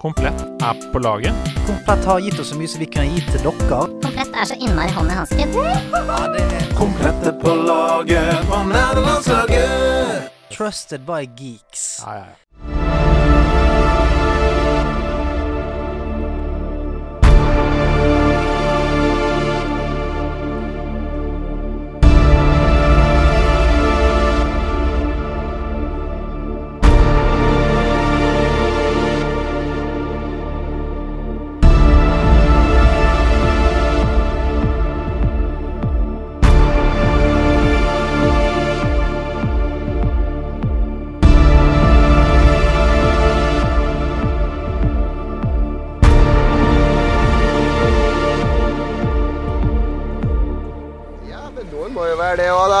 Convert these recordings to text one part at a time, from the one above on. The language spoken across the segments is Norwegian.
Komplett er på laget. Komplett har gitt oss så mye som vi kan gi til dere. Komplett er så innmari hånd i hansken. Komplett det er på laget på nederlandslaget. Trusted by geeks. Ja, ja, ja.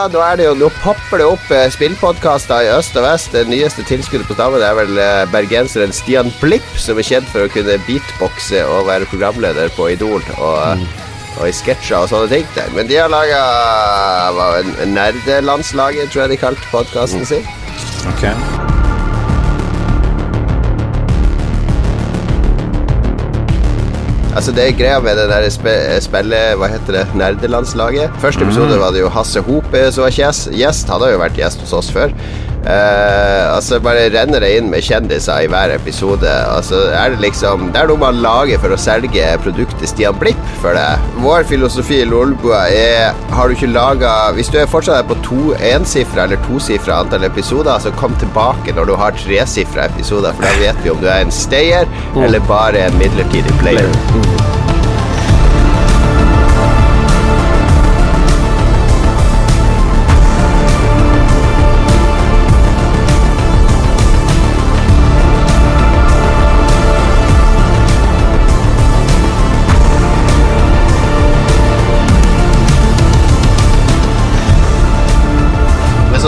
Da. Er det jo, nå popper det opp eh, spillpodkaster i øst og vest. Det nyeste tilskuddet på stammen er vel eh, bergenseren Stian Blipp, som er kjent for å kunne beatboxe og være programleder på Idol og, og i sketsjer og sånne ting. der. Men de har laga Nerdelandslaget, tror jeg de kalte podkasten sin. Ok. Altså Det er greia med det der spe, spillet Hva heter det? Nerdelandslaget. Første episode var det jo Hasse Hope som var gjest. Han har jo vært gjest hos oss før. Eh, altså Bare renner det inn med kjendiser i hver episode. Altså er Det liksom Det er noe man lager for å selge produktet Stian Blipp for det. Vår filosofi i Lolbua er Har du ikke laga Hvis du er fortsatt er på to ensifra eller tosifra antall episoder, så kom tilbake når du har tresifra episoder, for da vet vi om du er en stayer eller bare en midlertidig player. Men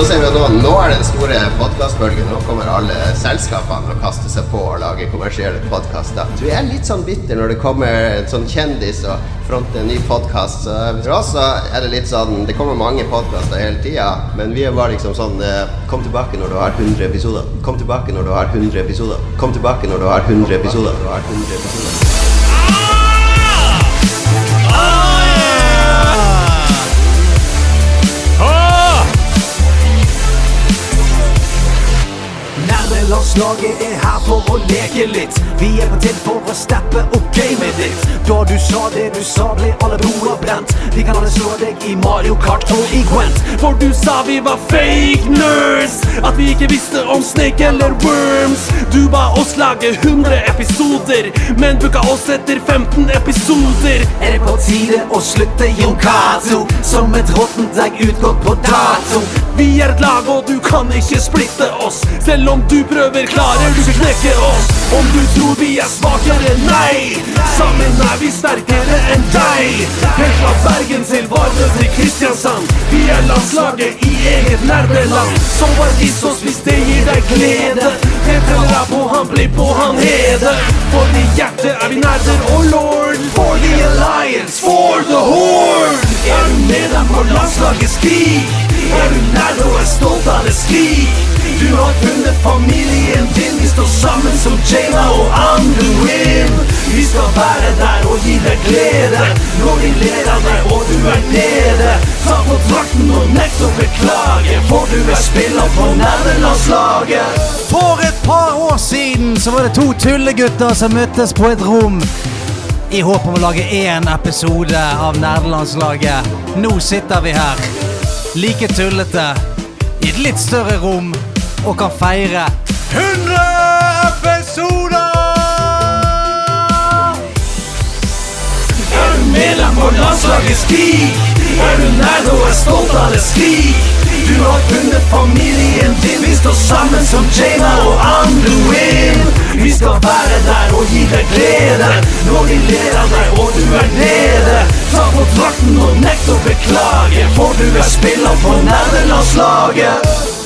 så ser vi jo nå Nå er det den store podkastbølgen. Nå kommer alle selskapene og kaster seg på og lager kommersielle podkaster. Så vi er litt sånn bitter når det kommer en sånn kjendis og fronter en ny podkast. For oss så er det litt sånn Det kommer mange podkaster hele tida, men vi er bare liksom sånn eh, Kom tilbake når du har 100 episoder. Kom tilbake når du har 100 episoder. Kom tilbake når du har 100 episoder. Når du har 100 episoder. Nerdelandslaget er her for å leke litt. Vi er på til for å steppe opp gamet ditt. Da du sa det du sa, ble alle broer brent. Vi kan alle slå deg i Mario Kart og i Gwent. For du sa vi var fake nerds. At vi ikke visste om Snake eller Worms. Du ba oss lage 100 episoder, men booka oss etter 15 episoder. Er det på tide å slutte, Jon Cato? Som et råttent egg utgått på dato. Vi er et lag, og du kan ikke splitte oss. Selv om du prøver, klarer du ikke knekke oss. Om du tror vi er svakere, nei. Sammen er vi sterkere enn deg. Helt fra Bergen til Vardø til Kristiansand. Vi er landslaget i eget bare vis oss hvis det gir deg glede. Petter er på han, bli på han hede. For i hjertet er vi nerder og lord. For the alliance, for the horde. Er du med dem på landslagets krig? Er du nerd og er stolt av det, skrik. Du har funnet familien din. Vi står sammen som Jayla og Anduin. Vi skal være der og gi deg glede når de ler av deg og du er nede. Ta på drakten og nekt å beklage, for du er spiller på nerdelandslaget. For et par år siden så var det to tullegutter som møttes på et rom. I håp om å lage én episode av Nerdelandslaget. Nå sitter vi her, like tullete, i et litt større rom, og kan feire 100 episoder! Er du medlem på landslaget, skrik! Er du nerd og er stolt av det, skrik! Du har funnet familien din, vi står sammen som Jana og Anduin. Vi skal være der og gi deg glede når de ler av deg og du er nede. Ta på drakten og nekt å beklage, for du er spiller på nerdelandslaget.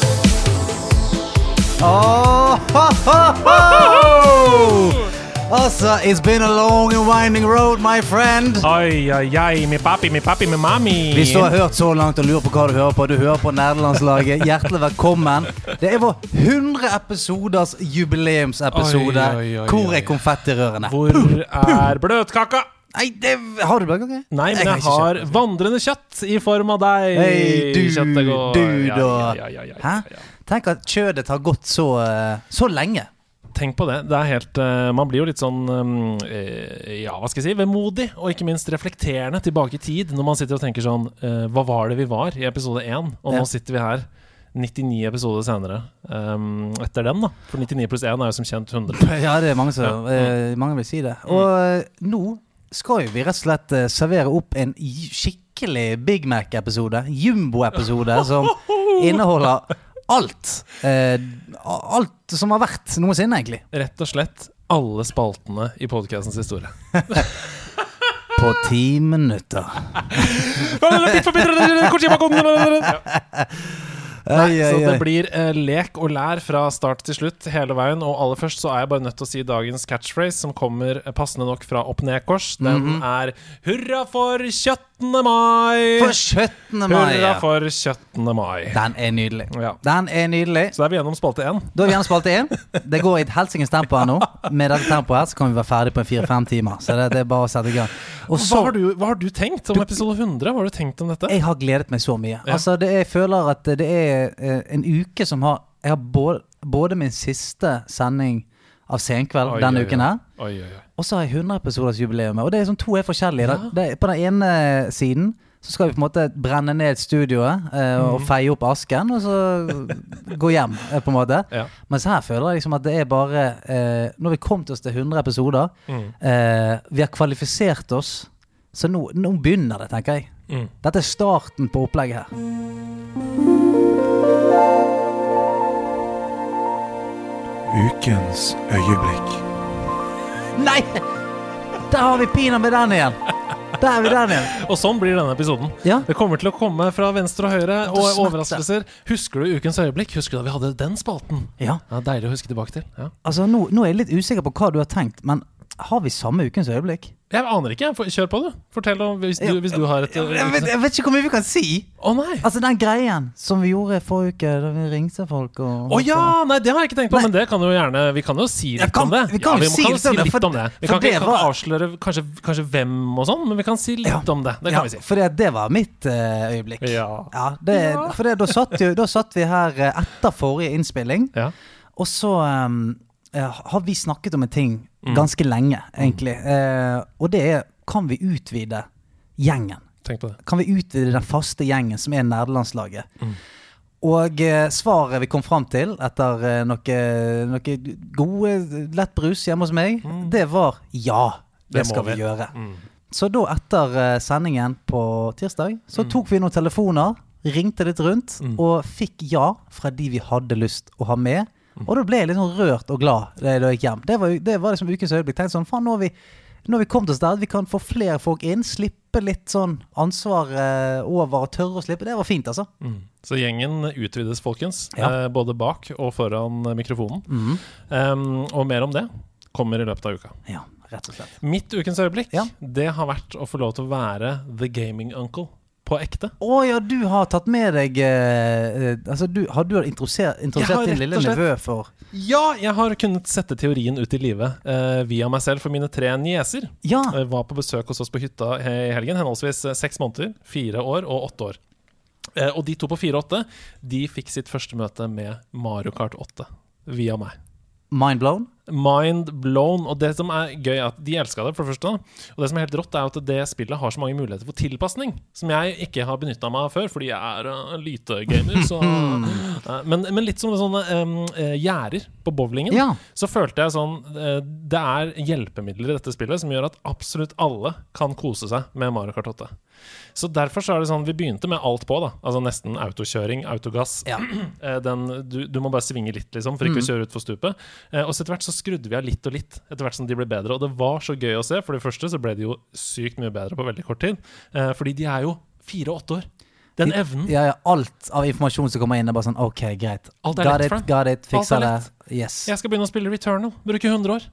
Åh, ho, ho, ho! Altså, it's been a long and winding road, my friend. Oi, oi, oi, mi papi, mi papi, mi mami. Hvis du har hørt så langt og lurer på hva du hører på, du hører på Nerdelandslaget. Hjertelig velkommen. Det er vår 100 episoders jubileumsepisode. Oi, oi, oi, Hvor er konfettirørene? Hvor er bløtkaka? Nei, det Har du bløtkake? Nei, men jeg jeg har kjøtt. vandrende kjøtt i form av deg. Hey, du, du, da. ja, ja, ja, Hæ? Ja. Tenk at kjødet har gått så, eh, så lenge. Tenk på det. det er helt, eh, man blir jo litt sånn eh, Ja, hva skal jeg si? Vemodig, og ikke minst reflekterende tilbake i tid, når man sitter og tenker sånn Hva var det vi var i episode 1? Og Ja. nå sitter vi her 99 episoder senere um, etter den, da. For 99 pluss 1 er jo som kjent 100. Ja, det er mange som eh, Mange vil si det. Og mm. nå skal jo vi rett og slett servere opp en skikkelig Big Mac-episode. Jumbo-episode som inneholder alt. Eh, alt som har vært noensinne, egentlig. Rett og slett alle spaltene i podcastens historie. På ti minutter. Nei, så det blir eh, lek og lær fra start til slutt hele veien. Og aller først så er jeg bare nødt til å si dagens catchphrase, som kommer eh, passende nok fra opp ned-kors. Den er 'Hurra for 17. mai'! For 17. mai. Hurra ja. for 17. mai. Den er nydelig. Ja. Den er nydelig. Så da er vi gjennom spalte én. Da er vi gjennom spalte én. Det går i et helsikes tempo her nå. Med dette tempoet her så kan vi være ferdig på fire-fem timer. Så det, det er bare å sette i gang. Og Hva har, du, hva har du tenkt om episode 100? Hva har du tenkt om dette? Jeg har gledet meg så mye. Ja. Altså, det, jeg føler at det er eh, en uke som har Jeg har både, både min siste sending av Senkveld Oi, denne oi, uken her, Oi, og så har jeg 100 episoders jubileum. Og det er sånn to er forskjellige. Ja. Det, på den ene siden så skal vi på en måte brenne ned studioet eh, og mm. feie opp asken, og så gå hjem, eh, på en måte. Ja. Mens her føler jeg liksom at det er bare eh, Når vi kom til oss til 100 episoder, Mm. eh, vi har kvalifisert oss, så nå, nå begynner det, tenker jeg. Mm. Dette er starten på opplegget her. Ukens øyeblikk. Nei! Der har vi pinadø den igjen. Der er vi den igjen. Og sånn blir denne episoden. Ja. Det kommer til å komme fra venstre og høyre, og overraskelser. Husker du Ukens øyeblikk? Husker du da vi hadde den spalten? ja. Ja, Deilig å huske tilbake til. Ja. Altså, nå, nå er jeg litt usikker på hva du har tenkt, men har vi samme ukens øyeblikk? Jeg aner ikke. Kjør på, du. Fortell om hvis du, hvis du har et Jeg vet, jeg vet ikke hvor mye vi kan si. Å nei! Altså, den greien som vi gjorde forrige uke, da vi ringte folk og Å ja! Nei, det har jeg ikke tenkt på, Nei. men det kan jo gjerne Vi kan jo si litt kan- om det. vi kan jo ja, si kan litt om det, for- om det. Vi kan, ikke, kan var- avsløre kanskje, kanskje hvem og sånn, men vi kan si litt Ja. om det. Det ja, vi si. For det, det var mitt eh, øyeblikk. Ja. det, For det, da, satt jo, da satt vi her eh, etter forrige innspilling, Ja. og så um, har vi snakket om en ting Mm. ganske lenge, egentlig. Eh, og det er kan vi utvide gjengen? Tenk på det. Kan vi utvide den faste gjengen som er nerdelandslaget? Mm. Og eh, svaret vi kom fram til etter eh, noe, noe gode lett brus hjemme hos meg, det var ja. Det, Mm. Det skal vi gjøre. Mm. Så da, etter eh, sendingen på tirsdag, så tok vi noen telefoner, ringte litt rundt, Mm. og fikk ja fra de vi hadde lyst å ha med. Og da ble jeg litt sånn rørt og glad da jeg gikk hjem. Det var, det var liksom ukens øyeblikk. Tenkte sånn, faen, nå har vi nå har vi kommet oss der vi kan få flere folk inn, slippe litt sånn ansvar eh, over og tørre å slippe. Det var fint, altså. Mm. Så gjengen utvides, folkens. Ja. Eh, både bak og foran mikrofonen. Um, og mer om det kommer i løpet av uka. Ja, rett og slett. Mitt ukens øyeblikk, Ja. det har vært å få lov til å være the gaming uncle på ekte. Å ja, du har tatt med deg eh, eh, Altså, du, har du introdusert, introdusert din lille nevø for Ja, jeg har kunnet sette teorien ut i livet eh, via meg selv for mine tre nieser. Ja! Jeg var på besøk hos oss på hytta i helgen, henholdsvis eh, seks måneder, fire år og åtte år. Eh, og de to på fire og åtte, de fikk sitt første møte med Mario Kart 8 via meg. Mind blown? Mind blown. Og det som er gøy, er at de elska det, for det første. Og det som er helt rått, er at det spillet har så mange muligheter for tilpasning, som jeg ikke har benytta meg av før, fordi jeg er uh, lytegamer. Så, uh, men, men litt som sånne um, gjerder på bowlingen. Ja. Så følte jeg sånn uh, Det er hjelpemidler i dette spillet som gjør at absolutt alle kan kose seg med Mario Kart 8. Så derfor så er det sånn Vi begynte med alt på, da. Altså nesten autokjøring, autogass. Ja. Eh, Den, du, du må bare svinge litt, liksom, for ikke å kjøre utfor stupet. Eh, og så etter hvert så skrudde vi av litt og litt, etter hvert som de ble bedre. Og det var så gøy å se. For det første så ble de jo sykt mye bedre på veldig kort tid. Eh, fordi de er jo fire og åtte år. Den evnen. Ja, ja, alt av informasjon som kommer inn, er bare sånn OK, greit. Alt er got lett it, got it, fiksa det. Yes. Jeg skal begynne å spille Returnal. Bruke 100 år.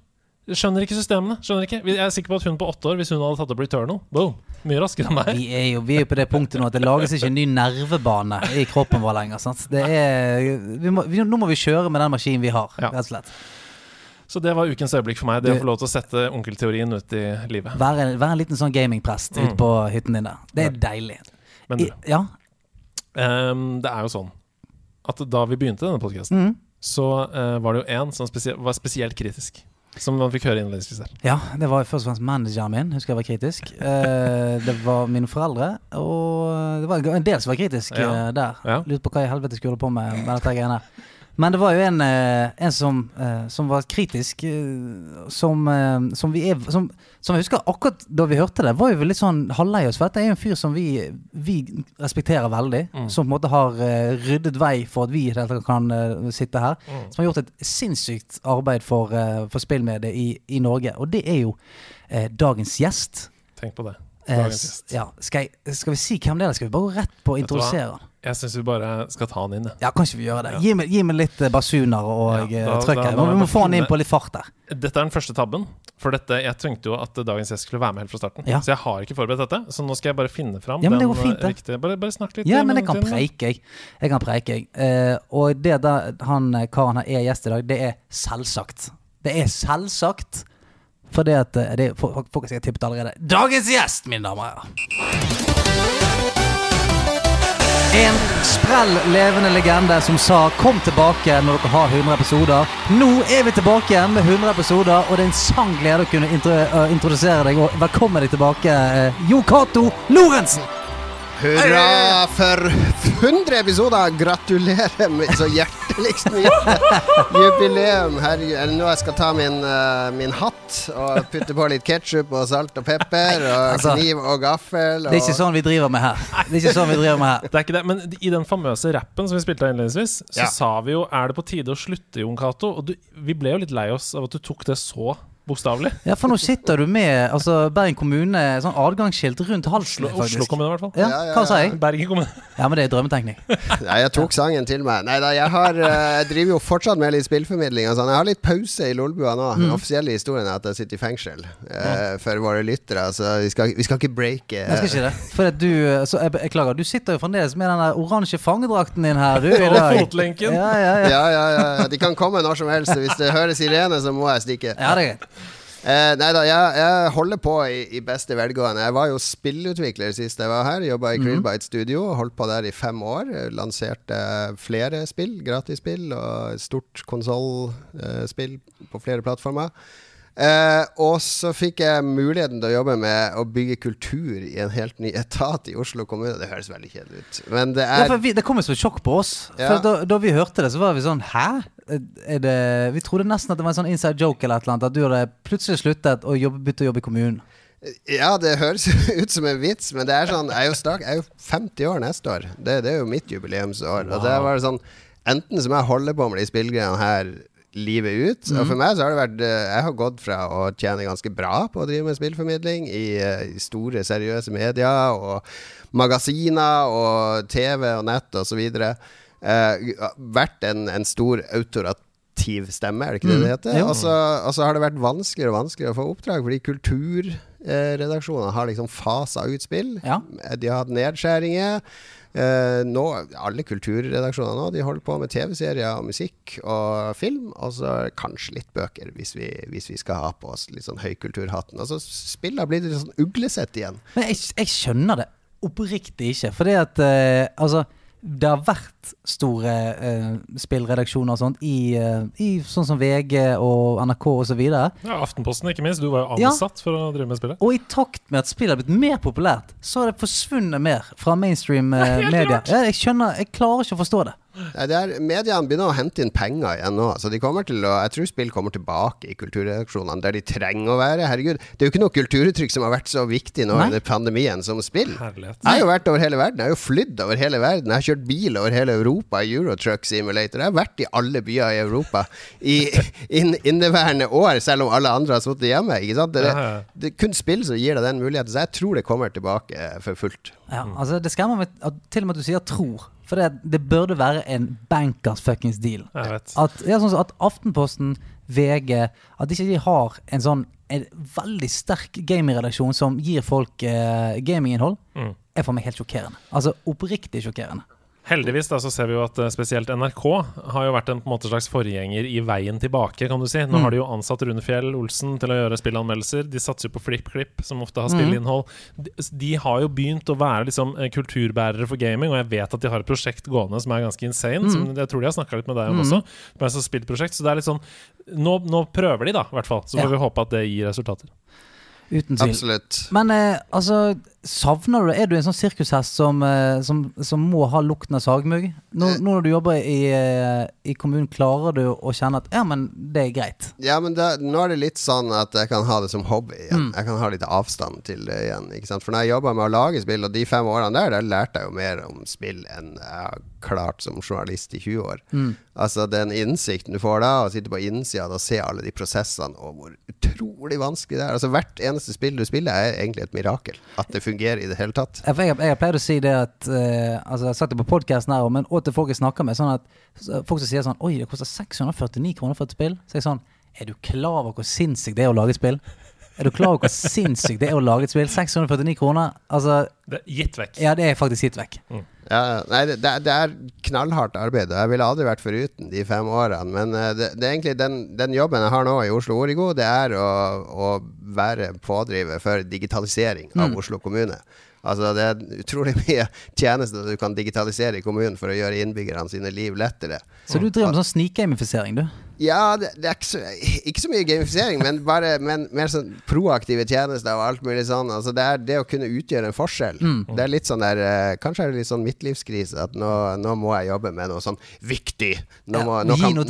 Skjønner ikke systemene. Skjønner ikke Jeg er sikker på at hun på åtte år, hvis hun hadde tatt opp Returnal Boom, Mye raskere enn meg. Vi er jo vi er på det punktet nå at det lages ikke en ny nervebane i kroppen vår lenger. Sant? Det er, vi må, vi, nå må vi kjøre med den maskinen vi har, Ja. rett og slett. Så det var ukens øyeblikk for meg. Det å få lov til å sette onkelteorien ut i livet. Være, vær en liten sånn gamingprest Mm. ute på hytten din der. Det er deilig. Men du, ja. um, det er jo sånn at da vi begynte denne podkasten, Mm. så uh, var det jo én som spesie var spesielt kritisk. Som man fikk høre innledningsvis der. ja, det var først og fremst manageren min. Husker jeg var kritisk. Eh, det var mine foreldre, og det var en del som var kritisk Ja. eh, der. Ja. Lurte på hva i helvete skulle holde på med, med dette greiene. Men det var jo en, eh, en som, eh, som var kritisk, eh, som, eh, som vi er som, som jeg husker akkurat da vi hørte det, var jo litt sånn halvlei oss. For dette er jo en fyr som vi, vi respekterer veldig. Mm. Som på en måte har eh, ryddet vei for at vi kan eh, sitte her. Mm. Som har gjort et sinnssykt arbeid for, for spillmediet i, i Norge. Og det er jo eh, dagens gjest. Tenk på det. Eh, Dagens gjest. gjest. ja, skal, jeg, skal vi si hvem det er? Skal vi bare gå rett på å introdusere? Jeg syns vi bare skal ta han inn. Ja, kan vi gjøre det? Ja. Gi, meg, gi meg litt eh, basuner og Ja, da- trøkk her. Vi må få han inn på litt fart der. Dette er den første tabben. For dette, jeg tenkte jo at dagens gjest skulle være med helt fra starten. Ja. Så jeg har ikke forberedt dette. Så nå skal jeg bare finne fram Ja, men det den går fint, eh, det. riktige Bare, bare snakk litt. Ja, men jeg kan preike, jeg. Jeg kan preike, jeg. Eh, og det der han eh, karen her er gjest i dag, det er selvsagt. Det er selvsagt. For det at eh, det folk har sikkert tippet allerede. Dagens gjest, mine damer og herrer! En sprell levende legende som sa 'kom tilbake når dere har 100 episoder'. Nå er vi tilbake med 100 episoder, og det er en sann glede å kunne øh, introdusere deg. Og velkommen deg tilbake, eh, Jo Cato Lorentzen! Hurra for 100 episoder! Gratulerer med så hjerteligst mye jubileum. Herregud. Er det nå jeg skal ta min, uh, min hatt og putte på litt ketsjup og salt og pepper og altså, kniv og gaffel? Og... Det er ikke sånn vi driver med her. Det er ikke sånn vi driver med her. Det er ikke det, men i den famøse rappen som vi spilte av innledningsvis, så Ja. sa vi jo 'er det på tide å slutte', Jon Cato? Og du, vi ble jo litt lei oss av at du tok det så bokstavelig. Ja, for nå sitter du med altså, Bergen kommune, sånn adgangsskilt rundt halsen. Oslo, Oslo kommune, i hvert fall. Ja, Ja, ja, hva sa jeg? Bergen kommune. Ja, men det er drømmetenkning. Nei, jeg tok sangen til meg. Nei da, jeg, har, eh, jeg driver jo fortsatt med litt spillformidling. Og sånn. Jeg har litt pause i Lolbua nå. Den offisielle historien er at jeg sitter i fengsel eh, for våre lyttere. Så vi skal, vi skal ikke breake Jeg skal ikke det. For at du, så jeg beklager, du sitter jo fremdeles med den der oransje fangedrakten din her. Du, Og fotlenken. Ja, ja, ja. ja, ja, ja. De kan komme når som helst. Hvis det høres sirene, så må jeg stikke. ja det er greit. Eh, nei da, jeg, jeg holder på i, i beste velgående. Jeg var jo spillutvikler sist jeg var her. Jobba i Krillbite Studio. Holdt på der i fem år. Lanserte flere spill, gratisspill, og stort konsollspill på flere plattformer. Eh, og så fikk jeg muligheten til å jobbe med å bygge kultur i en helt ny etat i Oslo kommune. Det høres veldig kjedelig ut, men det Ja, er for vi, det kom jo som sjokk på oss. Ja. For da, da vi hørte det, så var vi sånn Hæ? Det, vi trodde nesten at det var en sånn inside joke eller et eller annet. At du hadde plutselig sluttet å jobbe, begynte å jobbe i kommunen. Ja, det høres ut som en vits, men det er sånn Jeg er jo, stak, jeg er jo 50 år neste år. Det, det er jo mitt jubileumsår. Og det var sånn Enten så må jeg holde på med de spillgreiene her livet ut. Og for meg så har det vært eh, Jeg har gått fra å tjene ganske bra på å drive med spillformidling i, eh, i store, seriøse medier og magasiner og TV og nett og så videre. Eh, vært en, en stor autorativ stemme, er det ikke det det heter? Mm. Og så, har det vært vanskeligere og vanskeligere å få oppdrag, fordi kulturredaksjonene har liksom fasa ut spill. Ja. De har hatt nedskjæringer. Eh, nå, alle kulturredaksjoner nå De holder på med TV-serier og musikk og film, og så kanskje litt bøker, hvis vi, hvis vi skal ha på oss litt sånn høykulturhatten. Og så spill har blitt litt sånn uglesett igjen. Men jeg, jeg skjønner det oppriktig ikke. Fordi at uh, altså det har vært store uh, spillredaksjoner og sånt i, uh, i sånn som VG og NRK osv. Ja, Aftenposten, ikke minst. Du var jo Ja. ansatt for å drive med spillet. Og i takt med at spillet har blitt mer populært, så har det forsvunnet mer fra mainstream uh, media. Ja, jeg skjønner, jeg klarer ikke å forstå det. Nei, det er, mediene begynner å hente inn penger igjen nå. Så de kommer til å, jeg tror spill kommer tilbake i kulturredaksjonene der de trenger å være. Herregud, Det er jo ikke noe kulturuttrykk som har vært så viktig nå Nei. under pandemien som spill. Herlighet. Jeg har jo vært over hele verden. Jeg har jo flydd over hele verden. Jeg har kjørt bil over hele Europa i Eurotruck Simulator. Jeg har vært i alle byer i Europa i in, inneværende år, selv om alle andre har sittet hjemme. Ikke sant? Det, det er kun spill som gir deg den muligheten. Så jeg tror det kommer tilbake for fullt. Ja, altså Det skremmer meg til og med at du sier 'tror'. For det, det burde være en bankers fuckings deal. At, ja, sånn at Aftenposten VG At ikke de har en sånn en veldig sterk gamingredaksjon som gir folk eh, gaminginnhold, Mm. er for meg helt sjokkerende. Altså oppriktig sjokkerende. Heldigvis da, så ser vi jo at eh, spesielt NRK har jo vært en på en måte slags forgjenger i veien tilbake, kan du si. Nå Mm. har de jo ansatt Rune Fjell Olsen til å gjøre spillanmeldelser. De satser jo på FlippKlipp, som ofte har spillinnhold. De, de har jo begynt å være liksom eh, kulturbærere for gaming, og jeg vet at de har et prosjekt gående som er ganske insane. Som jeg tror de har snakka litt med deg om også. Som er et spillprosjekt. Så det er litt sånn Nå, nå prøver de, da, i hvert fall. Så får Ja. vi håpe at det gir resultater. Uten tvil. Absolutt. Men eh, altså, savner du det? Er du en sånn sirkushest som, eh, som, som må ha lukten av sagmugg? Nå, Eh. nå når du jobber i, eh, i kommunen, klarer du å kjenne at ja, men det er greit? Ja, men da, nå er det litt sånn at jeg kan ha det som hobby igjen. Jeg kan ha litt avstand til det igjen. For når jeg jobba med å lage spill, og de fem årene der, der lærte jeg jo mer om spill enn jeg har klart som journalist i 20 år. Altså den innsikten du får da, å sitte på innsida og se alle de prosessene, og hvor utrolig vanskelig det er. Altså Hvert eneste spill du spiller, er egentlig et mirakel. At det fungerer i det hele tatt. Jeg, jeg, jeg pleier å si det at eh, Altså, jeg har sagt det på podkasten her, men også til folk jeg snakker med. Sånn at Folk som sier sånn Oi, det koster 649 kroner for et spill. Så jeg sånn Er du klar over hvor sinnssykt det er å lage et spill? Er du klar over hvor sinnssykt det er å lage et spill? 649 kroner? Altså, Det er gitt vekk. ja, det er faktisk gitt vekk. Ja, nei, det, det er- knallhardt arbeid, og jeg ville aldri vært foruten de fem årene. Men eh, det, det er egentlig den, den jobben jeg har nå i Oslo Origo, det er å, å være pådriver for digitalisering av Oslo kommune. Altså Det er utrolig mye tjenester du kan digitalisere i kommunen for å gjøre innbyggerne sine liv lettere. Så du driver med sånn snikgamifisering, du? Ja, det, det er ikke så, ikke så mye gamifisering, men bare men mer sånn proaktive tjenester og alt mulig sånn. Altså det er det å kunne utgjøre en forskjell. Det er litt sånn der eh, Kanskje er det litt sånn midtlivskrise, at nå, nå må jeg jobbe med noe sånn viktig. Nå, Ja, må, nå, gi kan,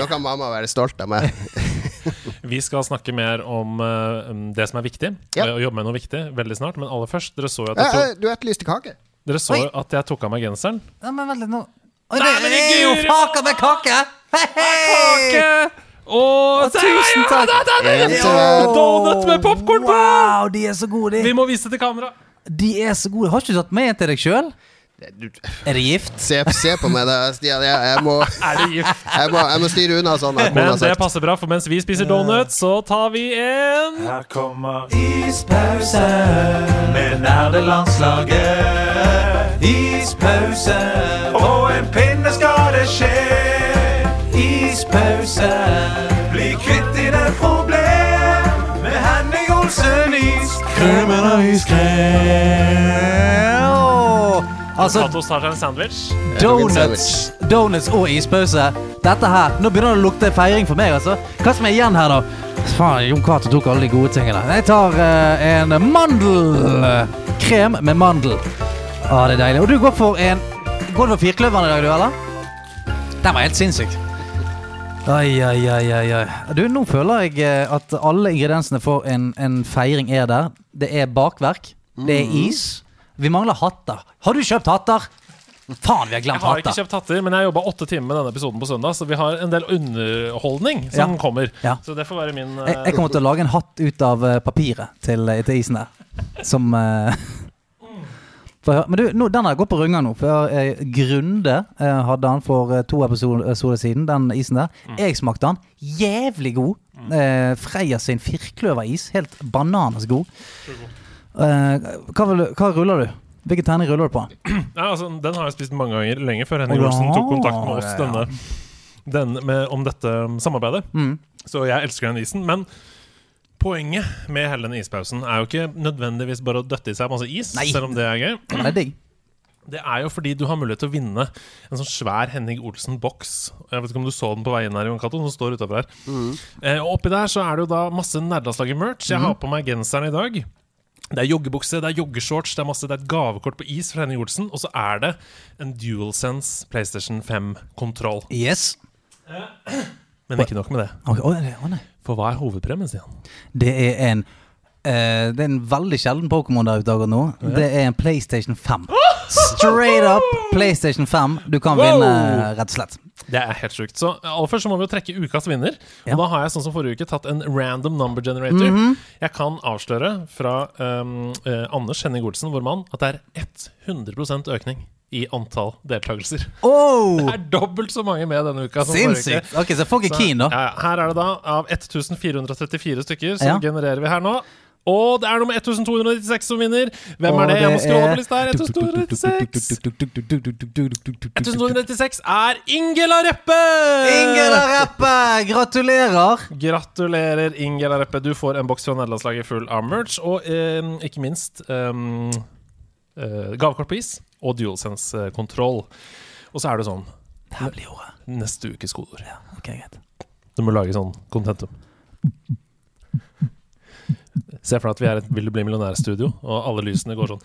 nå kan mamma være stolt av meg. Vi skal snakke mer om eh, um, det som er viktig, Ja. og jobbe med noe viktig veldig snart. Men aller først, dere så jo at jeg Eh, tok, eh, du etterlyste kake. dere så jo at jeg tok av meg genseren. Ja, men veldig nå. Oi, Nei, det, men det er jo faka med kake! Hei, hei! Og Tusen takk! Donut med popcorn på! Wow, de er så gode, Vi må vise til kamera. De er så gode. Har ikke du tatt med en til deg sjøl? Du, Er det gift? se, se på meg, da, Stian. Jeg, jeg, må, Er det gift? jeg, må, jeg må styre unna sånn. Men det passer bra, for mens vi spiser donut, så tar vi en Her kommer ispause med nerdelandslaget. Ispause, og en pinne skal det skje. Ispause, bli kvitt dine problem med Henning Olsen is. Kremen av iskrem. Altså, Katos tar seg en sandwich. donuts, donuts og ispause. Dette her, Nå begynner det å lukte feiring for meg, altså. Hva som er igjen her, da? Faen, Jon Cato tok alle de gode tingene. Jeg tar eh, en mandelkrem med mandel. Å, det er deilig. Og du går for en Går du for firkløveren i dag, du, eller? Den var helt sinnssyk. Oi, oi, ai, oi. Du, nå føler jeg eh, at alle ingrediensene for en, en feiring er der. Det er bakverk. Det er is. Vi mangler hatter. Har du kjøpt hatter? Faen, vi har glemt hatter. Jeg har ikke kjøpt hatter, men jeg jobba åtte timer med denne episoden på søndag, så vi har en del underholdning som Ja. kommer. Ja. Så det får være min Jeg, jeg eh, kommer til å lage en hatt ut av eh, papiret til, til isen der. Som uh... for, Men du, nå, den har gått på runger nå. For uh, Grunde eh, hadde han for eh, to episoder siden, den isen der. Jeg smakte den. Jævlig god. Eh, Freia sin firkløveris. Helt bananas god. Eh, hva, vil, hva ruller du? Hvilken terning ruller du på? ja, altså, Den har jeg spist mange ganger, lenge før Henning Olsen tok kontakt med oss denne, den, med, om dette um, samarbeidet. Mm. Så jeg elsker den isen. Men poenget med hele den ispausen er jo ikke nødvendigvis bare å døtte i seg masse is, Nei. selv om det er gøy. Er digg. Det er jo fordi du har mulighet til å vinne en sånn svær Henning Olsen-boks. Jeg vet ikke om du så den på veien her, Jon Cato, som står utafor her. Eh, og oppi der så er det jo da masse nerdelandslaget-merch. Jeg har på meg genseren i dag. Det er joggebukse, det er joggeshorts, det er masse, det er et gavekort på is fra Henning Olsen. Og så er det en DualSense PlayStation 5-kontroll. Yes. Men ikke nok med det. For hva er hovedpremien, Stian? Det er en uh, Det er en veldig sjelden Pokémon der ute nå. Det er en PlayStation 5. Straight up PlayStation 5. Du kan Wow! vinne, rett og slett. Det er helt sjukt. Så aller først så må vi jo trekke ukas vinner. Ja. Og da har jeg sånn som forrige uke tatt en random number generator. Mhm. Jeg kan avsløre fra um, eh, Anders Henning Olsen, vår mann, at det er 100% økning i antall deltakelser. Oh, Det er dobbelt så mange med denne uka. Sinnssykt! Ok, så folk er Så, keen, da. Ja, ja. her er det da av 1434 stykker, så Ja. genererer vi her nå. Og det er nummer 1296 som vinner. Hvem er det? Jeg må er- på lista her. 1296. 1296 er Ingela Reppe! Ingela Reppe! Gratulerer! Gratulerer, Ingela Reppe. Du får en boks fra nederlandslaget full av merch, og eh, ikke minst eh, eh, gavekort på is og DualSense-kontroll. Og så er det sånn Det Her blir ordet. neste ukes kodeord. Ok, greit. Du må lage sånn contentum. Se for deg at vi er et Vil du bli millionær-studio, og alle lysene går sånn.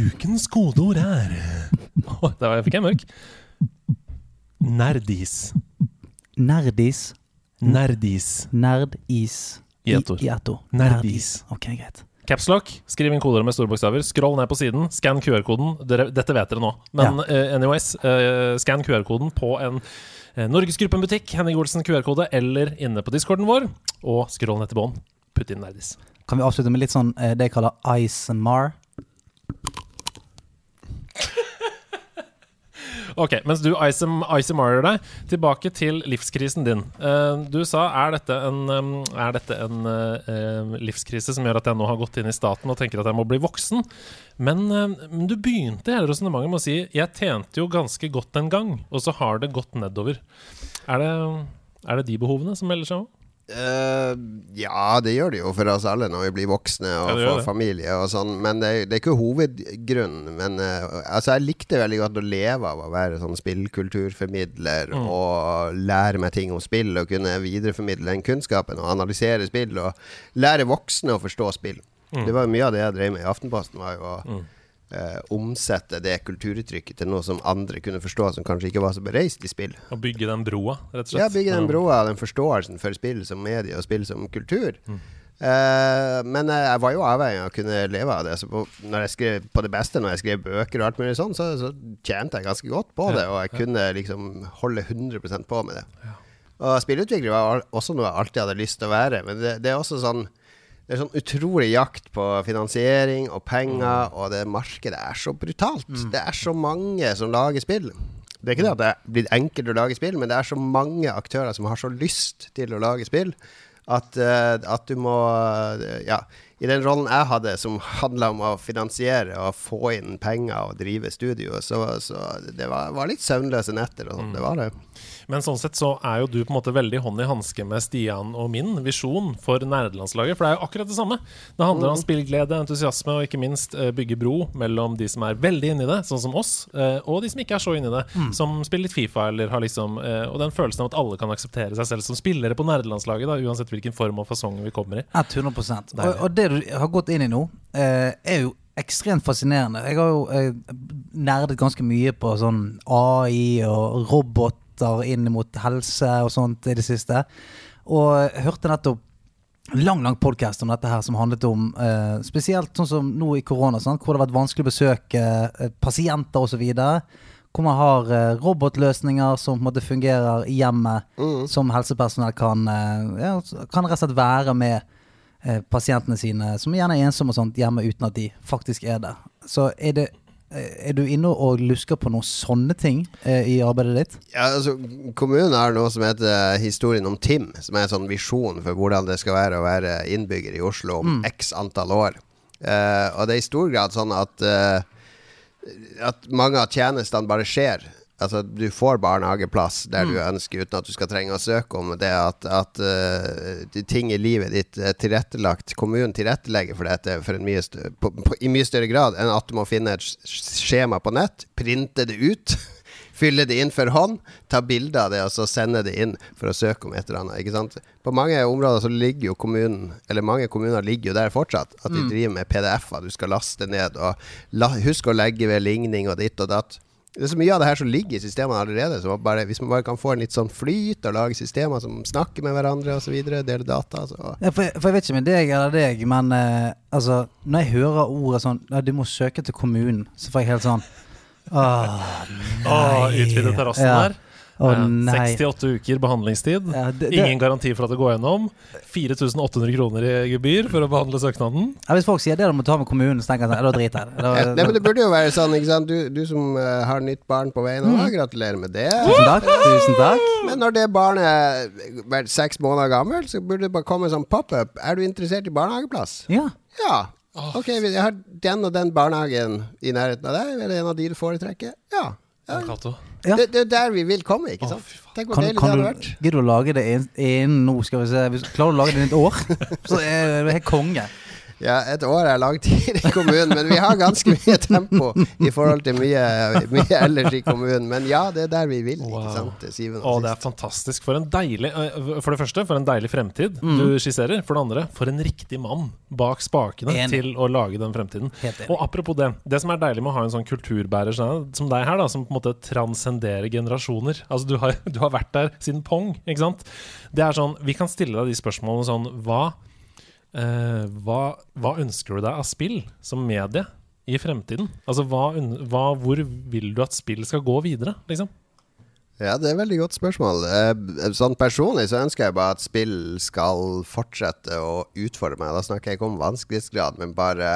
Ukens kodeord er Der fikk jeg mørk. Nerdis. Nerdis. Nerdis. Nerdis. I ett ord. Nerdis. Ok, greit. Capslock. Skriv inn koder med store bokstaver. Scroll ned på siden. Skann QR-koden. Dette vet dere nå. Men eh, anyways, uh, skann QR-koden på en uh, Norgesgruppen-butikk, Henning Olsen QR-kode, eller inne på discorden vår. Og scroll ned til bånn. Putt inn Nerdis. Kan vi avslutte med litt sånn eh, det jeg kaller ISMR? Ok, mens du ICMR-er deg, tilbake til livskrisen din. Eh, du sa er dette en, er dette en eh, livskrise som gjør at jeg nå har gått inn i staten og tenker at jeg må bli voksen. Men du begynte hele resonnementet med å si jeg tjente jo ganske godt en gang, og så har det gått nedover. Er det, er det de behovene som melder seg òg? Eh, ja, det gjør det jo for oss alle når vi blir voksne og Ja, får familie og sånn, men det, det er ikke hovedgrunnen. Men uh, altså, jeg likte veldig godt å leve av å være sånn spillkulturformidler Mm. og lære meg ting om spill og kunne videreformidle den kunnskapen og analysere spill og lære voksne å forstå spill. Mm. Det var mye av det jeg drev med i Aftenposten, var jo å eh, omsette det kulturuttrykket til noe som andre kunne forstå, som kanskje ikke var så bereist i spill. Å bygge den broa, rett og slett? Ja, bygge den broa, den forståelsen for spill som medie og spill som kultur. Mm. Eh, men jeg, jeg var jo avhengig av å kunne leve av det. Så på, skrev, på det beste, når jeg skrev bøker og alt mulig sånn, så, så tjente jeg ganske godt på det. Og jeg kunne liksom holde 100% på med det. Og spillutvikler var også noe jeg alltid hadde lyst til å være. Men det, det er også sånn det er sånn utrolig jakt på finansiering og penger, og det markedet er så brutalt. Det er så mange som lager spill. Det er ikke det at det er blitt enkelt å lage spill, men det er så mange aktører som har så lyst til å lage spill, at, eh, at du må eh, Ja, i den rollen jeg hadde, som handla om å finansiere og få inn penger og drive studio, så, så det var, var litt søvnløse netter og sånn. Det var det. Men sånn sett så er jo du på en måte veldig hånd i hanske med Stian og min visjon for nerdelandslaget. For det er jo akkurat det samme. Det handler om spillglede, entusiasme og ikke minst eh, bygge bro mellom de som er veldig inni det, sånn som oss, eh, og de som ikke er så inni det, som spiller litt Fifa eller har liksom eh, Og den følelsen av at alle kan akseptere seg selv som spillere på nerdelandslaget, da, uansett hvilken form og fasong vi kommer i. 100 og, og det du har gått inn i nå, er jo ekstremt fascinerende. Jeg har jo eh, nerdet ganske mye på sånn AI og roboter inn mot helse og sånt i det siste. Og hørte nettopp lang lang podcast om dette her som handlet om eh, spesielt sånn som nå i korona, sant? hvor det har vært vanskelig å besøke eh, pasienter osv. Hvor man har eh, robotløsninger som på en måte fungerer i hjemmet, som helsepersonell kan, eh, ja, kan rett og slett være med eh, pasientene sine, som gjerne er ensomme og sånt, hjemme uten at de faktisk er der. Så er det er du inne og lusker på noen sånne ting eh, i arbeidet ditt? Ja, altså, kommunen har noe som heter Historien om Tim, som er en sånn visjon for hvordan det skal være å være innbygger i Oslo om x antall år. Eh, og det er i stor grad sånn at eh, At mange av tjenestene bare skjer. Altså, du får barnehageplass der du ønsker, uten at du skal trenge å søke om det. At, at uh, de ting i livet ditt er tilrettelagt. Kommunen tilrettelegger for dette for en mye på, på, i mye større grad enn at du må finne et skjema på nett, printe det ut. Fylle det inn for hånd, ta bilde av det og så sende det inn for å søke om et eller annet. Ikke sant? På mange områder så ligger jo kommunen, eller mange kommuner ligger jo der fortsatt. At de driver med PDF-er du skal laste ned. Og la, husk å legge ved ligning og ditt og datt. Det er så mye av det her som ligger i systemene allerede. Så bare, hvis man bare kan få en litt sånn flyt og lage systemer som snakker med hverandre osv., dele data så Ja, for, jeg- for jeg vet ikke med deg eller deg, men eh, altså, når jeg hører ordet sånn ja, Du må søke til kommunen, så får jeg helt sånn Åh, Å, utvide terrassen Ja. der. Eh, nei. Seks til åtte uker behandlingstid. Ja, det- det- Ingen garanti for at det går gjennom. 4800 kroner i gebyr for å behandle søknaden. Ja, hvis folk sier det, da må du ta med kommunen, så tenker jeg sånn, da driter jeg det. Ja, Det burde jo være sånn, ikke sant. Du, du som uh, har nytt barn på veien, mm. gratulerer med det. Tusen takk. Tusen takk. Men når det barnet er vært seks måneder gammel, så burde det bare komme sånn pop-up. Er du interessert i barnehageplass? Ja. Ja. Ok, jeg har den og den barnehagen i nærheten av deg. Er det en av de du foretrekker? Ja. ja. Ja. Det, det er der vi vil komme, ikke sant? Oh. Tenk hvor Kan, deilig det kan hadde du, vært. gidder du å lage det innen innen nå, skal vi se Hvis klarer du å lage det innen et år, så er det helt konge. Ja, et år er lang tid i kommunen, men vi har ganske mye tempo i forhold til mye, mye ellers i kommunen. Men ja, det er der vi vil, ikke sant? Til syvende Å, og det er fantastisk. For en deilig For det første, for en deilig fremtid du skisserer. For det andre, for en riktig mann bak spakene Enig. til å lage den fremtiden. Og apropos det. Det som er deilig med å ha en sånn kulturbærer som deg her, da, som på en måte transcenderer generasjoner Altså, du har, du har vært der siden pong, ikke sant? Det er sånn Vi kan stille deg de spørsmålene sånn Hva eh, hva, hva ønsker du deg av spill som medie i fremtiden? Altså, hva, hva, hvor vil du at spill skal gå videre, liksom? Ja, det er et veldig godt spørsmål. Eh, Sånn personlig så ønsker jeg bare at spill skal fortsette å utfordre meg. Da snakker jeg ikke om vanskelighetsgrad, men bare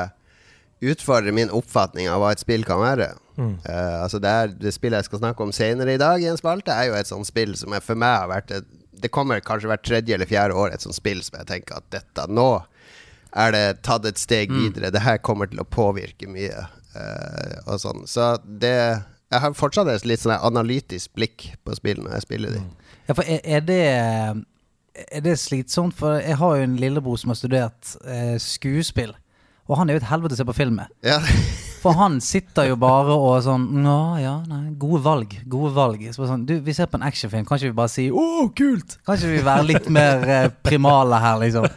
utfordre min oppfatning av hva et spill kan være. Eh, altså det, er, det spillet jeg skal snakke om senere i dag i en spalte, er jo et sånt spill som for meg har vært et, Det kommer kanskje hvert tredje eller fjerde år et sånt spill som jeg tenker at dette nå er det tatt et steg videre. Det her kommer til å påvirke mye. Uh, og sånn. Så det Jeg har fortsatt et litt sånn analytisk blikk på spill når jeg spiller de. Ja, for er, er det Er det slitsomt? For jeg har jo en lillebror som har studert eh, skuespill. Og han er jo et helvete å se på film med. Ja. For han sitter jo bare og sånn Nå, ja, nei, gode valg. Gode valg. Så sånn, du, vi ser på en actionfilm. Kan ikke vi bare si 'Å, kult'? Kan ikke vi være litt mer eh, primale her, liksom?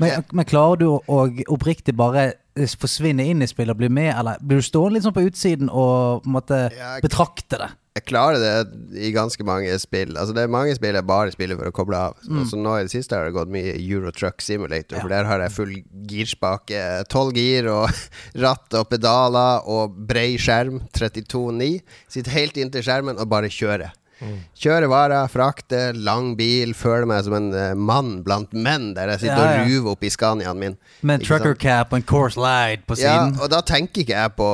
Men, men klarer du å oppriktig bare eh, forsvinne inn i spillet og bli med, eller blir du stående litt sånn på utsiden og på en måte betrakte det? Jeg klarer det i ganske mange spill. Altså Det er mange spill jeg bare spiller for å koble av. Så nå i det siste har det gått mye Euro Truck Simulator, Ja. for der har jeg full girspake. Tolv gir og ratt og pedaler og brei skjerm. 32.9. Sitter helt inntil skjermen og bare kjører. Kjøre varer, frakte, lang bil, føler meg som en eh, mann blant menn der jeg sitter Ja, ja. og ruver opp i Scaniaen min. Med en sant? trucker cap og en course light på siden. Ja, og da tenker ikke jeg på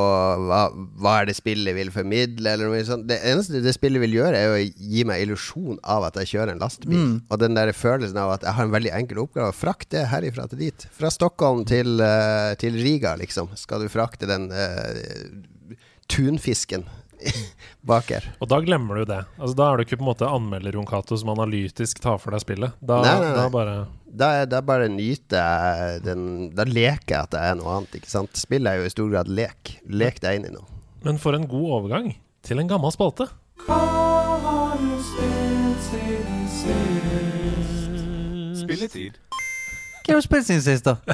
hva, hva er det spillet vil formidle, eller noe sånt. Det eneste det spillet vil gjøre, er å gi meg illusjon av at jeg kjører en lastebil. Mm. Og den der følelsen av at jeg har en veldig enkel oppgave. Frakt det herifra til dit. Fra Stockholm til, eh, til Riga, liksom. Skal du frakte den uh, tunfisken bak her. Og da glemmer du det. Altså, da er du ikke på en måte anmelder Jon Cato som analytisk tar for deg spillet. Da, Nei, nei, nei. da bare Da, er- da bare nyter jeg den Da leker jeg at det er noe annet, ikke sant. Spillet er jo i stor grad lek. Lek deg inn i noe. Men for en god overgang til en gammel spalte. Hva har du spilt siden sist? Spilletid. Hva har du spilt siden sist, da?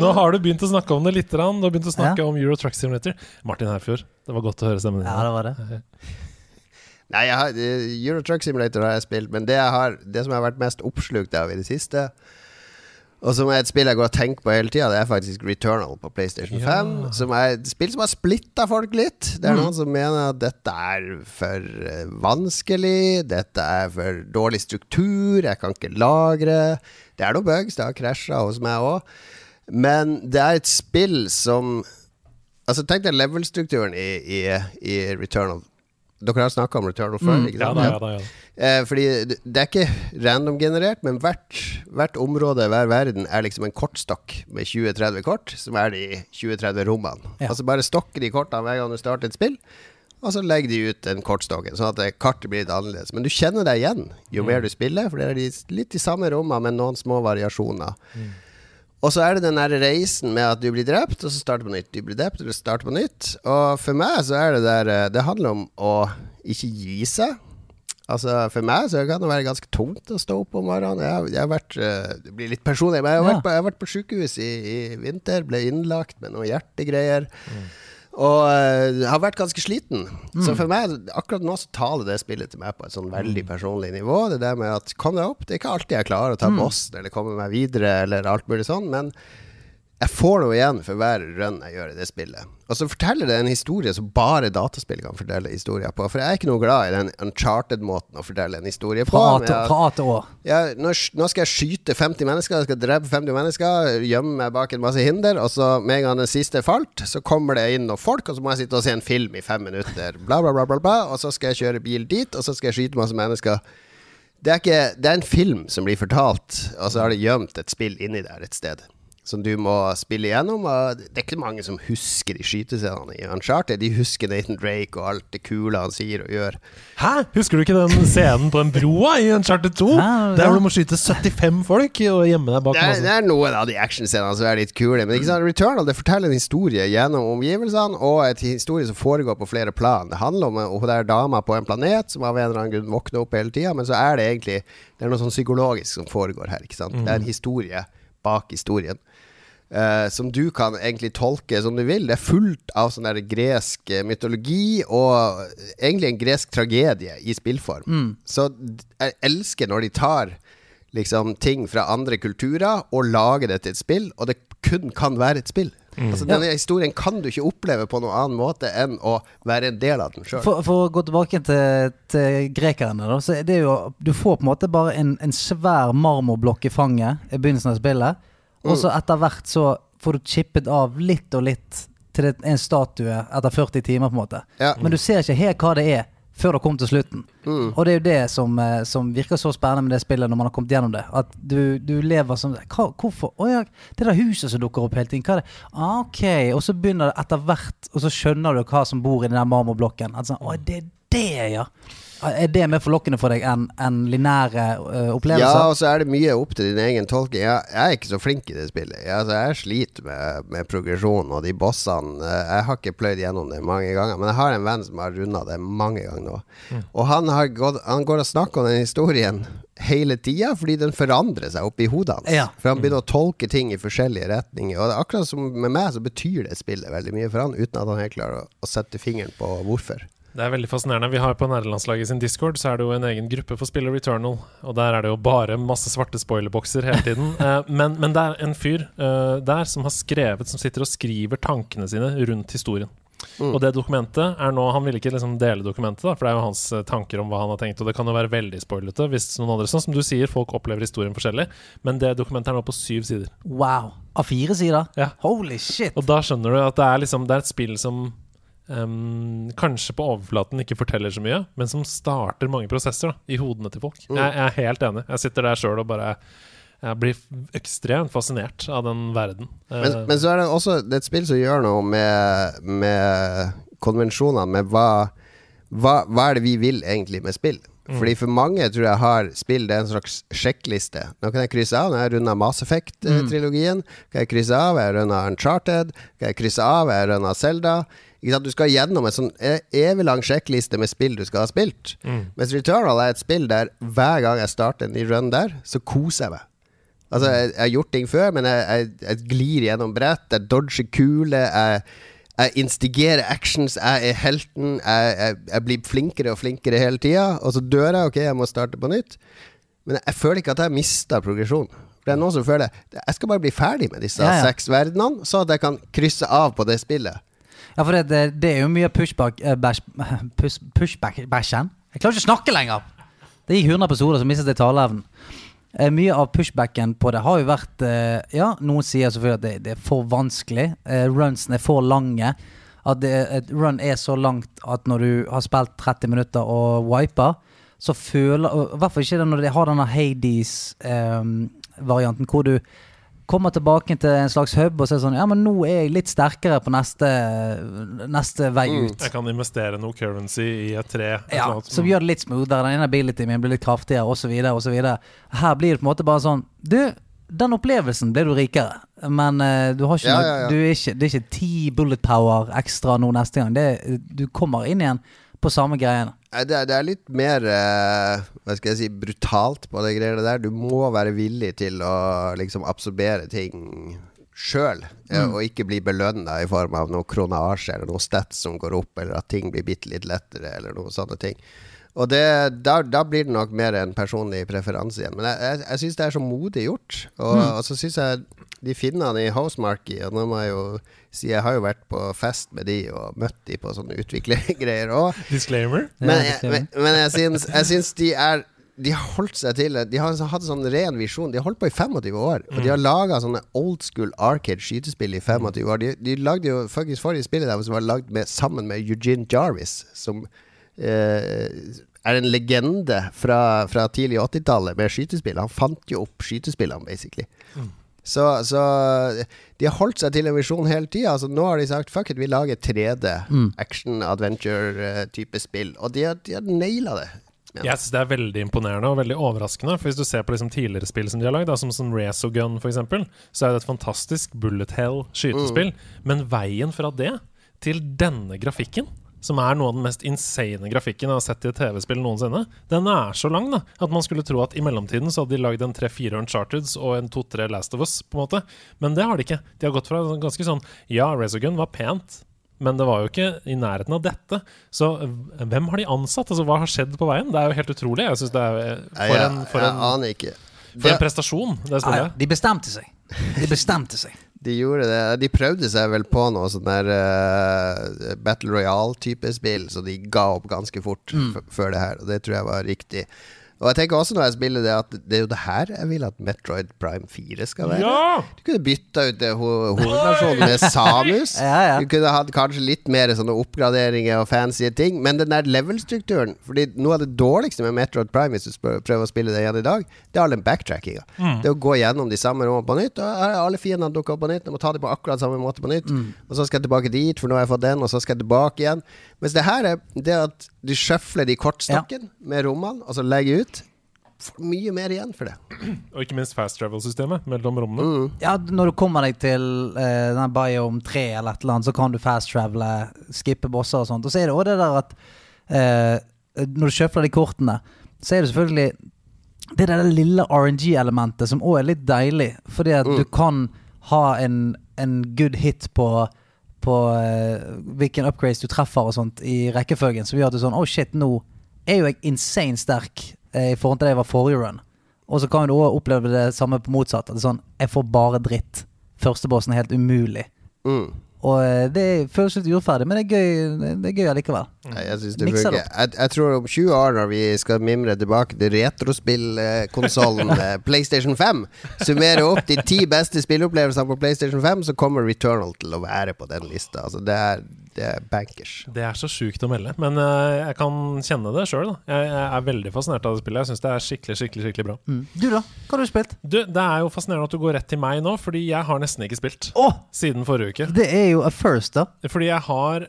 Nå har du begynt å snakke om det litt. Du har begynt å snakke Ja. om Euro Truck Simulator. Martin Herfjord, det var godt å høre stemmen din. Ja, det var det. Nei, jeg har, eh, Euro Truck Simulator har jeg spilt, men det, jeg har, det som jeg har vært mest oppslukt av i det siste, og som er et spill jeg går og tenker på hele tida, det er faktisk Returnal på PlayStation Ja. 5. Som er et spill som har splitta folk litt. Det er noen som mener at dette er for eh, vanskelig, dette er for dårlig struktur, jeg kan ikke lagre. Det er noen bugs, det har krasja hos meg òg. Men det er et spill som Altså Tenk deg level-strukturen i, i, i Returnal. Dere har snakka om Returnal før? ikke Ja da, ja da. Ja. Eh, fordi det er ikke random-generert, men hvert, hvert område, hver verden, er liksom en kortstokk med 20-30 kort, som er de 20-30 rommene. Ja. Altså bare stokker de kortene hver gang du starter et spill, og så legger de ut den kortstokken, sånn at kartet blir litt annerledes. Men du kjenner deg igjen jo mer du spiller, for det er de, litt de samme rommene, men noen små variasjoner. Og så er det den der reisen med at du blir drept, og så starter på nytt. Du blir drept, og du starter på nytt. Og for meg så er det der eh, Det handler om å ikke gi seg. Altså For meg så kan det være ganske tungt å stå opp om morgenen. Jeg, har- jeg har vært eh, Det blir litt personlig, men jeg har Ja. vært på, jeg har vært på sykehus i, i vinter. Ble innlagt med noen hjertegreier. Og eh, har vært ganske sliten. Så for meg, akkurat nå så taler det spillet til meg på et sånn veldig personlig nivå. Det der med at kom deg opp. Det er ikke alltid jeg klarer å ta bossen eller komme meg videre eller alt mulig sånn, men jeg får noe igjen for hver run jeg gjør i det spillet. Og så forteller det en historie som bare dataspill kan fortelle historier på. For jeg er ikke noe glad i den uncharted-måten å fortelle en historie på. Fra A nå, skal jeg skyte 50 mennesker, jeg skal drepe 50 mennesker, gjemme meg bak en masse hinder, og så med en gang den siste falt, så kommer det inn noen folk, og så må jeg sitte og se en film i fem minutter, bla, bla, bla, bla, bla og så skal jeg kjøre bil dit, og så skal jeg skyte masse mennesker. Det er, ikke, det er en film som blir fortalt, og så har det gjemt et spill inni der et sted. Som du må spille igjennom. Og det er ikke mange som husker de skytescenene i Uncharted. De husker Nathan Drake og alt det kule han sier og gjør. Hæ? Husker du ikke den scenen på den broa i Uncharted 2? Hæ, ja. Der hvor du må skyte 75 folk og gjemme deg bak Det er, masse det er noen av de actionscenene som er litt kule. Men ikke sant? Returnal det forteller en historie gjennom omgivelsene, og et historie som foregår på flere plan. Det handler om hun der dama på en planet som av en eller annen grunn våkner opp hele tida, men så er det egentlig Det er noe sånn psykologisk som foregår her. Ikke sant? Det er en historie bak historien. Eh, som du kan egentlig tolke som du vil. Det er fullt av sånn der gresk eh, mytologi og egentlig en gresk tragedie i spillform. Så jeg elsker når de tar liksom ting fra andre kulturer og lager det til et spill, og det kun kan være et spill. Altså Denne historien kan du ikke oppleve på noen annen måte enn å være en del av den sjøl. For, for å gå tilbake til, til grekerne, da, så er det jo Du får på en måte bare en, en svær marmorblokk i fanget i begynnelsen av spillet, og så etter hvert så får du chippet av litt og litt til det, en statue etter 40 timer, på en måte. Ja. Men du ser ikke helt hva det er før du har kommet til slutten. Og det er jo det som, eh, som virker så spennende med det spillet når man har kommet gjennom det. At du, du lever som hva, Hvorfor? Å ja, det der huset som dukker opp hele tiden. Hva er det? Ah, ok. Og så begynner det etter hvert, og så skjønner du hva som bor i den der marmorblokken. At sånn, Å, det er det, ja. Er det mer forlokkende for deg enn en lineære uh, opplevelser? Ja, og så er det mye opp til din egen tolking. Jeg, jeg er ikke så flink i det spillet. Jeg, altså, jeg sliter med, med progresjon og de bossene. Eh, Jeg har ikke pløyd gjennom det mange ganger, men jeg har en venn som har runda det mange ganger nå. Og han, har gått, han går og snakker om den historien hele tida, fordi den forandrer seg oppi hodet hans. Ja. For han begynner å tolke ting i forskjellige retninger. Og det er akkurat som med meg, så betyr det spillet veldig mye for han, uten at han helt klarer å, å sette fingeren på hvorfor. Det er veldig fascinerende. Vi har På nederlandslaget sin Discord Så er det jo en egen gruppe for spill og Returnal. Og der er det jo bare masse svarte spoilerbokser hele tiden. Eh, men, men det er en fyr uh, der som har skrevet Som sitter og skriver tankene sine rundt historien. Og det dokumentet er nå Han vil ikke liksom dele dokumentet, da for det er jo hans eh, tanker om hva han har tenkt. Og det kan jo være veldig spoilete hvis noen andre Sånn som du sier, folk opplever historien forskjellig. Men det dokumentet er nå på syv sider. Wow. Av fire sider? Ja. Holy shit. Og da skjønner du at det er, liksom, det er et spill som ehm, kanskje på overflaten ikke forteller så mye, men som starter mange prosesser da, i hodene til folk. Jeg, jeg er helt enig. Jeg sitter der sjøl og bare jeg blir ekstremt fascinert av den verden. Men, Eh, men så er det også det er et spill som gjør noe med, med konvensjonene, med hva, hva, hva er det vi vil egentlig med spill? Fordi For mange tror jeg har spill det er en slags sjekkliste. Nå kan jeg krysse av når jeg runda Mass Effect-trilogien. Kan jeg krysse av jeg har runda Uncharted. Kan jeg krysse av jeg Zelda. Ikke sant? Du skal gjennom en sånn e- evig lang sjekkliste med spill du skal ha spilt. Mens Returnal er et spill der hver gang jeg starter en ny run der, så koser jeg meg. Altså, jeg, jeg har gjort ting før, men jeg, jeg, jeg glir gjennom brett, jeg dodger kuler, jeg, instigerer actions, jeg er helten, jeg, blir flinkere og flinkere hele tida, og så dør jeg, ok, jeg må starte på nytt. Men jeg føler ikke at jeg mista progresjon. For det er noen som føler Jeg skal bare bli ferdig med disse Ja, ja. seks verdenene, så at jeg kan krysse av på det spillet. Ja, for det, det, det er jo mye pushback eh, bash, push. Jeg klarer ikke å snakke lenger! Det gikk 100 episoder, så mistet jeg taleevnen. Eh, mye av pushbacken på det har jo vært eh, Ja, noen sier selvfølgelig at det, det er for vanskelig. Eh, runsene er for lange. At et run er så langt at når du har spilt 30 minutter og wiper, så føler I hvert fall ikke det når de har denne Hades-varianten, hvor du kommer tilbake til en slags hub og så er sånn Ja, men nå er jeg litt sterkere på neste, neste vei ut. jeg kan investere noe currency i et tre. et Ja, som annet som gjør det litt smoothere. Den ene abilityen min blir litt kraftigere, osv. osv. Her blir det på en måte bare sånn Du, den opplevelsen ble du rikere, men uh, du har ikke Ja, noe ja, ja. Du er ikke, Det er ikke ti bullet power ekstra nå neste gang. Det, du kommer inn igjen på samme greiene. Det det er litt mer uh, Hva skal jeg si brutalt på det greiene der. Du må være villig til å liksom absorbere ting sjøl, og ikke bli belønna i form av noe kronasje eller noe stats som går opp, eller at ting blir bitte litt lettere, eller noen sånne ting. Og det, da, da blir det nok mer en personlig preferanse igjen. Men jeg, jeg, jeg syns det er så modig gjort. Og, og så syns jeg de finnene i Housemarque, og nå må jeg jo si jeg har jo vært på fest med de og møtt de på sånne utviklergreier òg. Disclaimer. Men, jeg, men, men jeg syns, jeg syns de er De har holdt seg til De har hatt en sånn ren visjon. De har holdt på i 25 år. Og de har laga sånne old school arcade skytespill i 25 år. De, de lagde jo faktisk forrige spillet der som var lagd med, sammen med Eugene Jarvis, som er en legende fra, fra tidlig 80-tallet med skytespill. Han fant jo opp skytespillene, basically. Så, så de har holdt seg til en visjon hele tida. Altså, nå har de sagt fuck it, vi lager 3D action adventure-type spill. Og de har, de har naila det. Ja. Jeg synes det er veldig imponerende og veldig overraskende. For Hvis du ser på liksom tidligere spill som de har lagd, som, som Resogun f.eks., så er det et fantastisk bullet hell skytespill. Men veien fra det til denne grafikken, som er noe av den mest insane grafikken jeg har sett i et TV-spill noensinne, den er så lang da at man skulle tro at i mellomtiden så hadde de lagd en tre-fire Uncharteds og en to-tre Last of Us, på en måte. Men det har de ikke. De har gått fra en ganske sånn Ja, Resogun var pent. Men det var jo ikke i nærheten av dette. Så hvem har de ansatt? Altså, Hva har skjedd på veien? Det er jo helt utrolig. Jeg synes det er eh, For en, for jeg en, aner ikke. for en prestasjon, det Nei, ja, de bestemte seg. De bestemte seg. De gjorde det. De prøvde seg vel på noe sånn der uh, Battle Royale-type spill, så de ga opp ganske fort Mm. før det her. Og det tror jeg var riktig. Og jeg tenker også når jeg spiller det, at det er jo det her jeg vil at Metroid Prime 4 skal være. Ja! Du kunne bytta ut hovednasjonen med Samus. Ja, ja. Du kunne hatt kanskje litt mer sånne oppgraderinger og fancy ting. Men den der level-strukturen Fordi noe av det dårligste med Metroid Prime, hvis du prøver å spille det igjen i dag, det er all den backtrackinga. Det å gå gjennom de samme rommene på nytt. Og alle fiendene dukker opp på nytt. Jeg må ta dem på akkurat samme måte på nytt. Og så skal jeg tilbake dit, for nå har jeg fått den, og så skal jeg tilbake igjen. Mens det her er det at du sjøfler de kortstokken med rommene, og så legger ut. Får mye mer igjen for det. Og ikke minst fast travel-systemet mellom rommene. Mm. Ja, når du kommer deg til uh, den Biome 3 eller et eller annet, så kan du fast travele, skippe bosser og sånt. Og så er det òg det der at uh, når du sjøfler de kortene, så er det selvfølgelig det der lille RNG-elementet som òg er litt deilig. Fordi at du kan ha en, en good hit på på uh, hvilken upgrades du treffer og sånt i rekkefølgen, som gjør at du sånn Oh shit, nå er jo jeg insane sterk uh, i forhold til det jeg var forrige run. Og så kan du òg oppleve det samme på motsatt. At det er sånn Jeg får bare dritt. Førstebossen er helt umulig. Mm. Og eh, det føles litt urettferdig, men det er gøy Det er gøy allikevel. Nei, jeg synes det Mikser. Jeg, jeg tror om 20 år, når vi skal mimre tilbake til retrospillkonsollen eh, PlayStation 5, summere opp de ti beste spilleopplevelsene på PlayStation 5, så kommer Returnal til å være på den lista. Altså, det er, det er bankers. Det er så sjukt å melde, men uh, jeg kan kjenne det sjøl. Jeg, jeg er veldig fascinert av det spillet. Jeg syns det er skikkelig skikkelig, skikkelig bra. Mm. Du, da? Hva har du spilt? Du, Det er jo fascinerende at du går rett til meg nå, fordi jeg har nesten ikke spilt oh! siden forrige uke. det er jo a first, da. Fordi jeg har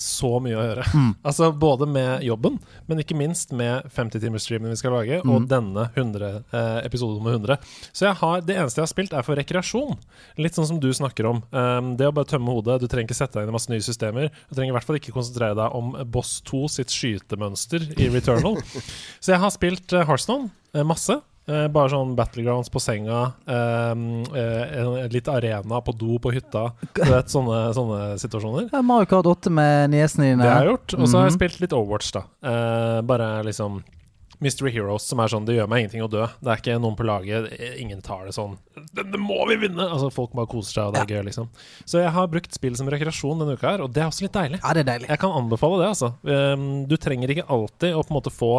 så mye å gjøre. Mm. Altså Både med jobben, men ikke minst med 50-timersstreamen vi skal lage, Mm. og denne 100, eh, episode nummer 100. Så jeg har, det eneste jeg har spilt, er for rekreasjon. Litt sånn som du snakker om. Um, det å bare tømme hodet. Du trenger ikke sette deg inn i masse nye systemer. Du trenger i hvert fall ikke konsentrere deg om Boss 2 sitt skytemønster i Returnal. Så jeg har spilt uh, Hearthstone masse. Eh, bare sånn battlegrounds på senga, eh, en- litt arena på do på hytta. Du vet, sånne, sånne situasjoner. Ja, Mario Kart 8 med niesene dine. Det har jeg gjort. Og så har jeg Mhm. spilt litt Overwatch, da. Eh, bare liksom Mystery Heroes, som er sånn Det gjør meg ingenting å dø. Det er ikke noen på laget Ingen tar det sånn Det, det må vi vinne! Altså Folk bare koser seg, og det er gøy, liksom. Så jeg har brukt spill som rekreasjon denne uka her, og det er også litt deilig. Ja, det er deilig. Jeg kan anbefale det, altså. Um, du trenger ikke alltid å på en måte få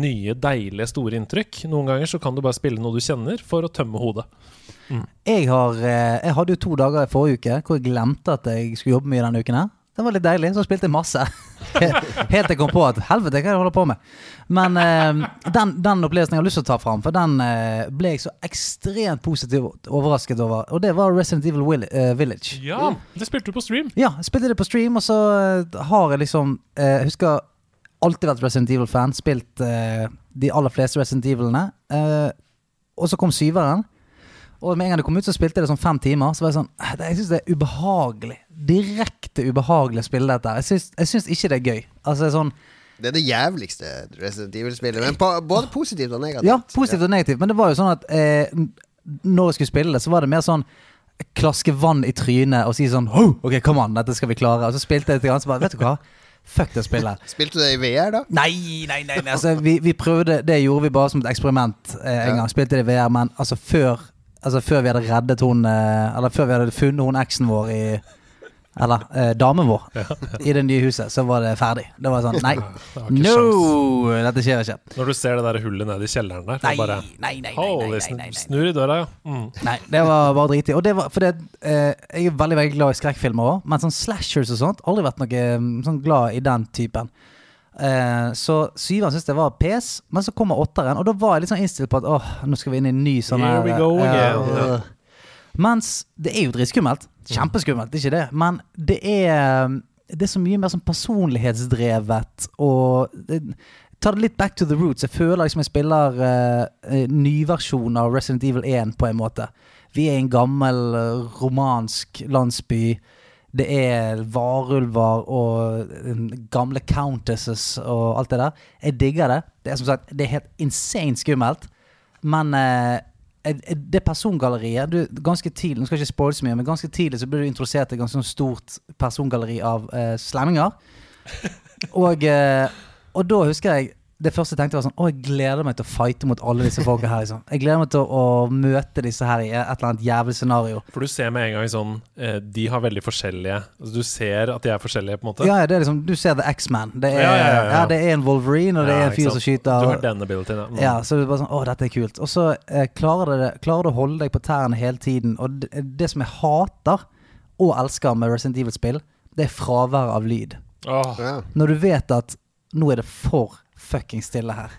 nye, deilige, store inntrykk. Noen ganger så kan du bare spille noe du kjenner, for å tømme hodet. Jeg, har, eh, jeg hadde jo to dager i forrige uke hvor jeg glemte at jeg skulle jobbe mye denne uken. her Det var litt deilig, så spilte jeg masse. Helt til jeg kom på at helvete, hva er det jeg holder på med? Men eh, den, den opplevelsen jeg har lyst til å ta fram, for den eh, ble jeg så ekstremt positivt overrasket over. Og det var Resident Evil Will eh, Village. Ja! Det spilte du på stream. Ja, jeg spilte det på stream, og så eh, har jeg liksom eh, Jeg husker alltid vært Resident Evil-fan. Spilt eh, de aller fleste Resident Evil-ene. og så kom syveren. Og med en gang det kom ut, så spilte jeg det sånn fem timer. Så var jeg sånn "Eh, Jeg syns det er ubehagelig. Direkte ubehagelig å spille dette. Jeg syns, ikke det er gøy. Altså sånn Det er det jævligste Resident Evil-spillet, men på, både positivt og negativt. Ja, positivt og negativt. Men det var jo sånn at eh, når jeg skulle spille det, så var det mer sånn klaske vann i trynet og si sånn oh, Ok, come on, dette skal vi klare. Og så spilte jeg litt, og så bare Vet du hva? Fuck det spillet. Spilte du det i VR, da? Nei, nei, nei. nei. Altså, vi, vi prøvde Det gjorde vi bare som et eksperiment eh, en gang. Spilte det i VR, men altså før Altså før vi hadde reddet hun eh, Eller før vi hadde funnet hun eksen vår i Eller eh, damen vår i det nye huset, så var det ferdig. Det var sånn Nei, no! sjans. Dette skjer ikke. Når du ser det der hullet nede i kjelleren der, Nei, så bare nei, nei, nei, nei, nei, nei, nei. Snur i døra, ja. Mm. Nei, det var bare dritig. Og det var fordi eh, jeg er veldig veldig glad i skrekkfilmer òg, men sånn slashers og sånt aldri vært noe mm, sånn glad i den typen. Eh, så syveren syntes jeg var pes, men så kommer åtteren, og da var jeg litt sånn innstilt på at åh, nå skal vi inn i en ny sånn Here we go eh, again. uh. Mens det er jo dritskummelt. Kjempeskummelt, ikke det. Men det er Det er så mye mer sånn personlighetsdrevet og det, Ta det litt back to the roots. Jeg føler liksom jeg spiller uh, nyversjon av Resident Evil 1 på en måte. Vi er i en gammel eh, romansk landsby. Det er varulver og gamle countesses og alt det der. Jeg digger det. Det er som sagt Det er helt insane skummelt. Men eh, eh, det persongalleriet du, Ganske tidlig Nå skal jeg ikke spoile så mye, men ganske tidlig så ble du introdusert til et ganske sånn stort persongalleri av eh, slemminger. Og, eh, og da husker jeg det første jeg tenkte var sånn Å, jeg gleder meg til å fighte mot alle disse folka her. Liksom. Jeg gleder meg til å, å møte disse her i et eller annet jævlig scenario. For du ser med en gang sånn eh, De har veldig forskjellige altså, Du ser at de er forskjellige, på en måte. Ja, ja, det er liksom Du ser The X-Man. Det, Ja, ja, ja, ja. det er en Wolverine, og det Ja, er en fyr som skyter. Du har den abilityen, ja. Mm. Ja, så det er bare sånn Å, dette er kult. Og så eh, klarer, det, klarer du å holde deg på tærne hele tiden. Og det, det som jeg hater og elsker med Resident Evil-spill, det er fraværet av lyd. Oh. Ja. Når du vet at nå er det for fucking stille her.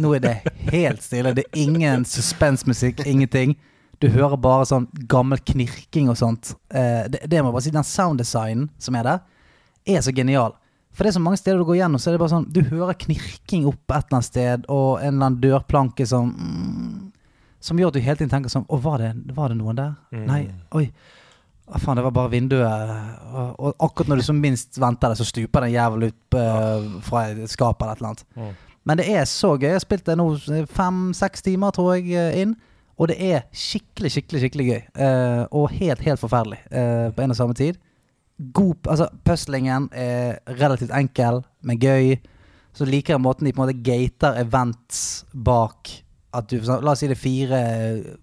Nå er det helt stille. Det er ingen suspensmusikk, ingenting. Du hører bare sånn gammel knirking og sånt. Eh, det, det må jeg bare si, Den sounddesignen som er der, er så genial. For det er så mange steder du går gjennom, så er det bare sånn Du hører knirking opp et eller annet sted, og en eller annen dørplanke som mm, Som gjør at du hele tiden tenker sånn Å, var det, var det noen der? Nei, oi. Å, faen, det var bare vinduet. Og, og akkurat når du som minst venter det, så stuper den jævelen ut uh, fra et skap eller et eller annet. Men det er så gøy. Jeg har spilt det nå fem-seks timer, tror jeg, eh, inn. Og det er skikkelig, skikkelig skikkelig gøy. Uh, og helt, helt forferdelig uh, på en og samme tid. God Altså, puzzlingen er relativt enkel, men gøy. Så liker jeg måten de på en måte gater events bak at du La oss si det er fire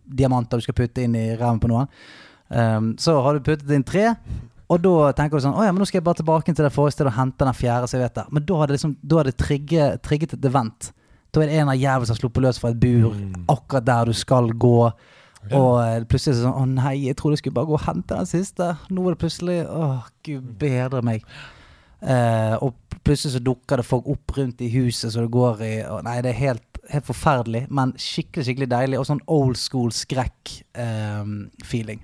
diamanter du skal putte inn i ræven på noen. Um, så har du puttet inn tre, og da tenker du sånn Å ja, men nå skal jeg bare tilbake til det forrige stedet og hente den fjerde. Så jeg vet det. Men da har det liksom Da har det trigget, trigget et event. Da er det en av jævlene som har sluppet løs fra et bur akkurat der du skal gå. Og eh, plutselig er det sånn Å nei, jeg trodde jeg skulle bare gå og hente den siste. Nå er det plutselig Å, gud bedre meg. Uh, og plutselig så dukker det folk opp rundt i huset så det går i og, Nei, det er helt, helt forferdelig, men skikkelig skikkelig deilig. Og sånn old school skrekk-feeling.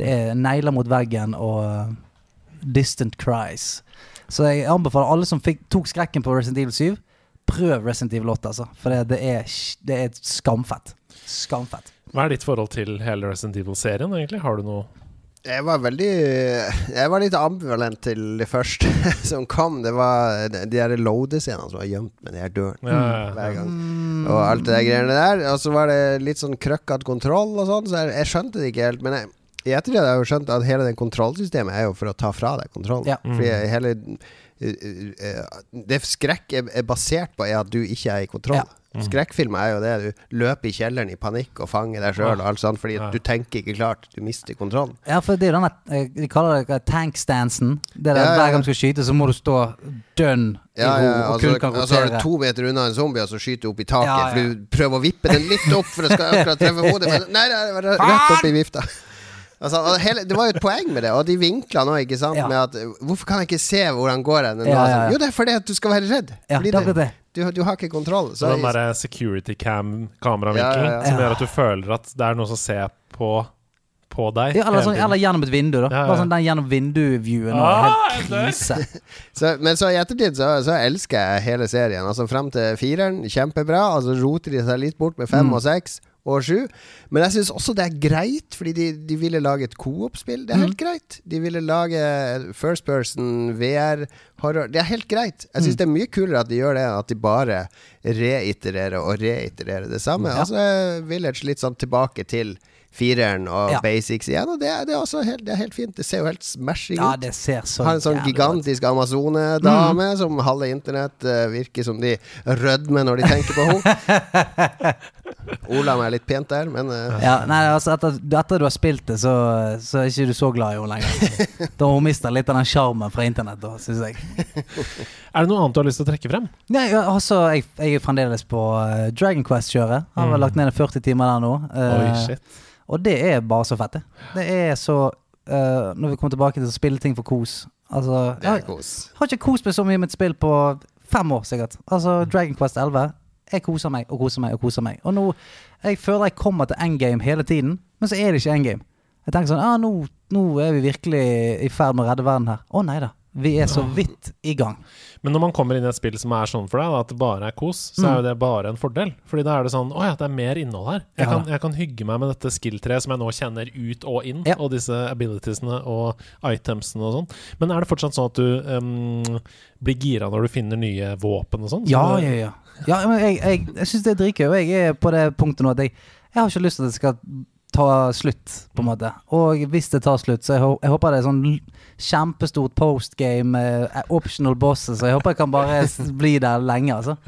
Det er negler mot veggen og eh, distant cries. Så jeg anbefaler alle som fikk, tok skrekken på Resident Evil 7, prøv Resident Evil 8, altså. For det, det, er, det er skamfett. Skamfett. Hva er ditt forhold til hele Resident Evil-serien, egentlig? Har du noe Jeg var veldig Jeg var litt ambivalent til det første som kom. Det var de de der loadescenene som var gjemt med de her dørene Ja, ja, ja. hver gang. Og alt det der greiene der. Og så var det litt sånn krøkkete kontroll og sånn, så jeg, jeg skjønte det ikke helt. Men jeg, i ettertid har jeg jo skjønt at hele det kontrollsystemet er jo for å ta fra deg kontrollen. Ja. Fordi hele eh, eh, Det skrekk er, er basert på, er at du ikke er i kontroll. Ja. Skrekkfilmer er jo det. Du løper i kjelleren i panikk og fanger deg sjøl og alt sånt, fordi Ja. du tenker ikke klart. Du mister kontrollen. Ja, for det er jo denne eh, De kaller det tankstansen. Det der Ja, ja, Hver gang du skal skyte, så må du stå dønn i Ja, ro ja, og altså, kun kan altså er du to meter unna en zombie, og så skyter du opp i taket. Ja, ja. For du prøver å vippe den litt opp for det skal akkurat treffe hodet, men nei, det var rett opp i vifta. Altså, og hele, det var jo et poeng med det, og de vinklene òg, ikke sant. Ja. Med at Hvorfor kan jeg ikke se hvor han går den? Ja, ja, ja. Jo, det er fordi at du skal være redd. Ja, fordi det det. Du, du har ikke kontroll. Så den derre security cam-kameravinkelen Ja, ja, ja. som Ja. gjør at du føler at det er noen som ser på, på deg. Ja, eller, sånn, eller gjennom et vindu, da. Ja, ja. Bare sånn den gjennom vindu-viewen. Ah, Ah, helt krise. så, men så i ettertid så, så elsker jeg hele serien. Altså Frem til fireren, kjempebra. Altså Roter de seg litt bort med fem Mm. og seks og sju. Men jeg syns også det er greit, fordi de, de ville lage et coop-spill. Det er Mm. helt greit. De ville lage first person, VR, horror. Det er helt greit. Jeg Mm. det er mye kulere at de gjør det, enn at de bare reitererer og reitererer det samme. Ja. Altså Village litt sånn tilbake til fireren og Ja. basics igjen, og det, det, er også helt, det er helt fint. Det ser jo helt smashing Ja, ut. det ser så Har en sånn gigantisk Amazone-dame Mm. som halve internett uh, virker som de rødmer når de tenker på henne. Ola meg litt pent der, men uh. Ja, nei, altså etter, etter du har spilt det, så, så er ikke du så glad i henne lenger. Da har hun mista litt av den sjarmen fra internett, da, syns jeg. Er det noe annet du har lyst til å trekke frem? Nei, altså, jeg, jeg er fremdeles på uh, Dragon Quest-kjøret. Har vel Mm. lagt ned 40 timer der nå. Uh, Oi, shit. Og det er bare så fett, det. Det er så uh, Når vi kommer tilbake til å spille ting for kos Altså, det er jeg kos. har ikke kost meg så mye med et spill på fem år, sikkert. Altså, Dragon Quest 11. Jeg koser meg og koser meg og koser meg. Og nå Jeg føler jeg kommer til endgame hele tiden, men så er det ikke endgame. Jeg tenker sånn ah, nå, nå er vi virkelig i ferd med å redde verden her. Å nei da. Vi er så vidt i gang. Men når man kommer inn i et spill som er sånn for deg, at det bare er kos, så er jo det bare en fordel. Fordi da er det sånn Å ja, det er mer innhold her. Jeg, Ja. kan, jeg kan hygge meg med dette skill-treet som jeg nå kjenner ut og inn, Ja. og disse abilitiesene og itemsene og sånn. Men er det fortsatt sånn at du um, blir gira når du finner nye våpen og sånn? Så Ja, ja, ja. ja men jeg jeg, jeg syns det er dritgøy, og jeg er på det punktet nå at jeg, jeg har ikke lyst til at det skal ta slutt, på en måte. Og hvis det tar slutt, så jeg, jeg håper det er sånn kjempestort postgame, uh, optional bosses, så jeg håper jeg kan bare bli der lenge, altså.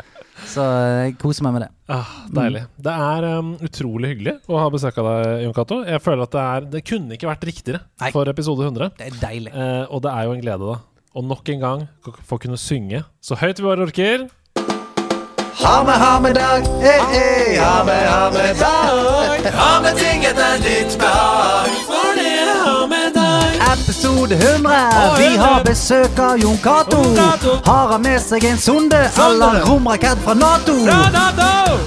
Så eh, jeg koser meg med det. Ah, deilig. Det er um, utrolig hyggelig å ha besøk av deg, Jon Cato. Jeg føler at det er Det kunne ikke vært riktigere Nei. for episode 100. Det er deilig. Uh, og det er jo en glede, da. Og nok en gang få kunne synge så høyt vi bare orker. Ha med, ha med dag, Hey, hey. ha med, ha med dag. Ha med ting etter ditt behag. For det er ha med dag. Episode 100. Vi har besøk av Jon Cato. Har han med seg en sonde eller romrakett fra Nato?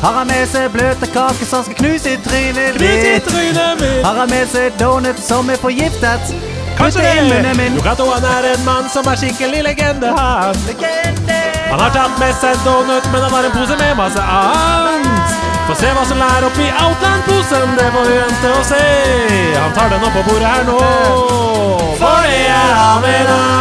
Har han med seg bløte kaker som skal knuse i trynet ditt? mitt. Har han med seg donut som er forgiftet? Kanskje det Jon Cato han er en mann som er skikkelig legende, han. Legende. Han har tatt med seg donut, men han har en pose med masse annet. Få se hva som er oppi Outland-posen, det får vi vente og se. Han tar den opp på bordet her nå. For det er han i dag.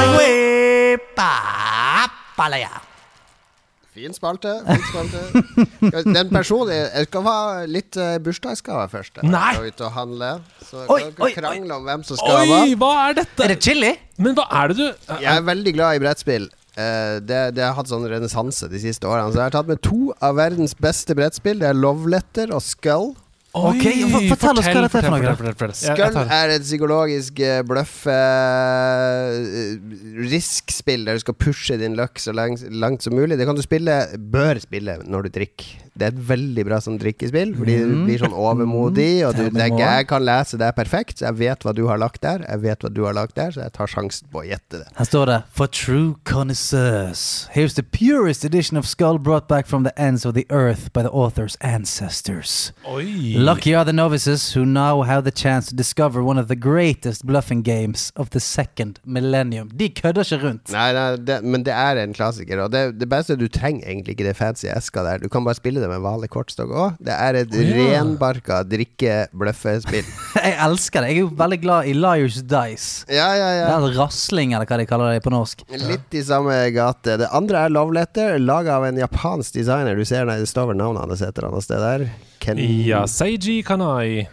Fin spalte. Fin spalte. Den personen Jeg jeg skal ha litt uh, bursdagsgave først. Jeg Nei. skal ut og handle. Så Oi, kan dere oi, krangle om hvem som skal Oi, hva. hva er dette? Er det chili? Men hva er det du Jeg er veldig glad i brettspill. Eh, det, det har hatt sånn renessanse de siste årene. Så jeg har tatt med to av verdens beste brettspill. Det er Love Letter og Skull. Ok, fortell, fortell oss hva dette er for noe. Fortell, fortell, Skull er et psykologisk uh, bløffe uh, risk-spill der du skal pushe din løkk så langt, langt som mulig. Det kan du spille, bør spille når du drikker. Det er et veldig bra sånn drikkespill, fordi du blir sånn overmodig, og du tenker jeg kan lese det perfekt, så jeg vet hva du har lagt der, jeg vet hva du har lagt der, så jeg tar sjansen på å gjette det. Her står det For true connoisseurs Here's the purest edition of Skull brought back from the ends of the earth by the author's ancestors. Oi. Lucky are the novices who now have the chance to discover one of the greatest bluffing games of the second millennium. De kødder ikke rundt. Nei, nei det, men det er en klassiker, og det, det beste du trenger egentlig ikke det fancy eska der. Du kan bare spille det med vanlig kortstokk òg. Det er et ja. renbarka drikke-bløffespill. Jeg elsker det. Jeg er jo veldig glad i Liars Dice. Ja, ja, ja. Det er rasling, eller hva de kaller det på norsk. Litt i samme gate. Det andre er Love Letter, laga av en japansk designer. Du ser der det står vel navnet hans et eller annet sted der. Ken Ja, Seiji Kanai.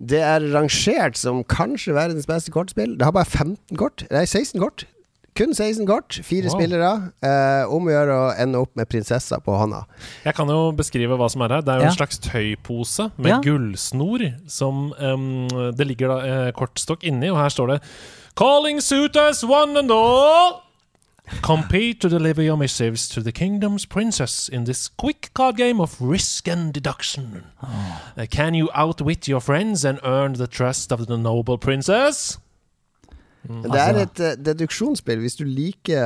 Det er rangert som kanskje verdens beste kortspill. Det har bare 15 kort. Nei, 16 kort. Kun 16 kort. Fire Wow. spillere. Eh, om å gjøre å ende opp med prinsessa på hånda. Jeg kan jo beskrive hva som er her. Det er jo Ja. en slags tøypose med Ja. gullsnor som um, Det ligger da eh, kortstokk inni, og her står det Calling suitors one and all. Compete to deliver your missives to the kingdom's princess in this quick card game of risk and deduction. Uh, can you outwit your friends and earn the trust of the noble princess? Det er et uh, deduksjonsspill hvis du liker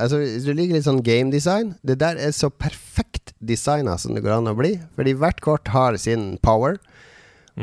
Altså Hvis du liker litt sånn game design. Det der er så perfekt designa som det går an å bli. Fordi hvert kort har sin power.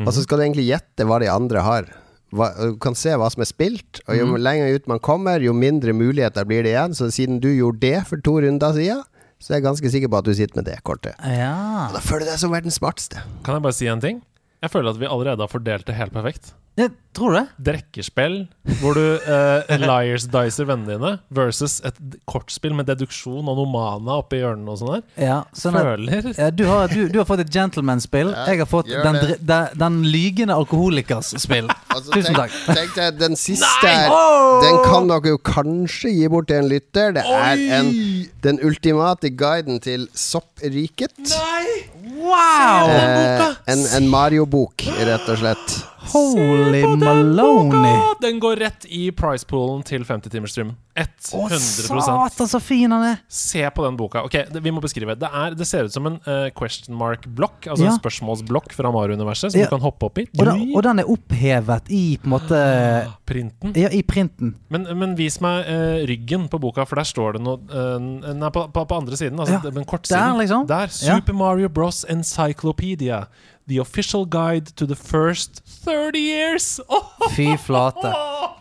Og så skal du egentlig gjette hva de andre har. Hva, du kan se hva som er spilt, og jo lenger ut man kommer, jo mindre muligheter blir det igjen. Så siden du gjorde det for to runder siden, så er jeg ganske sikker på at du sitter med det kortet. Ja. Og da føler du deg som verdens smarteste. Kan jeg bare si en ting? Jeg føler at vi allerede har fordelt det helt perfekt. Ja, tror det? Drekkespill hvor du eh, liars dicer vennene dine, versus et kortspill med deduksjon og nomana oppi hjørnene og sånn der. Ja, sånn at, Føler ja, du, har, du, du har fått et gentleman-spill. Ja, Jeg har fått den, dri- den, den lygende alkoholikers-spill. Altså, Tusen tenk, takk. tenk deg, den siste her, den kan dere jo kanskje gi bort til en lytter. Det er en, den ultimate guiden til soppriket. Nei! Wow! Eh, en en Mario-bok, rett og slett. Holy Å, maloney. Den går rett i price-poolen til 50-timersstreamen. Å, 100 satan, så fin han er! Se på den boka. Ok, det, Vi må beskrive. Det, er, det ser ut som en uh, question mark-blokk, altså Ja. en spørsmålsblokk fra Mario-universet, som Ja. du kan hoppe opp i. Og den, og den er opphevet i på en måte Printen. Ja, i printen. Men, men vis meg uh, ryggen på boka, for der står det noe uh, Nei, på, på, på andre siden. Altså Ja, den kortsiden. der, liksom. Der. Super Mario Bros. Encyclopedia. The official guide to the first 30 years. Oh! Fy flate.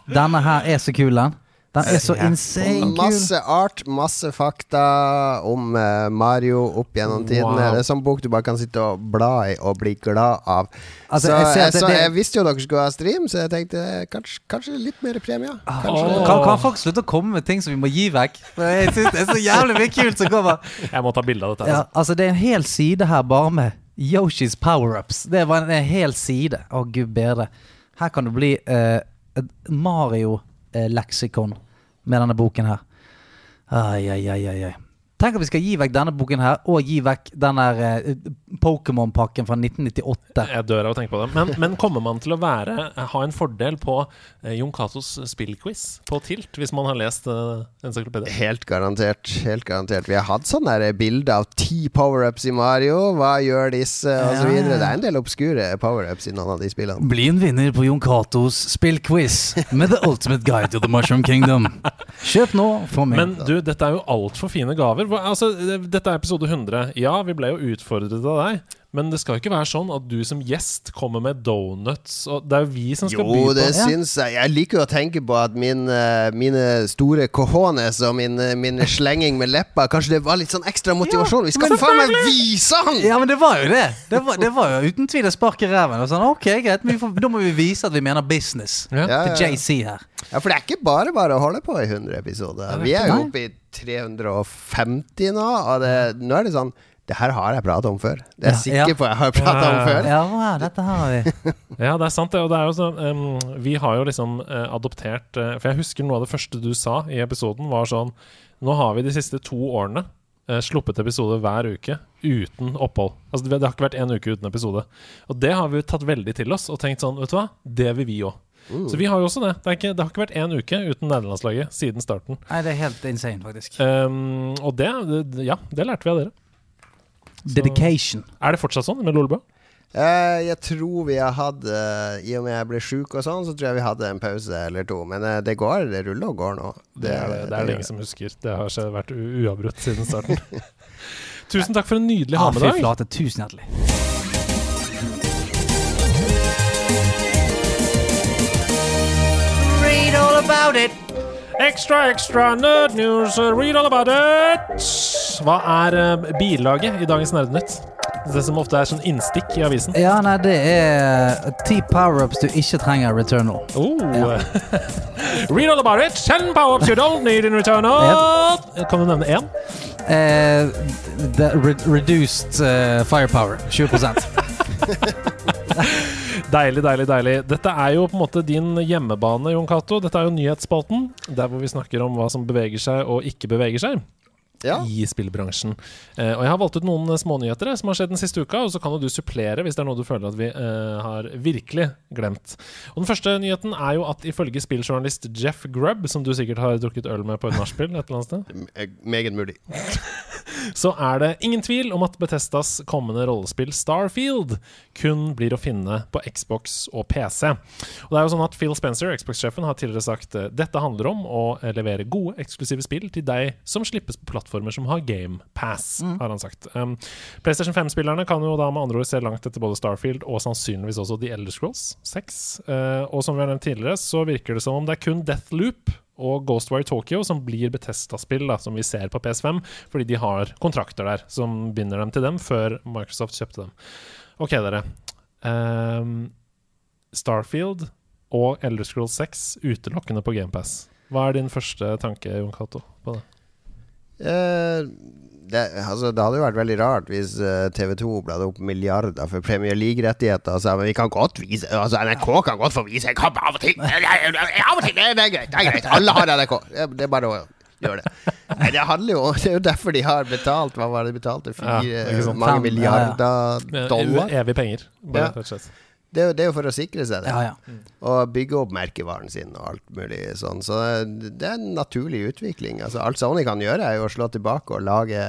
Denne her er så kul, den. Den er så insane kul. Masse art, masse fakta om eh, Mario opp gjennom tidene. Wow. Det er sånn bok du bare kan sitte og bla i og bli glad av. Altså, så jeg det- så det- jeg visste jo dere skulle ha stream, så jeg tenkte eh, kanskje, kanskje litt mer premie. Kan, kan folk slutte å komme med ting som vi må gi vekk? For jeg synes Det er så jævlig mye kult som kommer. Jeg må ta bilde av dette. Ja, Altså. altså Det er en hel side her bare med Yoshis power-ups. Det var en, en hel side. Å, gud bedre. Her kan det bli eh, et Mario-leksikon med denne boken her. Ai, ai, ai, ai. Tenk at vi skal gi vekk denne boken her, og gi vekk den der eh, Pokémon-pakken fra 1998. Jeg dør av å tenke på det. Men, men kommer man til å være ha en fordel på eh, Jon Catos spillquiz på Tilt, hvis man har lest uh, encyklopedien? Helt garantert. Helt garantert. Vi har hatt sånne der bilder av ti power-ups i Mario. Hva gjør disse, osv. Ja. Det er en del obskure power-ups i noen av de spillene. Bli en vinner på Jon Catos spillquiz med The Ultimate Guide to the Mushroom Kingdom. Kjøp nå, få med. Men du, dette er jo altfor fine gaver. Altså, dette er episode 100. Ja, vi ble jo utfordret av deg. Men det skal jo ikke være sånn at du som gjest kommer med donuts. Og det er jo vi som skal by Jo, på det Ja. syns jeg. Jeg liker jo å tenke på at min, eh, mine store cojones og min, eh, min slenging med leppa Kanskje det var litt sånn ekstra motivasjon. Vi skal faen meg vise han! Ja, men det var jo det. Det var, det var jo uten tvil et spark i ræven. Og sånn, ok, greit, men vi får, Da må vi vise at vi mener business. Ja. Ja, ja, Til ja. JC her. Ja, for det er ikke bare bare å holde på i 100 episoder. Vi er jo oppe i 350 nå, og det, nå er det sånn Det her har jeg prata om før. Det er jeg Ja, ja. sikker på jeg har prata om før. Ja, ja, dette har vi. Ja, det er sant, det. Og det er jo sånn um, Vi har jo liksom uh, adoptert uh, For jeg husker noe av det første du sa i episoden, var sånn Nå har vi de siste to årene uh, sluppet episode hver uke uten opphold. Altså Det det har ikke vært én uke uten episode. Og det har vi tatt veldig til oss og tenkt sånn, vet du hva, det vil vi òg. Så vi har jo også det. Det, er ikke, det har ikke vært én uke uten nederlandslaget siden starten. Nei, det er helt insane, faktisk. Um, og det, det Ja, det lærte vi av dere. Dedication. Er det fortsatt sånn med Lolebø? Eh, jeg tror vi har hatt eh, I og med jeg ble sjuk og sånn, så tror jeg vi hadde en pause eller to. Men eh, det går, det ruller og går nå. Det er det, det, er det ingen som husker. Det har ikke vært uavbrutt siden starten. Tusen takk for en nydelig Ah, ha med fy dag. flate, tusen hjertelig. Read all about it. Extra, extra nerd news, read all about it! Hva er eh, bilaget i dagens Nerdenytt? Det som ofte er sånn innstikk i avisen. Ja, nei, det er ti power-ups du ikke trenger i Returnal. Oh. read all about it! Ten power-ups you don't need in return. Kan du nevne én? Uh, the re reduced uh, firepower. 20 Deilig, deilig, deilig. Dette er jo på en måte din hjemmebane, Jon Cato. Dette er jo nyhetsspalten, der hvor vi snakker om hva som beveger seg og ikke beveger seg. Ja. i spillbransjen. Eh, og jeg har valgt ut noen eh, smånyheter eh, som har skjedd den siste uka, og så kan jo du supplere hvis det er noe du føler at vi eh, har virkelig glemt. Og Den første nyheten er jo at ifølge spilljournalist Jeff Grubb, som du sikkert har drukket øl med på et nachspiel et eller annet sted, Eh, Meget mulig. så er det ingen tvil om at Betestas kommende rollespill Starfield kun blir å finne på Xbox og PC. Og det er jo sånn at Phil Spencer, Xbox-sjefen, har tidligere sagt eh, dette handler om å eh, levere gode, eksklusive spill til deg som slippes på plattformer som har Game Pass, har han sagt. Um, PlayStation 5-spillerne kan jo da med andre ord se langt etter både Starfield og sannsynligvis også The Elder Scrolls 6. Uh, og som vi har nevnt tidligere, så virker det som om det er kun Deathloop og Ghostwire Tokyo som blir Betesta-spill, som vi ser på PS5, fordi de har kontrakter der som binder dem til dem før Microsoft kjøpte dem. Ok, dere. Um, Starfield og Elder Scrolls 6 utelukkende på GamePass. Hva er din første tanke, Jon Cato, på det? Eh, det, altså, det hadde jo vært veldig rart hvis eh, TV2 bladde opp milliarder for Premier League-rettigheter og sa men vi kan godt vise Altså NRK kan godt få vise en kamp av og til. Av og til, det, det er greit. Det er greit. Alle har NRK. Det det er bare å gjøre det. Nei, det handler jo Det er jo derfor de har betalt Hva var det de betalte? Fire, ja, mange Fem, milliarder dollar? Evige penger. Bare, Ja. rett og slett. Det er, jo, det er jo for å sikre seg det. Ja, ja. Og bygge opp merkevaren sin og alt mulig sånn. Så det er en naturlig utvikling. Altså, alt Sony kan gjøre, er jo å slå tilbake og lage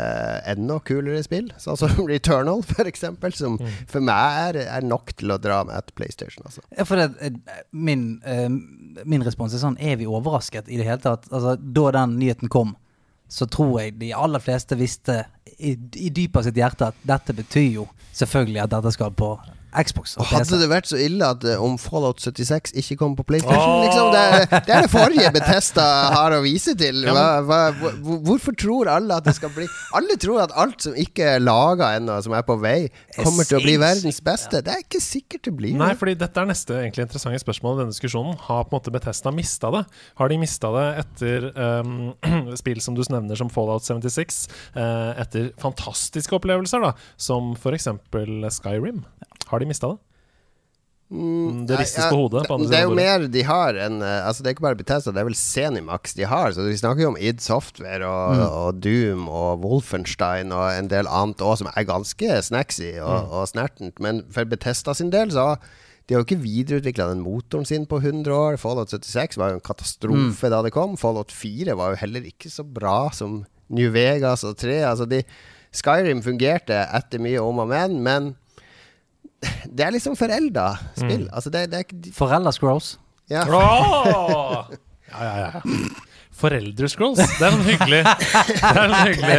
enda kulere spill. Sånn som Returnal, eksempel, som for meg er, er nok til å dra med et PlayStation. Altså. Ja, for det, eh, min, eh, min respons er sånn Er vi overrasket i det hele tatt? Altså, da den nyheten kom, så tror jeg de aller fleste visste i, i dypet av sitt hjerte at dette betyr jo selvfølgelig at dette skal på Xbox. Og hadde det vært så ille at eh, om Fallout 76 ikke kom på PlayStation Oh! liksom, det, det er det forrige Betesta har å vise til. Hva, hva, hvor- hvorfor tror alle at det skal bli Alle tror at alt som ikke er laga ennå, som er på vei, kommer til å bli verdens beste. Det er ikke sikkert det blir Nei, fordi dette er neste egentlig interessante spørsmål i denne diskusjonen. Har på en måte Bethesda mista det? Har de mista det etter um, spill som du nevner som Fallout 76? Uh, etter fantastiske opplevelser, da, som f.eks. Skyrim? Har de mista det? Mm, det ristes Nei, på hodet. På det er jo mer de har enn eh, Altså Det er ikke bare Bethesda, det er vel Zenimax de har. Så Vi snakker jo om id Software og, Mm. og Doom og Wolfenstein og en del annet òg, som er ganske snacksy og, Mm. og snertent. Men for Bethesda sin del så de har jo ikke videreutvikla den motoren sin på 100 år. Fallout 76 var jo en Mm. katastrofe da det kom. Fallout 4 var jo heller ikke så bra som New Vegas og 3. Altså de, Skyrim fungerte etter mye om og men, men det er liksom forelda spill. Mm. Altså det, det er de- Forelda Scrolls. ja. Oh! Ja, ja, ja. Foreldrescrolls. Det er noe hyggelig. Det er noe hyggelig.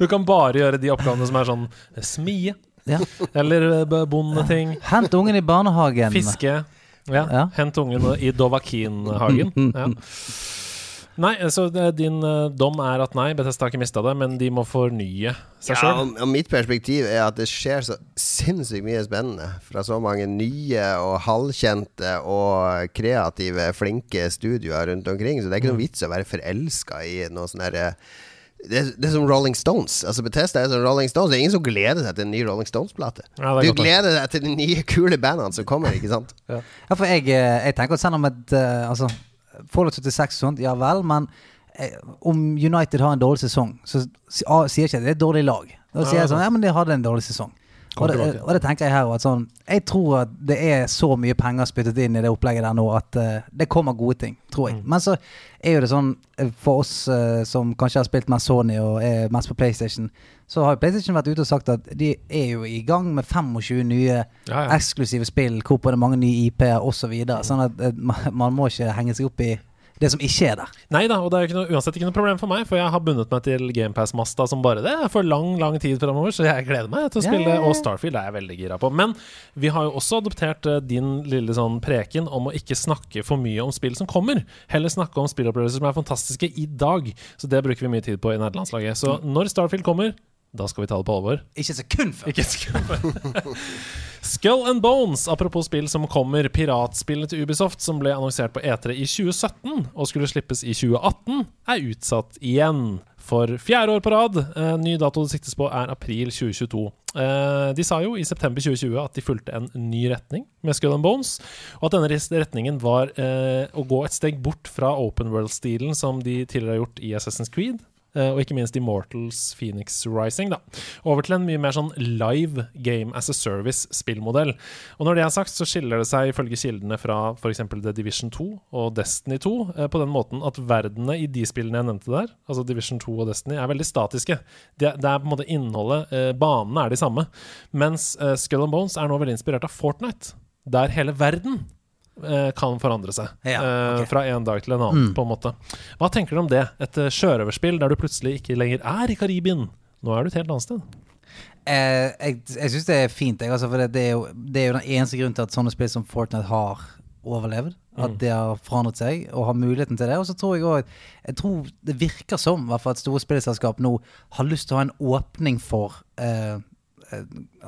Du kan bare gjøre de oppgavene som er sånn smie, Ja. eller eh, bondeting, Hent ungen i barnehagen. fiske. Ja. Ja. Hent ungen i Dovakin-hagen. Ja. Nei, så det, din eh, dom er at nei, Bethesda har ikke mista det, men de må fornye seg Ja, sjøl. og, og mitt perspektiv er at det skjer så sinnssykt mye spennende fra så mange nye og halvkjente og kreative, flinke studioer rundt omkring. Så det er ikke noe vits å være forelska i noe sånn herre det, er- det er som Rolling Stones. Altså Bethesda er som Rolling Stones. Det er ingen som gleder seg til en ny Rolling Stones-plate. Ja, det er du godt gleder deg til de nye, kule bandene som kommer, ikke sant? Ja, for jeg, eh, jeg tenker at selv om et eh, Altså, Fallout 76 og sånt, ja vel, men eh, om United har en dårlig sesong, så si- sier jeg ikke at det er et dårlig lag. Da sier jeg sånn Ja, men de hadde en dårlig sesong. Og det, og det tenker jeg her at sånn Jeg tror at det er så mye penger spyttet inn i det opplegget der nå at uh, det kommer gode ting, tror jeg. Men så er jo det sånn eh, for oss uh, som kanskje har spilt mest Sony og er mest på PlayStation, så har jo PlayStation vært ute og sagt at de er jo i gang med 25 nye Ja, ja. eksklusive spill, hvor på det er mange nye IP-er osv. Så videre. sånn at man, man må ikke henge seg opp i det som ikke er der. Nei da, og det er ikke noe, uansett ikke noe problem for meg, for jeg har bundet meg til GamePass-masta som bare det for lang, lang tid framover, så jeg gleder meg til å spille. ja. Og Starfield er jeg veldig gira på. Men vi har jo også adoptert eh, din lille sånn preken om å ikke snakke for mye om spill som kommer. Heller snakke om spillopplevelser som er fantastiske i dag. Så det bruker vi mye tid på i nederlandslaget. Så når Starfield kommer, da skal vi ta det på alvor. Ikke et sekund før. Ikke skummel. Skull and Bones, apropos spill som kommer. Piratspillet til Ubisoft, som ble annonsert på E3 i 2017 og skulle slippes i 2018, er utsatt igjen. For fjerde år på rad. Eh, ny dato det siktes på, er april 2022. Eh, de sa jo i september 2020 at de fulgte en ny retning med Skull and Bones, og at denne retningen var eh, å gå et steg bort fra open world-stilen som de tidligere har gjort i Assassin's Creed. Eh, og ikke minst Immortals Phoenix Rising. da Over til en mye mer sånn live game as a service-spillmodell. Og når det er sagt, så skiller det seg ifølge kildene fra f.eks. The Division 2 og Destiny 2 eh, på den måten at verdenene i de spillene jeg nevnte der, altså Division 2 og Destiny, er veldig statiske. Det, er på en måte innholdet, eh, banene er de samme. Mens Skull and Bones er nå veldig inspirert av Fortnite, der hele verden kan forandre seg. Ja, okay. ok. Fra en dag til en annen, på en måte. Hva tenker du om det? Et eh, sjørøverspill der du plutselig ikke lenger er i Karibien. Nå er du et helt annet sted. Eh, jeg jeg syns det er fint, jeg, altså, for det, det, er jo, det er jo den eneste grunnen til at sånne spill som Fortnite har overlevd. At det har forandret seg og har muligheten til det. Og så tror jeg òg Jeg tror det virker som hvert fall at store spillselskap nå har lyst til å ha en åpning for eh, eh,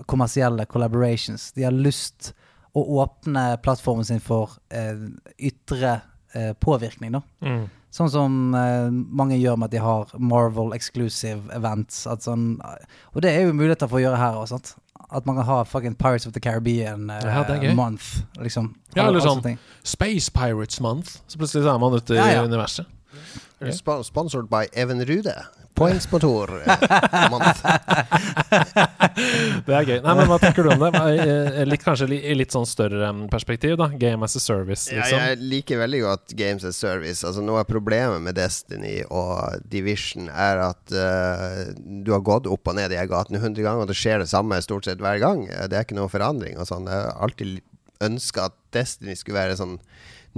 kommersielle collaborations. De har lyst å åpne plattformen sin for eh, ytre eh, påvirkning, da. Sånn som eh, mange gjør med at de har Marvel exclusive events. At sånn, og det er jo muligheter for å gjøre her òg. At man kan ha fucking Pirates of the Caribbean eh, Ja, month, liksom. Ja, eller sånn ting. Space Pirates Month. Så plutselig er man ute i Ja, ja. universet. Sp sponsored by Even Rude. Poengsmotor. Tor Det er gøy. Nei, men Hva tenker du om det? Eh, Litt, kanskje i litt sånn større perspektiv, da. Game as a service, Ja, liksom. jeg liker veldig godt Games as Service. Altså Noe av problemet med Destiny og Division er at uh, du har gått opp og ned i gatene 100 ganger, og det skjer det samme stort sett hver gang. Eh, Det er ikke noe forandring og sånn. Jeg har alltid ønska at Destiny skulle være sånn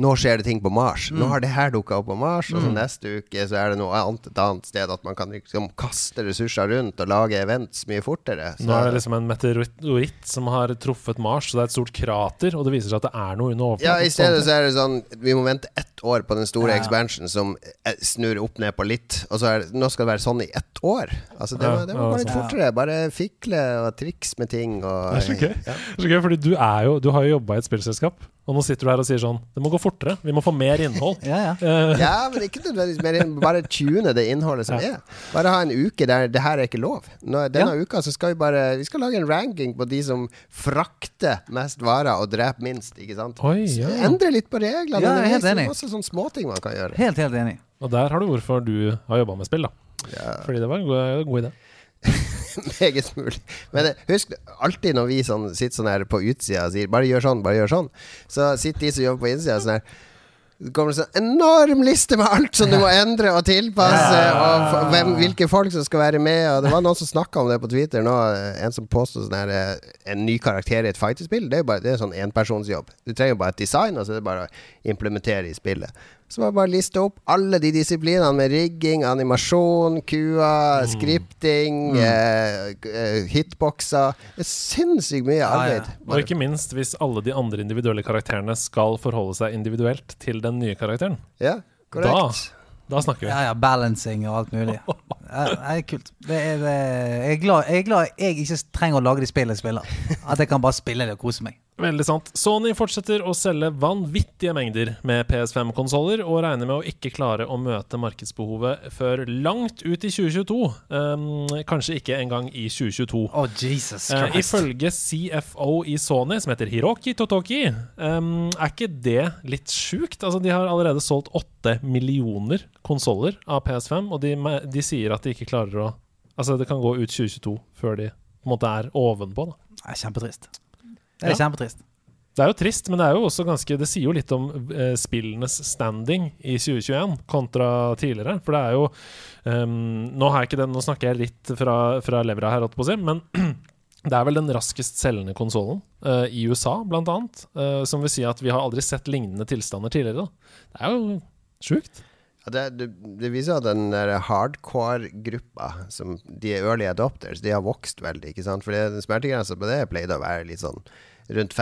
nå skjer det ting på Mars. Nå har det her dukka opp på Mars, og så neste uke så er det noe annet et annet sted. At man kan liksom kaste ressurser rundt og lage events mye fortere. Så- Nå er det liksom en meteoritt som har truffet Mars, så det er et stort krater, og det viser seg at det er noe under overflaten. Ja, i stedet så er det sånn Vi må vente ett år på den store Ja. expansionen som eh, snur opp ned på litt. Og så er det, nå skal det være sånn i ett år. Altså Det, må- det må gå litt sånn. fortere. Bare fikle og triks med ting. Og, Det er så gøy. Det er så gøy, fordi du jo Du har jo jobba i et spillselskap, og nå sitter du her og sier sånn Det må gå fortere. Vi må få mer innhold. Ja, ja. Eh, Ja, men ikke nødvendigvis mer enn bare tune det innholdet som Ja. er. Bare ha en uke der det her er ikke lov. Nå, denne uka så skal vi bare Vi skal lage en ranking på de som frakter mest varer og dreper minst, ikke sant? Oi, Så ja. Endre litt på reglene. Ja, jeg er helt Det er enig. Masse sånne småting man kan gjøre. Helt, helt enig. Og der har du hvorfor du har jobba med spill, da. Ja. Fordi det var en god, god idé. Meget mulig. Men eh, husk alltid når vi sånn, sitter sånn her på utsida og sier 'bare gjør sånn, bare gjør sånn', så sitter de som jobber på innsida sånn her det kommer en sånn enorm liste med alt som du må endre og tilpasse, og hvem, hvilke folk som skal være med. Og det var noen som snakka om det på Twitter nå, eh, en som påsto sånn her eh, En ny karakter i et fighterspill, det er jo bare det er sånn enpersonsjobb. Du trenger bare et design, og så er det bare å implementere i spillet. Så var det bare å liste opp alle de disiplinene med rigging, animasjon, kua, skripting, eh, k- eh, hitboxer. Det er sinnssykt mye ja. ja. Og ikke minst hvis alle de andre individuelle karakterene skal forholde seg individuelt til den nye karakteren. Ja, korrekt. Da snakker vi. Ja, ja, balancing og alt mulig. Ja, det er kult. Det er, det, jeg, er glad, jeg er glad jeg ikke trenger å lage de spillene jeg spiller. At jeg kan bare spille det og kose meg. Veldig sant. Sony fortsetter å selge vanvittige mengder med PS5-konsoller, og regner med å ikke klare å møte markedsbehovet før langt ut i 2022. Um, kanskje ikke engang i 2022. Oh, Jesus Christ. ifølge CFO i Sony, som heter Hiroki Totoki, um, er ikke det litt sjukt? Altså, de har allerede solgt åtte millioner konsoller av PS5, og de, de sier at de ikke klarer å Altså, det kan gå ut 2022 før de på en måte er ovenpå, da. Det er kjempetrist. Det er Ja. kjempetrist. Det er jo trist, men det er jo også ganske Det sier jo litt om eh, spillenes standing i 2021 kontra tidligere. For det er jo um, Nå har jeg ikke den Nå snakker jeg litt fra, fra levra her, på å si, men det er vel den raskest selgende konsollen uh, i USA, blant annet. eh, som vil si at vi har aldri sett lignende tilstander tidligere. Da. Det er jo sjukt. Ja, det, det, det viser at den hardcore-gruppa, de early adopters, de har vokst veldig. ikke sant? For det- smertegrensa på det pleide å være litt sånn rundt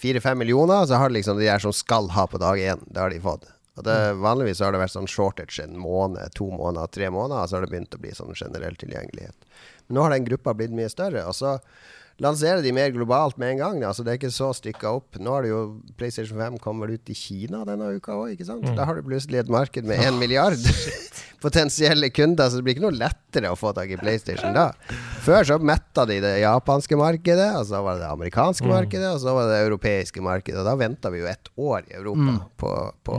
fire-fem millioner. Så har det liksom de der som skal ha på dag én, det har de fått. Og det, vanligvis har det vært sånn shortage en måned, to måneder, tre måneder, og så har det begynt å bli sånn generell tilgjengelighet. Men nå har den gruppa blitt mye større, og så lanserer de mer globalt med en gang. Altså Det er ikke så stykka opp. Nå er det jo PlayStation 5 kommer ut i Kina denne uka òg, ikke sant? Da har du plutselig et marked med én milliard potensielle kunder, så det blir ikke noe lettere å få tak i PlayStation da. Før så metta de det japanske markedet, og så var det det amerikanske markedet, og så var det det europeiske markedet. Og da venta vi jo ett år i Europa på, på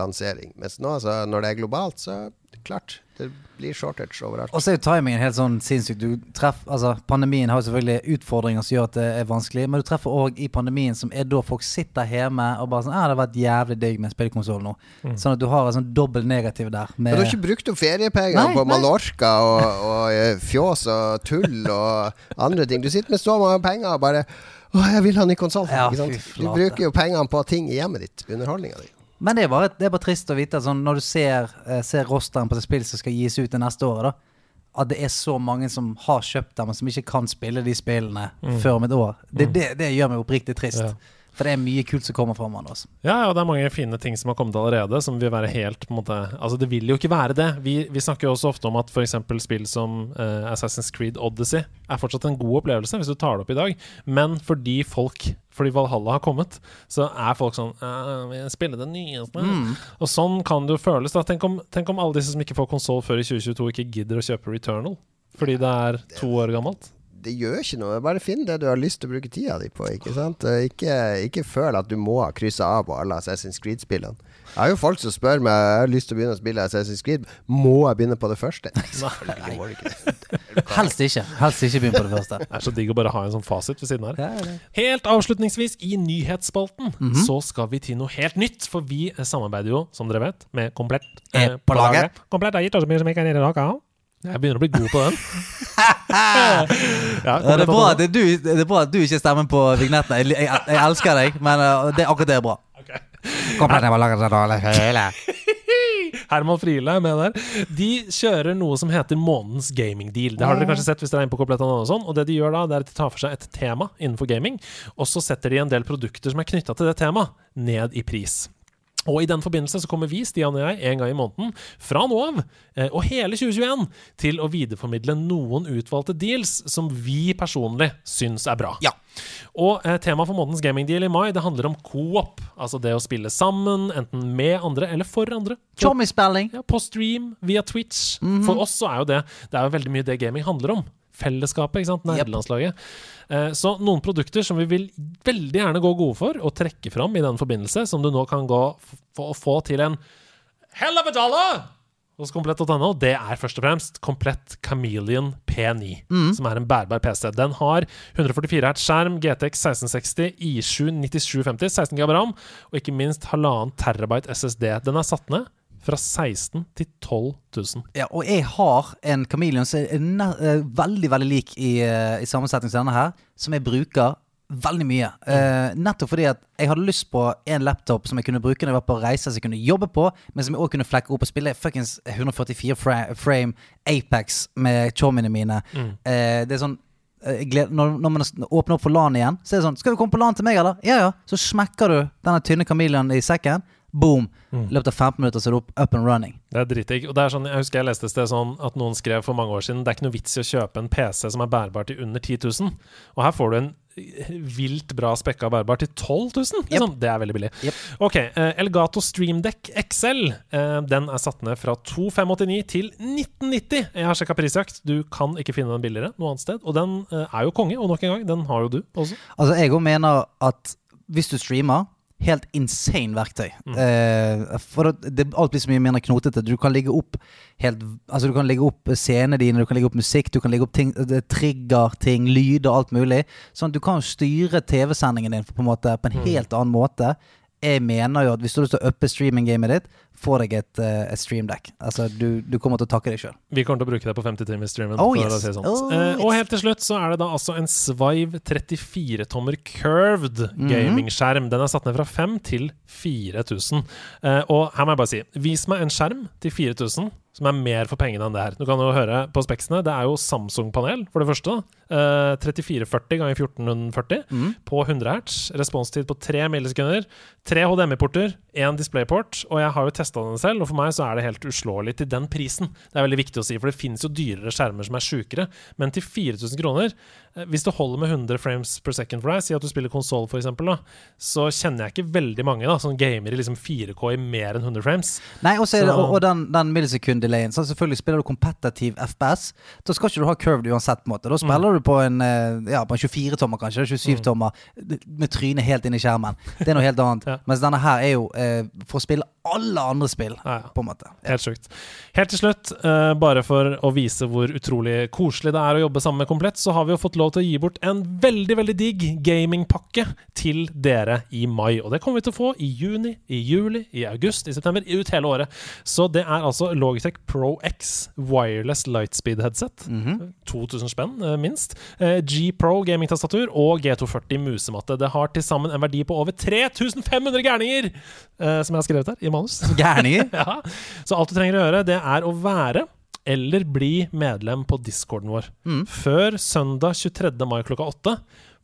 lansering. Mens nå, så når det er globalt, så klart. Det blir shortage overalt. Og så er jo timingen helt sånn sinnssyk. Du treff, altså, pandemien har jo selvfølgelig utfordringer som gjør at det er vanskelig, men du treffer òg i pandemien som er da folk sitter hjemme og bare sånn Ja, det har vært jævlig digg med en spillkonsoll nå. Sånn at du har en sånn dobbel negativ der. Men Med, du har ikke brukt opp feriepengene på. Mallorca og, og eh, fjås og tull og andre ting. Du sitter med så mange penger og bare Å, jeg vil ha ny konsoll. Ja, Du bruker jo pengene på ting i hjemmet ditt. Underholdninga di. Men det er, bare, det er bare trist å vite at sånn, når du ser, eh, ser rosteren på et spill som skal gis ut det neste året, da, at det er så mange som har kjøpt dem, men som ikke kan spille de spillene før om et år. Det, det, det gjør meg oppriktig trist. Ja. For det er mye kult som kommer fra hverandre. Altså. Ja, ja, det er mange fine ting som har kommet allerede, som vil være helt på en måte Altså, det vil jo ikke være det. Vi, vi snakker jo også ofte om at f.eks. spill som uh, Assassin's Creed Odyssey er fortsatt en god opplevelse hvis du tar det opp i dag, men fordi folk fordi Valhalla har kommet, så er folk sånn «Øh, vil Spille det nyeste? Og sånn kan det jo føles. da Tenk om, tenk om alle disse som ikke får konsoll før i 2022, ikke gidder å kjøpe Returnal fordi det er to år gammelt. Det gjør ikke noe. Bare finn det du har lyst til å bruke tida di på. Ikke sant? Ikke, ikke føl at du må krysse av på alle Assassin's Creed-spillene. Jeg har jo folk som spør meg Jeg har lyst til å begynne å spille Assassin's Creed. Må jeg begynne på det første? Nei, ikke. Helst ikke. Helst ikke begynne på det første. Det er så digg å bare ha en sånn fasit ved siden her. Helt avslutningsvis, i nyhetsspalten, så skal vi til noe helt nytt. For vi samarbeider jo, som dere vet, med Komplett. Eh, på laget. Komplett har gitt oss mye som jeg kan gjøre i dag. Jeg begynner å bli god på den. ja, det, er bra, det, er du, det er bra at du ikke stemmer på vignetten. Jeg, jeg, jeg elsker deg, men uh, det, akkurat det er bra. Okay. Kom det. Herman Friele er med der. De kjører noe som heter månedens gaming deal. Det har dere kanskje sett hvis dere er inne på Komplett og sånn. Og det de gjør da, det er at de tar for seg et tema innenfor gaming, og så setter de en del produkter som er knytta til det temaet, ned i pris. Og i den forbindelse så kommer vi, Stian og jeg, en gang i måneden fra nå av, eh, og hele 2021, til å videreformidle noen utvalgte deals som vi personlig syns er bra. Ja. Og eh, temaet for månedens gamingdeal i mai Det handler om co-op. Altså det å spille sammen, enten med andre eller for andre. Chommy-spilling. Ja, på stream, via Twitch. For oss så er jo det Det er jo veldig mye det gaming handler om. Fellesskapet, ikke sant? Nerdelandslaget. Eh, så noen produkter som vi vil veldig gjerne gå gode for og trekke fram i den forbindelse, som du nå kan gå f- få til en hell of a dollar hos komplett.no, det er først og fremst Komplett Chameleon P9, som er en bærbar PC. Den har 144 Hz skjerm, GTX 1660, I7 9750, 16 GB ram, og ikke minst halvannen terabyte SSD. Den er satt ned fra 16 til 12 000. Ja, og jeg har en Chameleon som er eh, veldig veldig lik i, eh, i sammensetning som denne her, som jeg bruker veldig mye. Eh, nettopp fordi at jeg hadde lyst på en laptop som jeg kunne bruke når jeg var på reise, som jeg kunne jobbe på, men som jeg òg kunne flekke opp og spille fuckings 144 fra frame Apex med chommene mine. Eh, det er sånn gleder, når, når man åpner opp for LAN igjen, så er det sånn 'Skal du komme på LAN til meg, eller?' Ja ja. Så smekker du denne tynne Chameleon i sekken. Boom. I løpet av 15 minutter så er du opp, up and running. Det er dritdigg. Og det er sånn, jeg husker jeg leste et sted sånn at noen skrev for mange år siden det er ikke noe vits i å kjøpe en PC som er bærbar til under 10 000. Og her får du en vilt bra spekka bærbar til 12 000. Liksom. Det er veldig billig. Yep. Ok, eh, Elgato Streamdeck XL. Eh, den er satt ned fra 2589 til 1990. Jeg har sjekka prisjakt. Du kan ikke finne den billigere noe annet sted. Og den eh, er jo konge. Og nok en gang, den har jo du også. Altså, jeg òg mener at hvis du streamer Helt insane verktøy. Eh, for det, alt blir så mye mer knotete. Du kan ligge opp helt Altså Du kan legge opp scenene dine, du kan legge opp musikk, du kan legge opp ting, trigger ting, lyder, alt mulig. Sånn at du kan styre TV-sendingen din på en måte På en helt annen måte. Jeg mener jo at hvis du har lyst til å uppe streaminggamet ditt, få deg et, eh, et streamdeck. Altså, du, du kommer til å takke deg sjøl. Vi kommer til å bruke det på 50-timersstreamen. Oh, for yes. si sånn. Oh, Eh, og helt til slutt så er det da altså en Svive 34-tommer curved Mhm. gamingskjerm. Den er satt ned fra 5 til 4000. Eh, og her må jeg bare si, vis meg en skjerm til 4000 som er mer for pengene enn det her. Du kan jo høre på speksene. Det er jo Samsung-panel, for det første. Eh, 3440 ganger 1440 mm. på 100 hertz. Responstid på 3 millisekunder. Tre HDMI-porter, én DisplayPort. Og jeg har jo testa den selv, og for meg så er det helt uslåelig til den prisen. Det er veldig viktig å si, for det finnes jo dyrere skjermer som er sjukere. Men til 4000 kroner, eh, hvis det holder med 100 frames per second for deg, si at du spiller konsoll f.eks., så kjenner jeg ikke veldig mange da som gamer i liksom 4K i mer enn 100 frames. Nei, også det, og, og den, den millisekund-delayen. Så selvfølgelig Spiller du kompetitiv FPS, da skal ikke du ha curved uansett. på en måte Da spiller du på en, eh, ja, på en 24-tommer, kanskje. 27-tommer med trynet helt inn i skjermen. Det er noe helt annet. Ja. Mens denne her er jo eh, for å spille alle andre spill, Ja, på en måte. Helt sjukt. Helt til slutt, eh, bare for å vise hvor utrolig koselig det er å jobbe sammen med Komplett, så har vi jo fått lov til å gi bort en veldig, veldig digg gamingpakke til dere i mai. Og det kommer vi til å få i juni, i juli, i august, i september, ut hele året. Så det er altså Logitech Pro X wireless lightspeed headset. 2000 spenn, eh, minst. Eh, G Pro gamingtastatur og G240 musematte. Det har til sammen en verdi på over 3500 gærninger, eh, som jeg har skrevet her i manus. Gærninger. Ja. Så alt du trenger å gjøre, det er å være eller bli medlem på discorden vår. Før søndag 23. mai klokka åtte.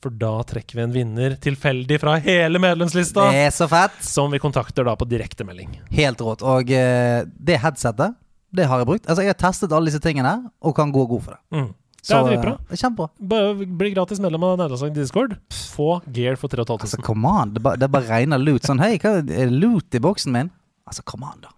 For da trekker vi en vinner tilfeldig fra hele medlemslista. Det er så fett. Som vi kontakter da på direktemelding. Helt rått. Og eh, det headsetet, det har jeg brukt. Altså, jeg har testet alle disse tingene, og kan gå god for det. Mm. Det er dritbra. eh, Kjempebra. Bare bli gratis medlem av Nederlandslaget Discord. Få gear for Altså, 3500. come on. Det bare, det bare regner loot. Sånn, hei, hva er loot i boksen min? Altså, come on, da.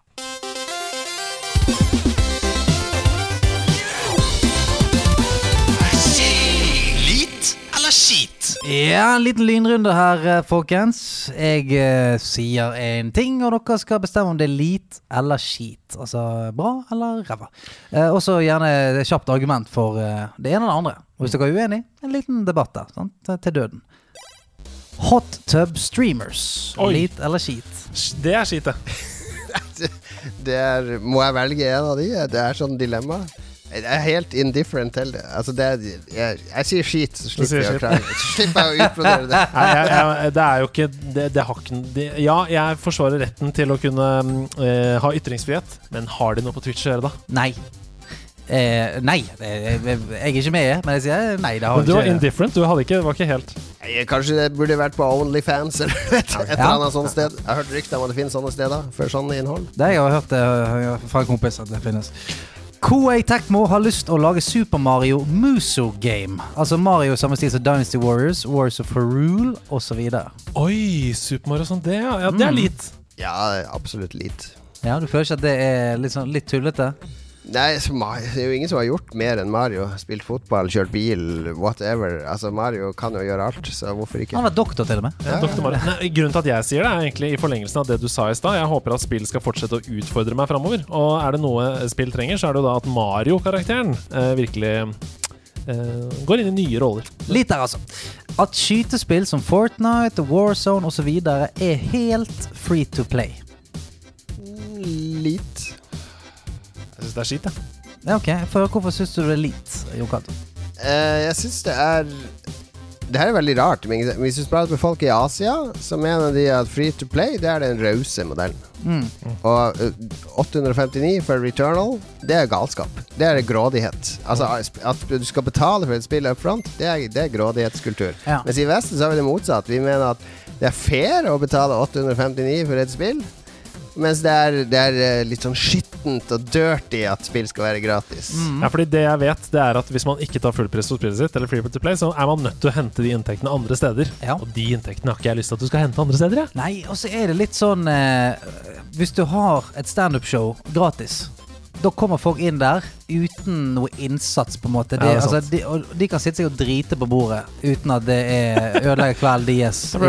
Skit? Ja, en liten lynrunde her, eh, folkens. Jeg eh, sier en ting, og dere skal bestemme om det er lit eller skit. Altså bra eller ræva. Eh, og så gjerne et kjapt argument for eh, det ene eller det andre. Og hvis dere er uenige, en liten debatt der. Sant? Til- Til døden. Hot tub streamers. Oi. Lit eller skit? Det er skit, det. Det er, må jeg velge en av de? Det er sånn dilemma. Jeg er helt indifferent til det. Altså det er, jeg, jeg sier skit, så slipper jeg skit. Så slipper jeg å utbrodere det. Nei, jeg, jeg, det er jo ikke det, det har ikke det, Ja, jeg forsvarer retten til å kunne eh, ha ytringsfrihet, men har de noe på Twitch å gjøre, da? Nei. Eh, nei. Jeg, jeg er ikke med, men jeg sier nei. Det har Men du var ikke indifferent. Du hadde ikke, var ikke helt Kanskje det burde vært på Onlyfans eller et, et eller Ja. annet sånt sted. Jeg har hørt rykter om at det finnes sånne steder for sånn innhold. Det jeg har hørt det fra en kompis at det finnes. Koei Tekmo har lyst til å lage Super Mario Muso Game. Altså Mario samme stil som Dynasty Warriors, Wars of Rule osv. Oi, Super Mario sånn. Det, ja. ja det er Mm. litt. Ja, absolutt litt. Ja, du føler ikke at det er litt, sånn, litt tullete? Nei, det er jo ingen som har gjort mer enn Mario. Spilt fotball, kjørt bil, whatever. Altså, Mario kan jo gjøre alt, så hvorfor ikke? Han var doktor til og med. Ja. Nei, grunnen til at jeg sier det, er egentlig i forlengelsen av det du sa i stad. Jeg håper at spill skal fortsette å utfordre meg framover. Og er det noe spill trenger, så er det jo da at Mario-karakteren eh, virkelig eh, går inn i nye roller. Litt der, altså. At skytespill som Fortnite, Warzone osv. er helt free to play. Litt. Jeg syns det er skitt, jeg. Ja, ok, for Hvorfor syns du det er litt, Jon Cato? Eh, jeg syns det er Det her er veldig rart, men hvis du at med folk i Asia, så mener de at free to play det er den rause modellen. Mm. Og eh, 859 for Returnal, det er galskap. Det er grådighet. Altså At du skal betale for et spill up front, det er, det er grådighetskultur. Ja. Mens i Vesten så har vi det motsatt. Vi mener at det er fair å betale 859 for et spill. Mens det er, det er eh, litt sånn skittent og dirty at spill skal være gratis. Ja, fordi det jeg vet, det er at hvis man ikke tar fullpris på spillet sitt, eller free to play, så er man nødt til å hente de inntektene andre steder. Ja. Og de inntektene har ikke jeg lyst til at du skal hente andre steder, jeg. Nei, og så er det litt sånn eh, Hvis du har et standup-show gratis, da kommer folk inn der uten noe innsats, på en måte. De, Ja, altså, de, og de kan sitte seg og drite på bordet uten at det er ødelegger kvelden deres. Det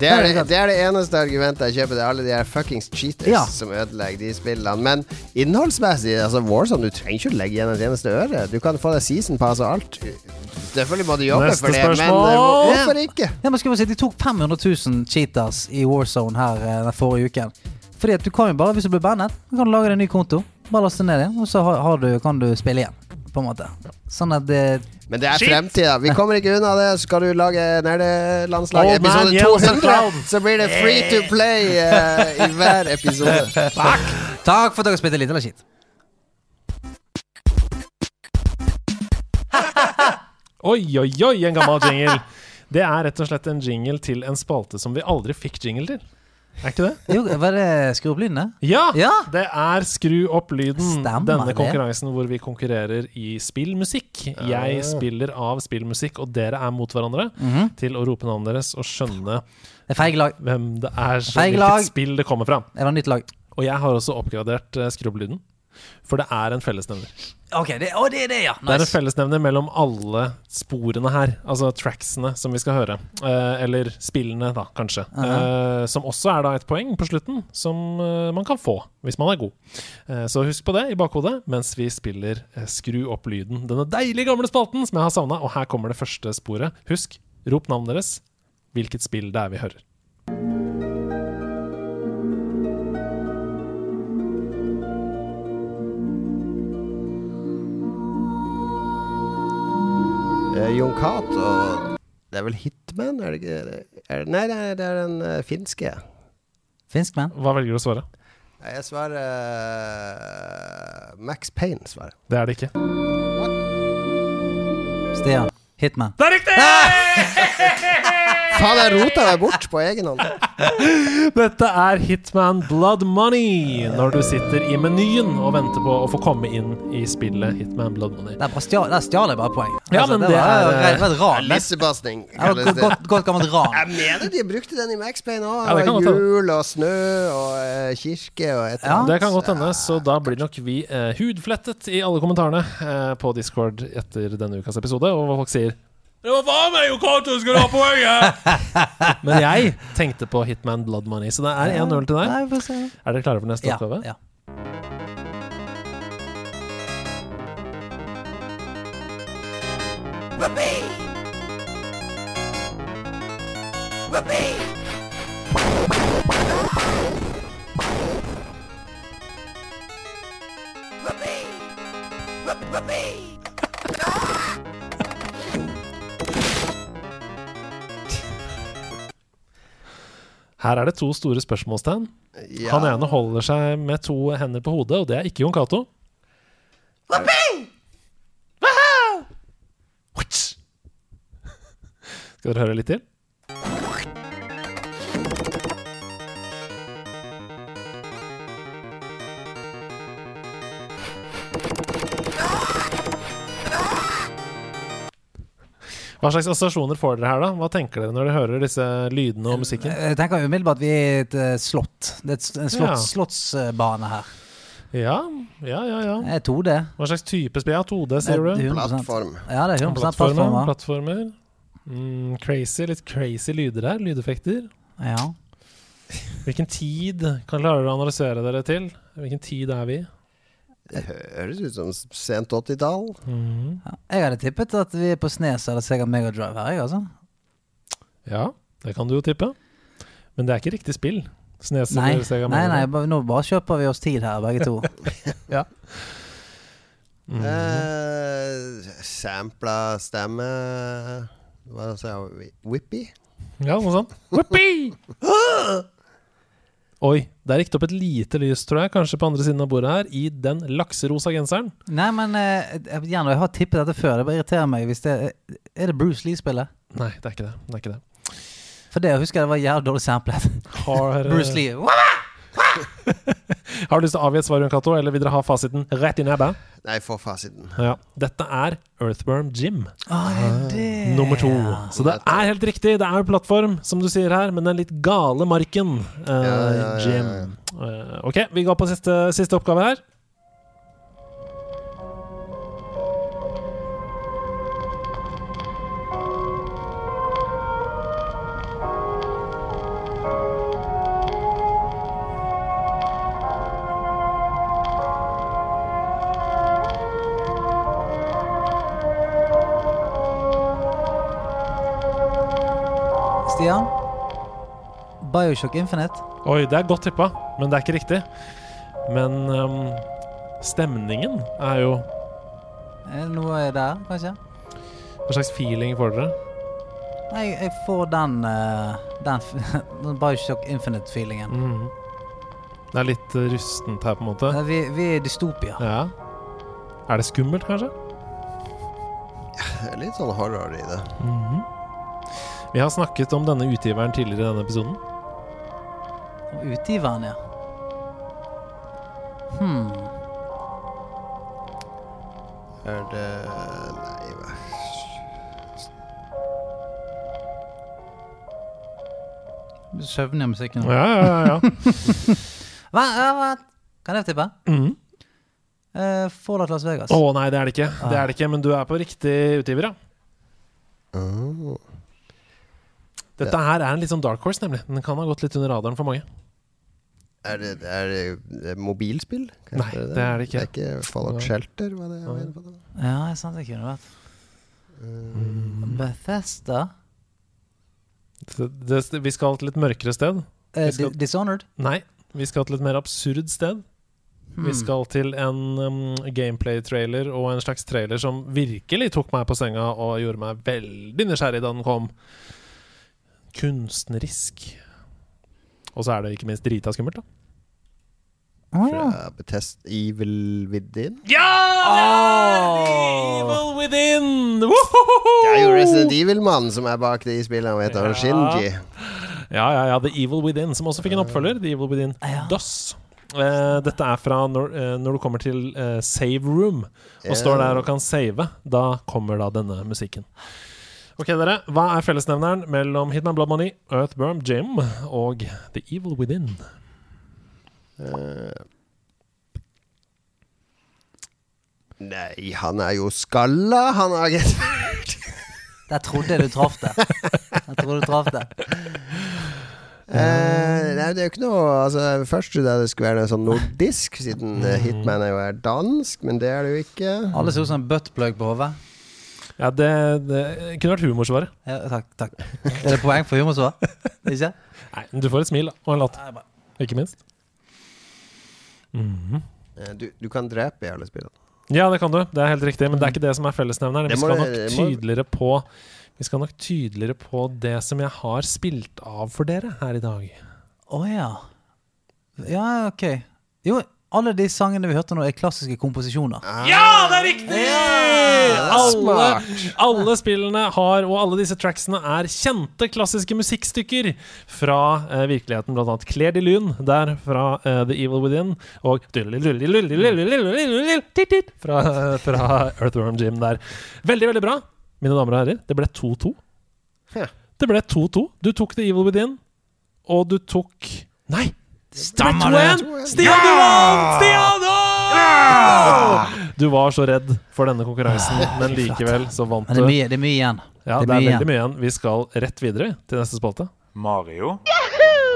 Det er det, det er det eneste argumentet jeg kjøper. Det er alle de her fuckings cheaters Ja. som ødelegger de spillene. Men innholdsmessig, altså Warzone, du trenger ikke å legge igjen et eneste øre. Du kan få deg season pass og alt. Selvfølgelig må du jobbe Neste for det, men spørsmål. eh, hvorfor ikke? Ja, men skal vi si, De tok 500 000 cheaters i Warzone her eh, den forrige uken. Fordi at du kan jo bare, Hvis du blir bandet, så kan du lage deg en ny konto. Bare laste ned igjen, og så har, har du, kan du spille igjen. På en måte Sånn at det Men det er fremtida. Vi kommer ikke unna det. Skal du lage nerdelandslag Old man episode yells at 200, cloud. så blir det free to play eh, i hver episode. Takk for at dere spilte litt eller skitt. Oi, oi, oi, en gammel jingle. Det er rett og slett en jingle til en spalte som vi aldri fikk jingle til. Er ikke det? Jo, var det skru opp lyden, det? Ja! Ja. Det er Skru opp lyden. Stemmer denne det. konkurransen hvor vi konkurrerer i spillmusikk. Jeg spiller av spillmusikk, og dere er mot hverandre Mhm. til å rope navnet deres og skjønne Det er lag. hvem det er, så hvilket lag. spill det kommer fra. Det var nytt lag. Og jeg har også oppgradert uh, Skru opp lyden, for det er en fellesnevner. Ok, det, å, det er det, ja. Det er en fellesnevner mellom alle sporene her, altså tracksene som vi skal høre. Eh, eller spillene, da, kanskje. Eh, som også er da et poeng på slutten, som eh, man kan få hvis man er god. Eh, så husk på det i bakhodet mens vi spiller eh, Skru opp lyden. Denne deilige gamle spalten som jeg har savna. Og her kommer det første sporet. Husk, rop navnet deres, hvilket spill det er vi hører. Eh, Jon og... Det er vel Hitman? Er det ikke er, Nei, nei, det er den uh, finske. Finsk man. Hva velger du å svare? Nei, Jeg svarer eh, Max Payne, svarer Det er det ikke. Stian. Hitman. Det er riktig! Faen, jeg rota deg bort på egen hånd. Dette er Hitman Blood Money, når du sitter i menyen og venter på å få komme inn i spillet Hitman Blood Money. Der, stjal, jeg bare poeng. Ja, men det var, er, det var et ran. det. Lissebasting var Godt, gammelt ran. Jeg mener de brukte den i Max Payne òg. Ja, det kan. Jul og snø og uh, kirke og et Ja. Det kan godt hende, så da blir nok vi uh, hudflettet i alle kommentarene uh, på Discord etter denne ukas episode. Og hva folk sier Det var faen meg jo Cato som skulle ha poenget! Men jeg tenkte på Hitman Blood Money, så det er 1-0 til deg. Er dere klare for neste Ja, oppgave? ja. Her er det to store spørsmålstegn. Ja. Han ene holder seg med to hender på hodet, og det er ikke Jon Cato. Skal dere høre litt til? Hva slags assosiasjoner får dere her, da? Hva tenker dere når dere hører disse lydene og musikken? Jeg tenker umiddelbart at vi er et eh, slott. Det er en slott, Ja. slottsbane her. Ja, ja, ja. ja. Jeg er 2D. Hva slags type spill? Ja, 2D, sier er du? Plattform. Ja, det er 100 Plattformer. plattformer. Mm, crazy, litt crazy lyder her. Lydeffekter. Ja. Hvilken tid kan dere å analysere dere til? Hvilken tid er vi i? Det høres ut som sent 80-tall. Mhm. ja. Jeg hadde tippet at vi er på Snes eller Sega Megadrive her, jeg, altså. Ja, det kan du jo tippe. Men det er ikke riktig spill. Snes Nei, eller Sega nei, Mega nei, Drive. bare- nå bare kjøper vi oss tid her, begge to. Mhm. Eh, sampla stemme Hva sa jeg? Whippy? Ja, noe sånt. Whoopee! Oi, det gikk det opp et lite lys, tror jeg, kanskje på andre siden av bordet her, i den lakserosa genseren. Nei, men eh, jeg, gjerne, jeg har tippet dette før. Det bare irriterer meg hvis det Er det Bruce Lee-spillet? Nei, det er ikke det. det, er ikke det. For det husker jeg det var jævlig dårlig samplet. Har, Bruce Lee. har du lyst til å avgi et svar, Jon Cato, eller vil dere ha fasiten rett i nebbet? Nei, få fasiten. Ja. Dette er Earthworm Jim. Ah, det er. Nummer to. Så det er helt riktig. Det er jo plattform, som du sier her, men den litt gale marken. Uh, Ja, ja, ja, ja. Jim. Eh, ok, vi går på siste, siste oppgave her. Stian? Bioshock Infinite? Oi, det er godt tippa, men det er ikke riktig. Men um, stemningen er jo Er det der, kanskje? Hva slags feeling får dere? Nei, jeg får den uh, Den, den Bioshock Infinite-feelingen. Mhm. Det er litt eh, rustent her, på en måte. Eh, Vi, vi er i dystopia. Ja. Er det skummelt, kanskje? Er Litt sånn horror i det. Mhm. Vi har snakket om denne utgiveren tidligere i denne episoden. Om Utgiveren, ja. Hmm. Er det Nei, hva Du søvner i musikken. nå. Ja, ja, ja. ja. Hva, ja, hva? Kan jeg tippe? Mhm. Uh, Fallout Las Vegas. Å nei, det er det ikke. Det er det ikke, Men du er på riktig utgiver, ja. Oh. Dette her er en litt sånn dark horse, nemlig. Den kan ha gått litt under radaren for mange. Er det, er det, det er mobilspill? Kan Nei, det, det er det ikke. Det er ikke Fallout Shelter? Hva det jeg på det? Ja, det er sant det kunne vært. Mm. Bethesda? Det, det, vi skal til et mørkere sted. Eh, Vi skal- Di- Dishonored? Nei, vi skal til et mer absurd sted. Hmm. Vi skal til en um, gameplay-trailer og en slags trailer som virkelig tok meg på senga og gjorde meg veldig nysgjerrig da den kom. Kunstnerisk. Og så er det ikke minst drita skummelt, da. Ah, ja. Fra Bethesda Evil Within? Ja! Evil Within! Det er jo Resident Evil-mannen som er bak de spillene, vet du. Ja. Shinji. Ja, ja, ja. The Evil Within, som også fikk en oppfølger. The Evil Within Ja. DOS. Uh, dette er fra når, uh, når du kommer til uh, save room og yeah. står der og kan save. Da kommer da denne musikken. Ok, dere. Hva er fellesnevneren mellom Hitman Blood Money, Earthworm Jim og The Evil Within? Uh, Nei, han er jo skalla, han har Get Der trodde jeg du traff det. Jeg trodde du traff det. Uh, nei, det er jo ikke noe altså, Først trodde jeg det skulle være noe sånn nordisk, siden eh, Hitman er jo er dansk, men det er det jo ikke. Alle ser ut som en buttplug på hodet. Ja, det, det kunne vært humorsvaret. Ja, takk, takk. Er det poeng for humorsvar? Ikke? Nei, men du får et smil da, og en latter, ikke minst. Mm -hmm. Du, du kan drepe i alle spillene. Ja, det kan du. Det er helt riktig. Men det er ikke det som er fellesnevneren. Vi skal nok tydeligere på Vi skal nok tydeligere på det som jeg har spilt av for dere her i dag. Å ja. Ja, ok. Jo, alle de sangene vi hørte nå, er klassiske komposisjoner. Ja, det er riktig! alle, smart. alle spillene har, og alle disse tracksene er kjente klassiske musikkstykker fra eh, virkeligheten, blant annet Claire de Lune, der fra eh, The Evil Within, og fra, fra Earthworm Jim der. Veldig, veldig bra, mine damer og herrer. Det ble 2-2. Det ble 2-2. Du tok The Evil Within, og du tok Nei! Stemmer det ble det. 2-1! Stian, du vant! Stian! Åh! Du var så redd for denne konkurransen, men likevel så vant Men det er du. mye, det er mye igjen. Ja, det er veldig mye igjen. Vi skal rett videre til neste spalte. Mario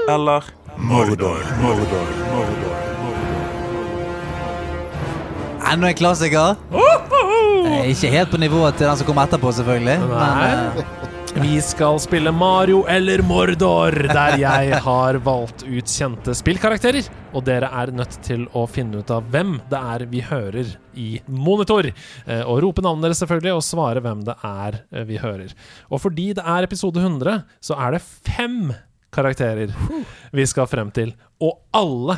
eller Mordor. Mordor. Mordor. Enda en klassiker. Ikke helt på nivået til den som kommer etterpå, selvfølgelig. Nei. Men, Nei. Vi skal spille Mario eller Mordor, der jeg har valgt ut kjente spillkarakterer. Og dere er nødt til å finne ut av hvem det er vi hører i monitor. Eh, Og rope navnet deres selvfølgelig, og svare hvem det er eh, vi hører. Og fordi det er episode 100, så er det fem karakterer vi skal frem til. Og alle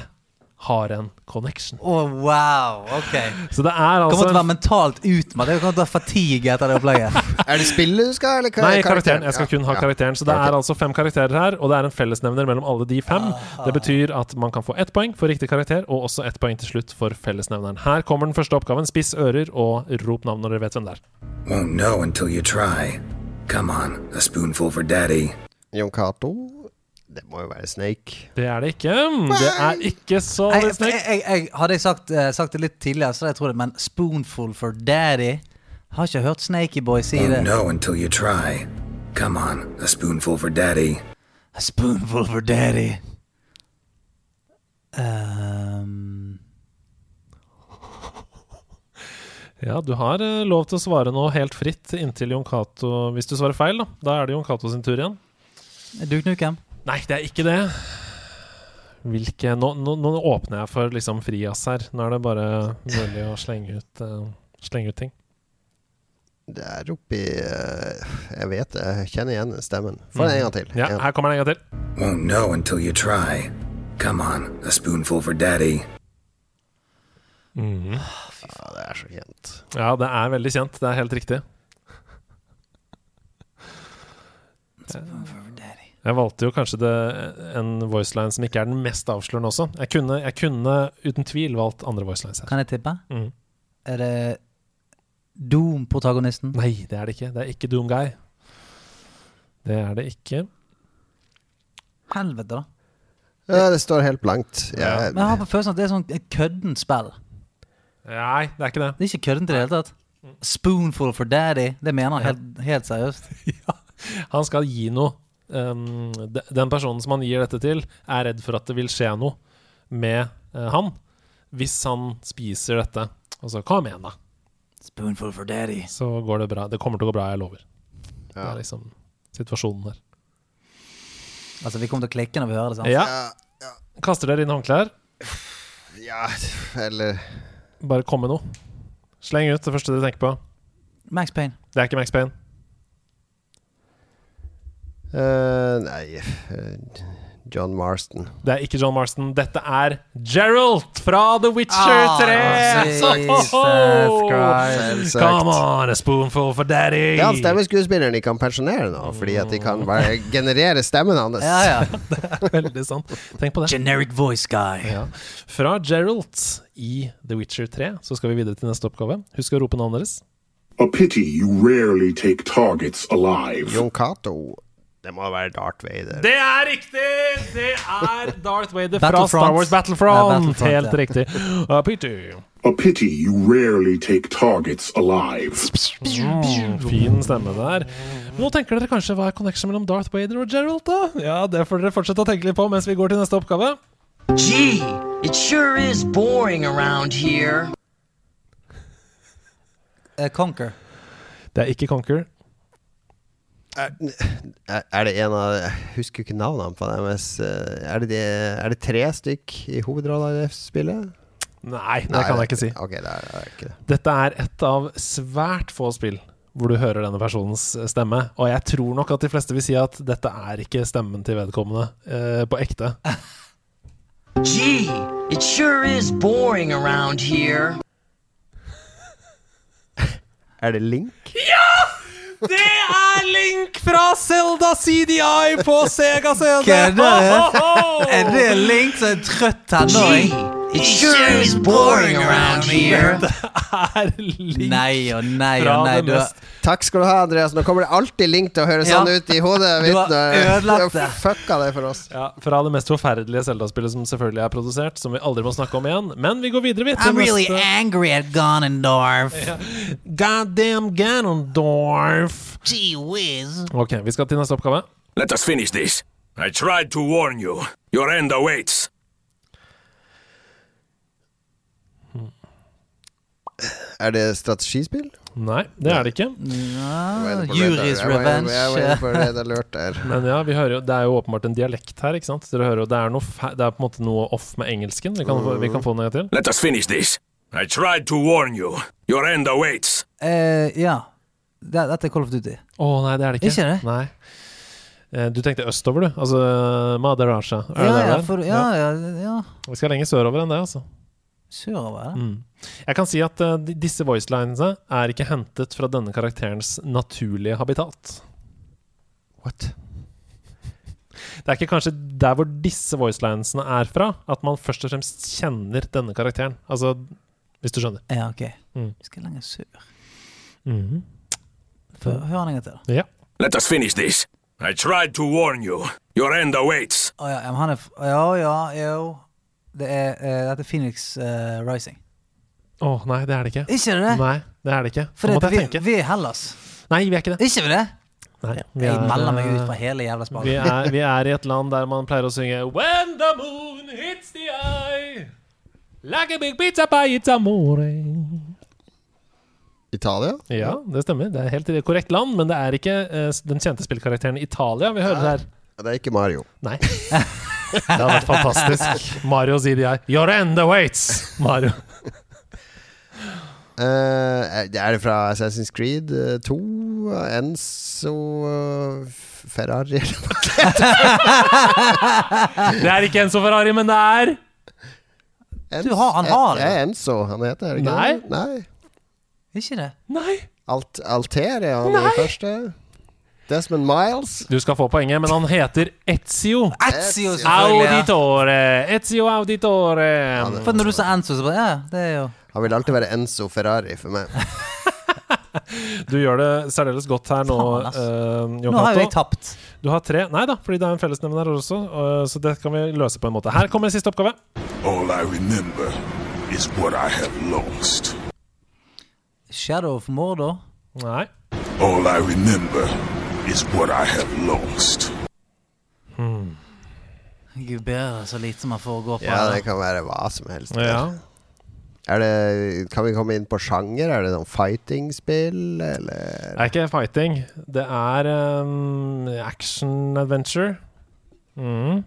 har en connection. Å, wow. Ok. Så det er Kommer altså til å være mentalt utmatt. Det kommer til å være fatigue etter det opplegget. Er det spillet du skal, eller karakteren? Nei, karakteren. Jeg skal kun ha karakteren. Så det er altså fem karakterer her, og det er en fellesnevner mellom alle de fem. Ah. Det betyr at man kan få ett poeng for riktig karakter, og også ett poeng til slutt for fellesnevneren. Her kommer den første oppgaven. Spiss ører og rop navn når dere vet hvem det er. Won't know until you try. Come on, a spoonful for daddy. Jon Cato. Det må jo være Snake. Det er det ikke. Det er ikke Jeg, Solid jeg, Snake. jeg, jeg, hadde jeg sagt, uh, sagt det litt tidligere, så hadde jeg trodd det, men spoonful for daddy Har ikke hørt Snakey Boy si det. No, until you try. Come on, a spoonful for daddy. A spoonful for daddy. Um, Ja, du har eh, lov til å svare noe helt fritt inntil Jon Cato Hvis du svarer feil, da. Da er det Jon Cato sin tur igjen. Duke Nukem. Nei, det er ikke det. Hvilke Nå, nå, nå åpner jeg for liksom frijazz her. Nå er det bare mulig å slenge ut, uh, slenge ut ting. Det er oppi eh, Jeg vet det, jeg kjenner igjen stemmen. Få den en gang til. Ja, her kommer den en gang til. Won't know until you try. Come on, a spoonful for daddy. Ja, det er så kjent. Ja, det er veldig kjent. Det er helt riktig. For daddy. Jeg valgte jo kanskje det, en voiceline som ikke er den mest avslørende også. Jeg kunne, jeg kunne uten tvil valgt andre voicelines her. Kan jeg tippe? Mm. Er det Doom-protagonisten? Nei, det er det ikke. Det er ikke Doom Guy. Det er det ikke. Helvete, da. Ja, det står helt blankt. Ja. Men jeg har på følelsen at det er sånn et køddent spill. Nei, det er ikke det. Det er ikke køddent i det hele tatt. Spoonful for daddy. Det mener han helt, helt seriøst. Han skal gi noe. Um, de- den personen som han gir dette til, er redd for at det vil skje noe med uh, han hvis han spiser dette. Og så kom igjen, da. Spoonful for daddy. Så går det bra. Det kommer til å gå bra, jeg lover. Det er liksom situasjonen der. Altså, vi kommer til å klikke når vi hører det, sant? Ja. Kaster dere inn håndklær? ja, eller Bare kom med noe. Sleng ut det første dere tenker på. Max Payne. Det er ikke Max Payne. Eh, Nei eh, John Marston. Det er ikke John Marston. Dette er Gerald fra The Witcher Ah, 3! Jesus Christ. Come on, a spoonful for daddy! Det er han stemmeskuespilleren de kan pensjonere nå, fordi at de kan bare generere stemmen hans. Ja, ja. Veldig sant. Tenk på det. Generic voice guy. Ja. Fra Gerald i The Witcher 3 så skal vi videre til neste oppgave. Husk å rope navnet deres. A pity you rarely take targets alive. Jon Cato. Det må være Darth Vader. Det er riktig! Det er Darth Vader fra Star Wars Battlefront. Battlefront, Helt ja. riktig. A pity. A pity you rarely take targets alive. Mm, fin stemme der. Nå tenker dere kanskje hva er connection mellom Darth Vader og Gerald, da? Ja, det får dere fortsette å tenke litt på mens vi går til neste oppgave. Gee, it sure is boring around here. Uh, Conquer. Det er ikke Conquer. Er, er det en av Jeg husker ikke navnene på dem. eh, Er det, de, er det tre stykk i hovedrollen i det spillet? Nei, det kan jeg ikke si. Okay, det er, det er ikke det. Dette er et av svært få spill hvor du hører denne personens stemme. Og jeg tror nok at de fleste vil si at dette er ikke stemmen til vedkommende eh, på ekte. Gee, it sure is boring around here. Er det Link? Det er Link fra Zelda CDI på Sega CD! Kødder du? Er det Link som er trøtt tenåring? It sure is boring around here. Det er Link Nei og nei fra og nei. det Du har, mest Takk skal du ha, Andreas. Nå kommer det alltid Link til å høre Ja. sånn ut i hodet. Du har ødelagt det. Fucka det for oss. ja, Fra det mest forferdelige Zelda-spillet som selvfølgelig er produsert, som vi aldri må snakke om igjen. Men vi går videre, vi. I'm really neste angry at Ganondorf. Goddamn Ganondorf. Gee whiz. Ok, vi skal til neste oppgave. Let us finish this. I tried to warn you. Your end awaits. Er det strategispill? Nei, det er det ikke. Ja, var- Revenge. Men ja, vi hører jo, det er jo åpenbart en dialekt her, ikke sant? Dere hører jo, det er, noe fe det er på en måte noe off med engelsken. Vi kan, få, vi kan få den en til. Let us finish this. I tried to warn you. Your end awaits. Uh, ja. Det, dette er Call of Duty. Å nei, det er det ikke. Ikke det? Nei. Eh, Du tenkte østover, du. Altså Madaraja. Er Ja, ja, ja, ja, ja. Vi skal lenger sørover enn det, altså. Sørover. Mm. Jeg kan si at uh, disse voicelinesene er ikke hentet fra denne karakterens naturlige habitat. What? Det er ikke kanskje der hvor disse voicelinesene er fra, at man først og fremst kjenner denne karakteren. Altså, hvis du skjønner. Ja, ok. Mm. Vi skal lenger sør. Mhm. Hør hør en gang til. Ja. Let us finish this. I tried to warn you. Your end awaits. Å ja, han er Ja, ja, jo. Det er, eh, det er Phoenix eh, Rising. Å, nei, det er det ikke. Ikke det? Nei, det er det ikke. For Nå det, vi, tenke. vi er Hellas. Nei, vi er ikke det. Ikke vi det? Nei, vi Jeg er, melder meg ut på fra hele jævla Vi er, vi er i et land der man pleier å synge When the moon hits the eye Like a big pizza pie, it's amore Italia? Ja, det stemmer. Det er helt korrekt land, men det er ikke eh, den kjente spillkarakteren Italia vi hører her. Det er ikke Mario. Nei. Det hadde vært fantastisk. Mario CDI. Your end awaits! Mario. Uh, er det fra Assassin's Creed eh, 2? Enzo eh, Ferrari? Det er ikke Enzo Ferrari, men det er Enzo, Du har- han har det. Det er Enzo han heter, er det ikke Nei. det? Nei. Ikke det? Nei. Alt, Alter er han Nei. i første. Desmond Miles. Du skal få poenget, men han heter Ezio. Ezio, selvfølgelig. Auditore. Ezio Auditore. For når du sa Enzo, så bare Ja, det er jo Han vil alltid være Enzo Ferrari for meg. Du gjør det særdeles godt her nå, Faen, ass. eh, Jon Nå har jo jeg Cato. tapt. Du har tre. Nei da, fordi det er en fellesnevner her også, eh, så det kan vi løse på en måte. Her kommer siste oppgave. All I remember is what I have lost. Shadow of Mordor. Nei. All I remember is what I have lost. Gud bedre så lite man får gå på. Ja, det kan være hva som helst. Ja. Er det, kan vi komme inn på sjanger? Er det noen fighting-spill, eller Det er ikke fighting. Det er um, action-adventure. Mm.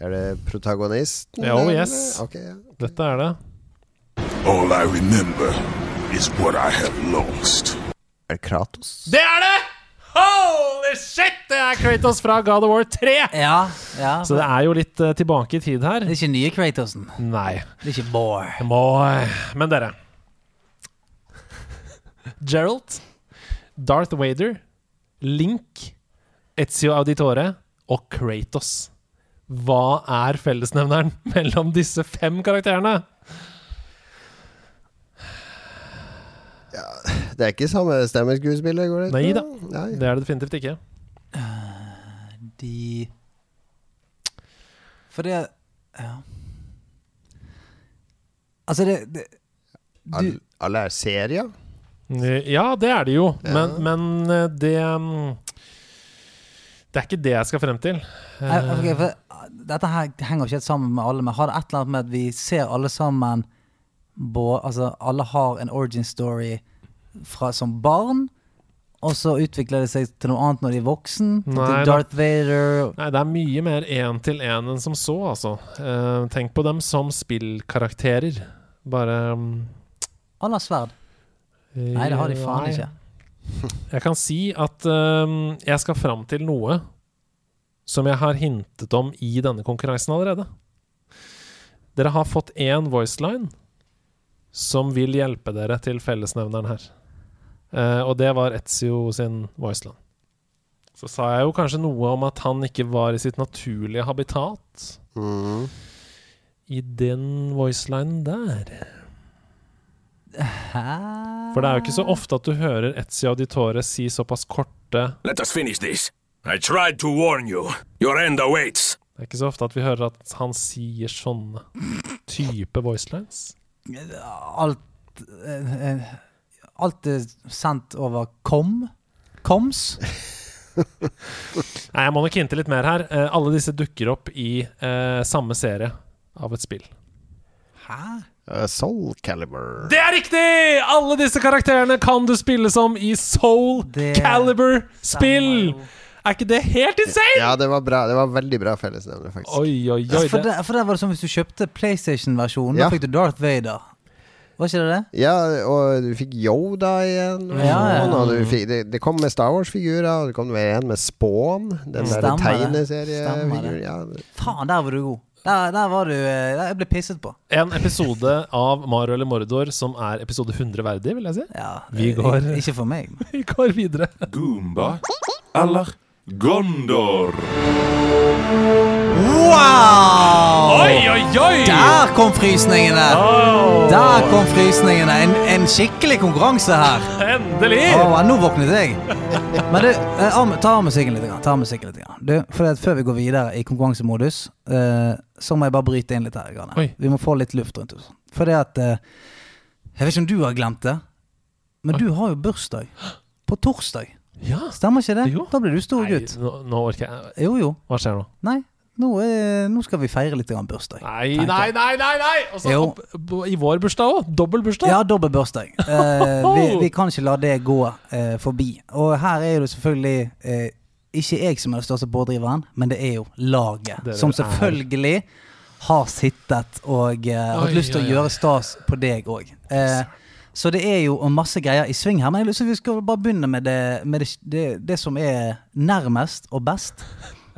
Er det protagonisten? Oh, yes. Ok, ja. Dette er det. All I remember is what I have lost. Er det Kratos? Det er det! Holy shit! Det er Kratos fra God of War 3! Ja, ja. Så det er jo litt uh, tilbake i tid her. Det er ikke nye Kratosen. Nei. Det er ikke Boar. Jeg Men dere. Gerald, Darth Vader, Link, Ezio Auditore og Kratos. Hva er fellesnevneren mellom disse fem karakterene? Det er ikke samme stemmeskuespiller? går det? Nei da. Nei. Det er det definitivt ikke. de For det Ja. Altså, det, det Alle, alle er serier? Ja, det er det jo, men, men eh, det mm, Det er ikke det jeg skal frem til. Okay, for Dette her henger ikke helt sammen med alle, men har det et eller annet med at vi ser alle sammen Altså, alle har en origin story fra, som barn, og så utvikler det seg til noe annet når de er voksen. Nei til. Darth Vader Nei, det er mye mer én til én enn som så, altså. Eh, tenk på dem som spillkarakterer. Bare um, Alle har sverd. Nei, det har de faen Nei. ikke. Jeg kan si at um, jeg skal fram til noe som jeg har hintet om i denne konkurransen allerede. Dere har fått én voiceline som vil hjelpe dere til fellesnevneren her. Eh, og det var Etzio sin voiceline. Så sa jeg jo kanskje noe om at han ikke var i sitt naturlige habitat. Mm. I den voicelinen der. Hæ? For det er jo ikke så ofte at du hører Ezio Auditore si såpass korte Let us finish this. I tried to warn you. Your end awaits. Det er ikke så ofte at vi hører at han sier sånne type voicelines. Alt uh, eh, Alt er sendt over kom. Koms. Nei, jeg må nok hinte litt mer her. Eh, alle disse dukker opp i eh, samme serie av et spill. Hæ? Uh, Soul Caliber. Det er riktig! Alle disse karakterene kan du spille som i Soul Det Caliber-spill! Er ikke det helt insane? Ja, det var bra. Det var veldig bra fellesnevner, faktisk. Oi, oi, oi. for, Det, for det var det som hvis du kjøpte PlayStation-versjonen. Ja. Da fikk du Darth Vader. Var ikke det det? Ja, og du fikk Yoda igjen. og Ja, ja. sånn, og du fikk, det, det kom med Star Wars-figurer, og det kom med en med Spawn. Den der Stemmer. Tegneseriefiguren. Ja. Faen, der var du god. Der, der var du eh, der Jeg ble pisset på. en episode av Mario eller Mordor som er episode 100 verdig, vil jeg si. Ja, Vi eh, går- Ikke for meg. Vi går videre. Goomba eller Gondor? Wow! Oi, oi, oi! Der kom frysningene! Oh. Der kom frysningene. En, en skikkelig konkurranse her. Endelig! Åh, nå våknet jeg. Men du, eh, ta av musikken litt. Ta musikken litt. Du, for Før vi går videre i konkurransemodus, eh, så må jeg bare bryte inn litt her. grann. Vi må få litt luft rundt oss. For det at eh, Jeg vet ikke om du har glemt det, men du har jo bursdag på torsdag. Ja. Stemmer ikke det? Jo. Da blir du stor Nei, gutt. nå, nå orker jeg Jo, jo. Hva skjer nå? Nei, nå, er, nå skal vi feire litt grann bursdag. Nei, tenker nei, nei, nei! nei. Også, Jo. opp, i vår bursdag òg. Dobbel bursdag. Ja, dobbel bursdag. Eh, vi, vi kan ikke la det gå eh, forbi. Og her er jo det selvfølgelig eh, ikke jeg som er den største pådriveren, men det er jo laget. Dere som er. selvfølgelig har sittet og eh, hatt lyst til oi, å oi. gjøre stas på deg òg. Eh, så det er jo masse greier i sving her. Men jeg at vi skal bare begynne med det, med det, det, det som er nærmest og best.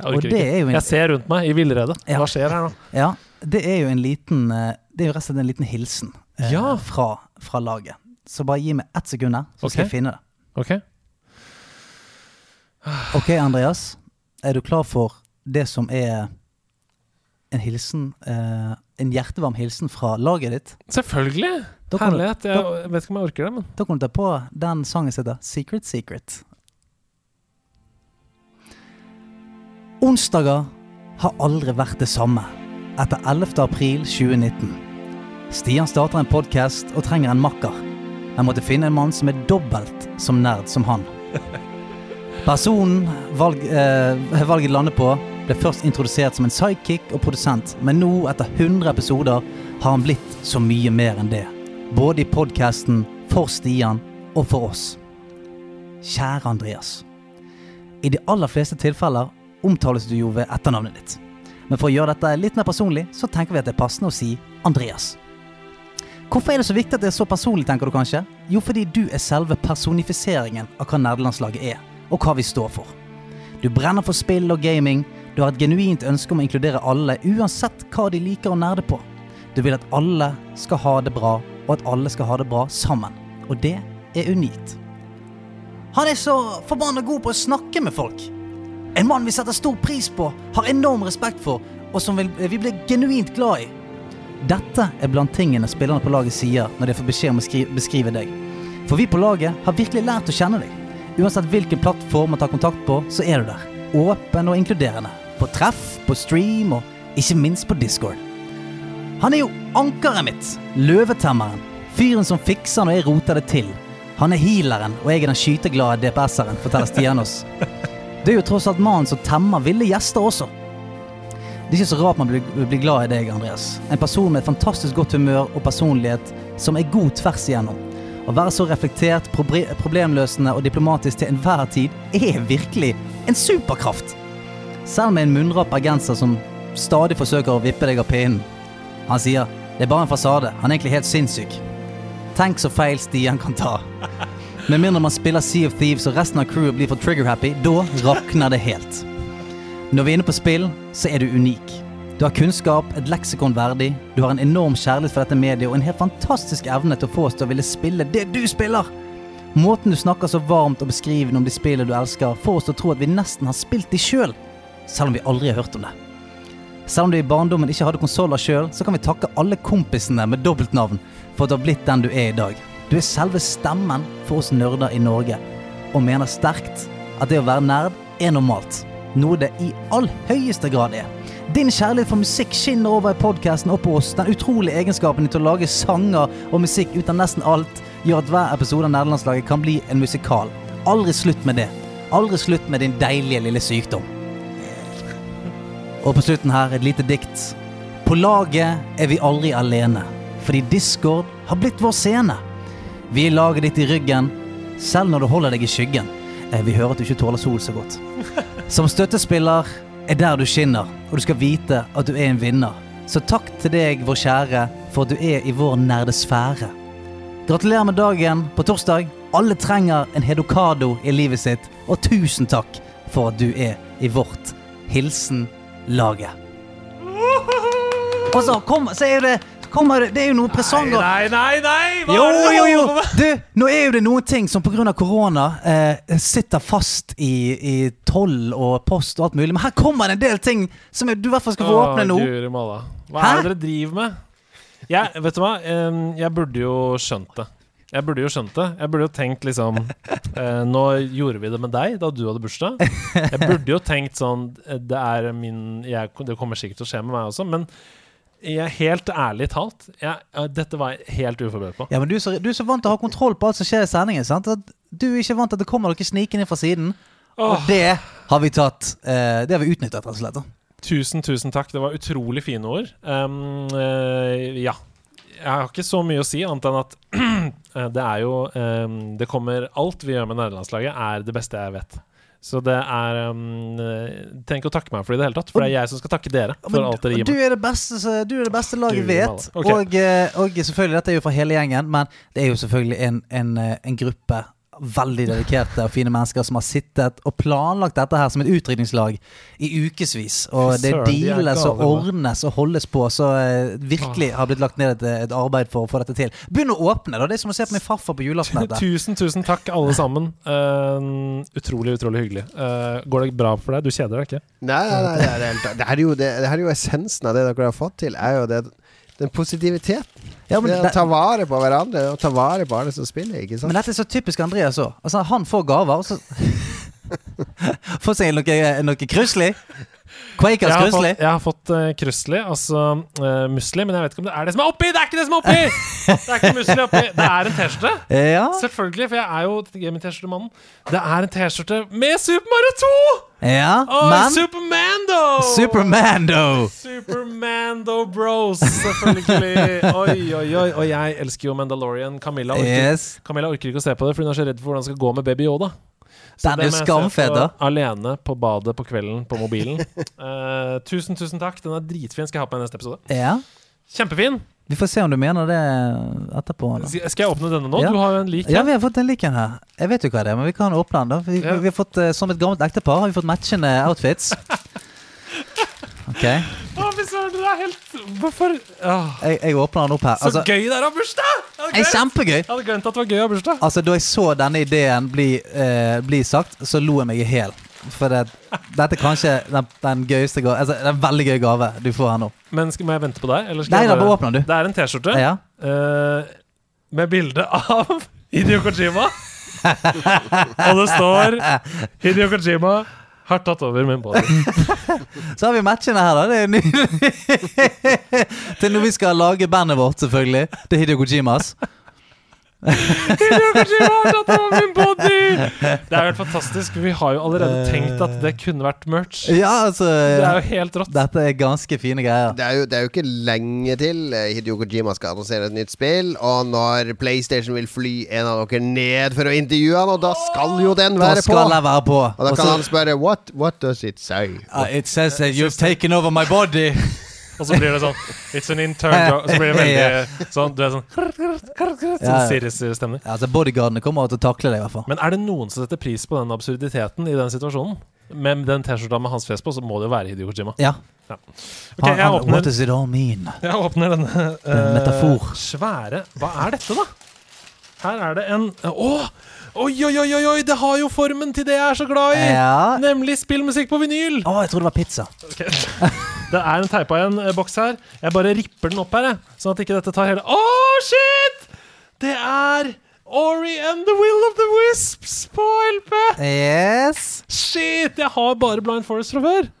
Jeg Og en- Jeg ser rundt meg i villrede. Ja. Hva skjer her nå? Ja, det er jo en liten eh, Det er jo rett og slett en liten hilsen eh, Ja. fra, fra laget. Så bare gi meg ett sekund her, så skal jeg finne det. Ok? Ok, Andreas. Er du klar for det som er en hilsen eh, En hjertevarm hilsen fra laget ditt? Selvfølgelig! Da Herlighet. Jeg vet ikke om jeg orker det, men Da kan du ta på den sangen som heter Secret Secret. Onsdager har aldri vært det samme etter 11. april 2019. Stian starter en podkast og trenger en makker, Jeg måtte finne en mann som er dobbelt som nerd som han. Personen valg, eh, valget landet på, ble først introdusert som en sidekick og produsent, men nå, etter 100 episoder, har han blitt så mye mer enn det. Både i podkasten, for Stian og for oss. Kjære Andreas. I de aller fleste tilfeller omtales du jo ved etternavnet ditt. Men for å gjøre dette litt mer personlig, så tenker vi at det er passende å si Andreas. Hvorfor er det så viktig at det er så personlig, tenker du kanskje? Jo, fordi du er selve personifiseringen av hva nerdelandslaget er, og hva vi står for. Du brenner for spill og gaming, du har et genuint ønske om å inkludere alle, uansett hva de liker å nerde på. Du vil at alle skal ha det bra, og at alle skal ha det bra sammen. Og det er unikt. Han er så forbanna god på å snakke med folk. En mann vi setter stor pris på, har enorm respekt for, og som vi blir genuint glad i. Dette er blant tingene spillerne på laget sier når de får beskjed om å beskrive deg. For vi på laget har virkelig lært å kjenne deg. Uansett hvilken plattform man tar kontakt på, så er du der. åpen og inkluderende. På treff, på stream og ikke minst på Discord. Han er jo ankeret mitt, løvetemmeren, fyren som fikser når jeg roter det til. Han er healeren, og jeg er den skyteglade DPS-eren, forteller Stian oss. Du er jo tross alt mannen som temmer ville gjester også. Det er ikke så rart man blir, blir glad i deg, Andreas. En person med et fantastisk godt humør og personlighet som er god tvers igjennom. Å være så reflektert, problemløsende og diplomatisk til enhver tid er virkelig en superkraft. Selv med en munnrapp bergenser som stadig forsøker å vippe deg av pinnen. Han sier det er bare en fasade, han er egentlig helt sinnssyk. Tenk så feil Stian kan ta. Med mindre man spiller Sea of Thieves og resten av crewet blir for trigger-happy, da rakner det helt. Når vi er inne på spill, så er du unik. Du har kunnskap, et leksikon verdig, du har en enorm kjærlighet for dette mediet og en helt fantastisk evne til å få oss til å ville spille det du spiller. Måten du snakker så varmt og beskrivende om de spillene du elsker, får oss til å tro at vi nesten har spilt de sjøl, selv om vi aldri har hørt om det. Selv om du i barndommen ikke hadde konsoller sjøl, så kan vi takke alle kompisene med dobbeltnavn for at du har blitt den du er i dag. Du er selve stemmen for oss nerder i Norge, og mener sterkt at det å være nerd er normalt. Noe det i all høyeste grad er. Din kjærlighet for musikk skinner over i podkasten og på oss. Den utrolige egenskapen til å lage sanger og musikk ut av nesten alt gjør at hver episode av Nederlandslaget kan bli en musikal. Aldri slutt med det. Aldri slutt med din deilige lille sykdom. Og på slutten her et lite dikt. På laget er vi aldri alene, fordi Discord har blitt vår scene. Vi er laget ditt i ryggen, selv når du holder deg i skyggen. Eh, Vi hører at du ikke tåler sol så godt. Som støttespiller er der du skinner, og du skal vite at du er en vinner. Så takk til deg, vår kjære, for at du er i vår nerdesfære. Gratulerer med dagen på torsdag. Alle trenger en hedokado i livet sitt, og tusen takk for at du er i vårt Hilsen laget. Og så, kom, så er det kommer det, er jo noen presanger Nei, nei, nei! Hva jo, jo, jo! Du, nå er jo det noen ting som pga. korona eh, sitter fast i, i toll og post og alt mulig. Men her kommer det en del ting som du i hvert fall skal få åpne nå. Malla. Hva er det dere driver med? Jeg, vet du hva? Jeg burde jo skjønt det. Jeg burde jo skjønt det. Jeg burde jo tenkt liksom eh, Nå gjorde vi det med deg da du hadde bursdag. Jeg burde jo tenkt sånn eh, Det er min jeg, Det kommer sikkert til å skje med meg også, men jeg, helt ærlig talt jeg, eh, Dette var jeg helt uforberedt på. Ja, men du er, så, du er så vant til å ha kontroll på alt som skjer i sendingen. sant? At du er ikke vant til at det kommer noe snikende fra siden. Åh. Og det har vi tatt eh, Det har vi utnyttet, rett og slett. Tusen, tusen takk. Det var utrolig fine ord. Um, eh, ja. Jeg har ikke så mye å si, annet enn at eh, det er jo um, Det kommer Alt vi gjør med nederlandslaget, er det beste jeg vet. Så det er um, Trenger ikke å takke meg for det i det hele tatt, for det er jeg som skal takke dere for Men alt dere gir du meg. er det beste, du er det beste laget vet. Okay. Og, og selvfølgelig, dette er jo fra hele gjengen, men det er jo selvfølgelig en, en, en gruppe veldig dedikerte og fine mennesker som har sittet og planlagt dette her som et utrydningslag i ukevis. Og det deales og ordnes og holdes på, så eh, virkelig har blitt lagt ned et, et arbeid for å få dette til. Begynn å åpne, da. Det er som å se på min farfar på julaften. Tusen, tusen takk, alle sammen. Uh, utrolig, utrolig hyggelig. Uh, går det bra for deg? Du kjeder deg ikke? Nei, nei, nei det, er det, er jo, det, det her er jo essensen av det dere har fått til. Er jo det, den positiviteten. Ja, men det å ta vare på hverandre og ta vare på alle som spiller. Ikke sant? Men dette er så typisk Andreas òg. Altså, han får gaver, og så Får seg noe, noe Quakers Jeg har fått, jeg har fått uh, krusli, altså uh, musli, men jeg vet ikke om det er det som er oppi! Det er ikke det som er oppi! Det er ikke musli oppi. Det er en T-skjorte. Ja. Selvfølgelig, for jeg er jo gaming-T-skjorte-mannen. Det er en T-skjorte med Super Mario 2! Ja, Og men Supermando! Supermando! Supermando Bros, selvfølgelig. Oi, oi, oi. Og jeg elsker jo Mandalorian. Camilla orker, Yes. Camilla orker ikke å se på det, for hun er så redd for hvordan det skal gå med Baby Yoda. Så Den er det jo må jeg se skamfet, da. Alene på badet på kvelden på mobilen. uh, tusen, tusen takk. Den er dritfin. Skal jeg ha på i neste episode. Ja. Kjempefin. Vi får se om du mener det etterpå. Da. Skal jeg åpne denne nå? Ja. Du har jo en lik Ja, vi har fått en lik en her. Jeg vet jo hva det er, men vi kan åpne den. da Vi, Ja. vi har fått, eh, Som et gammelt ektepar har vi fått matchende outfits. Ok, Å, fy søren, det er helt Hvorfor Åh, jeg, jeg åpner den opp her. Så Altså, gøy det er å ha bursdag! Jeg hadde er glemt- kjempegøy! Jeg hadde glemt at det var gøy å ha bursdag. Altså, Da jeg så denne ideen bli, eh, bli sagt, så lo jeg meg i hjel. For det, dette er kanskje den, den gøyeste gave Altså, det er en veldig gøy gave du får her nå. Men skal, må jeg vente på deg? Eller skal Nei, jeg da bare åpner du. Det er en T-skjorte Ja. eh, med bilde av Hideo Kojima. Og det står Hideo Kojima Har tatt over min body. Så har vi matchene her, da. Det er nydelig. Til når vi skal lage bandet vårt, selvfølgelig. Det er Hideo Kojimas. Det er jo helt fantastisk. Vi har jo allerede tenkt at det kunne vært merch. Ja, altså Det er jo helt rått. Dette er ganske fine greier. Det er, jo, det er jo ikke lenge til Hidio Hideo Kojima skal annonsere et nytt spill. Og når PlayStation vil fly en av dere ned for å intervjue han, og da skal jo den være på. være på. Og da kan Også, han spørre What, what does it say? Uh, it says that you've taken over my body. Og så blir det sånn It's an intern job. Så blir det veldig sånn Du er sånn Sånn Ja, ja. Altså Bodyguardene kommer til å takle det, i hvert fall. Men er det noen som setter pris på den absurditeten i den situasjonen? Med den T-skjorta med hans fjes på, så må det jo være Hideo Kojima. Ja. Ja. Okay, jeg åpner What does it all mean? Jeg åpner denne en eh, metafor. svære Hva er dette, da? Her er det en Å! Oi, oi, oi, oi, oi! Det har jo formen til det jeg er så glad i! Ja. Nemlig spillmusikk på vinyl! Å, jeg trodde det var pizza. Okay. Det er en teipa igjen eh, boks her. Jeg bare ripper den opp her, jeg. Sånn at ikke dette tar hele Å, shit! Det er Ori and the Will of the Wisps på LP! Yes. Shit! Jeg har bare Blind Forest fra før.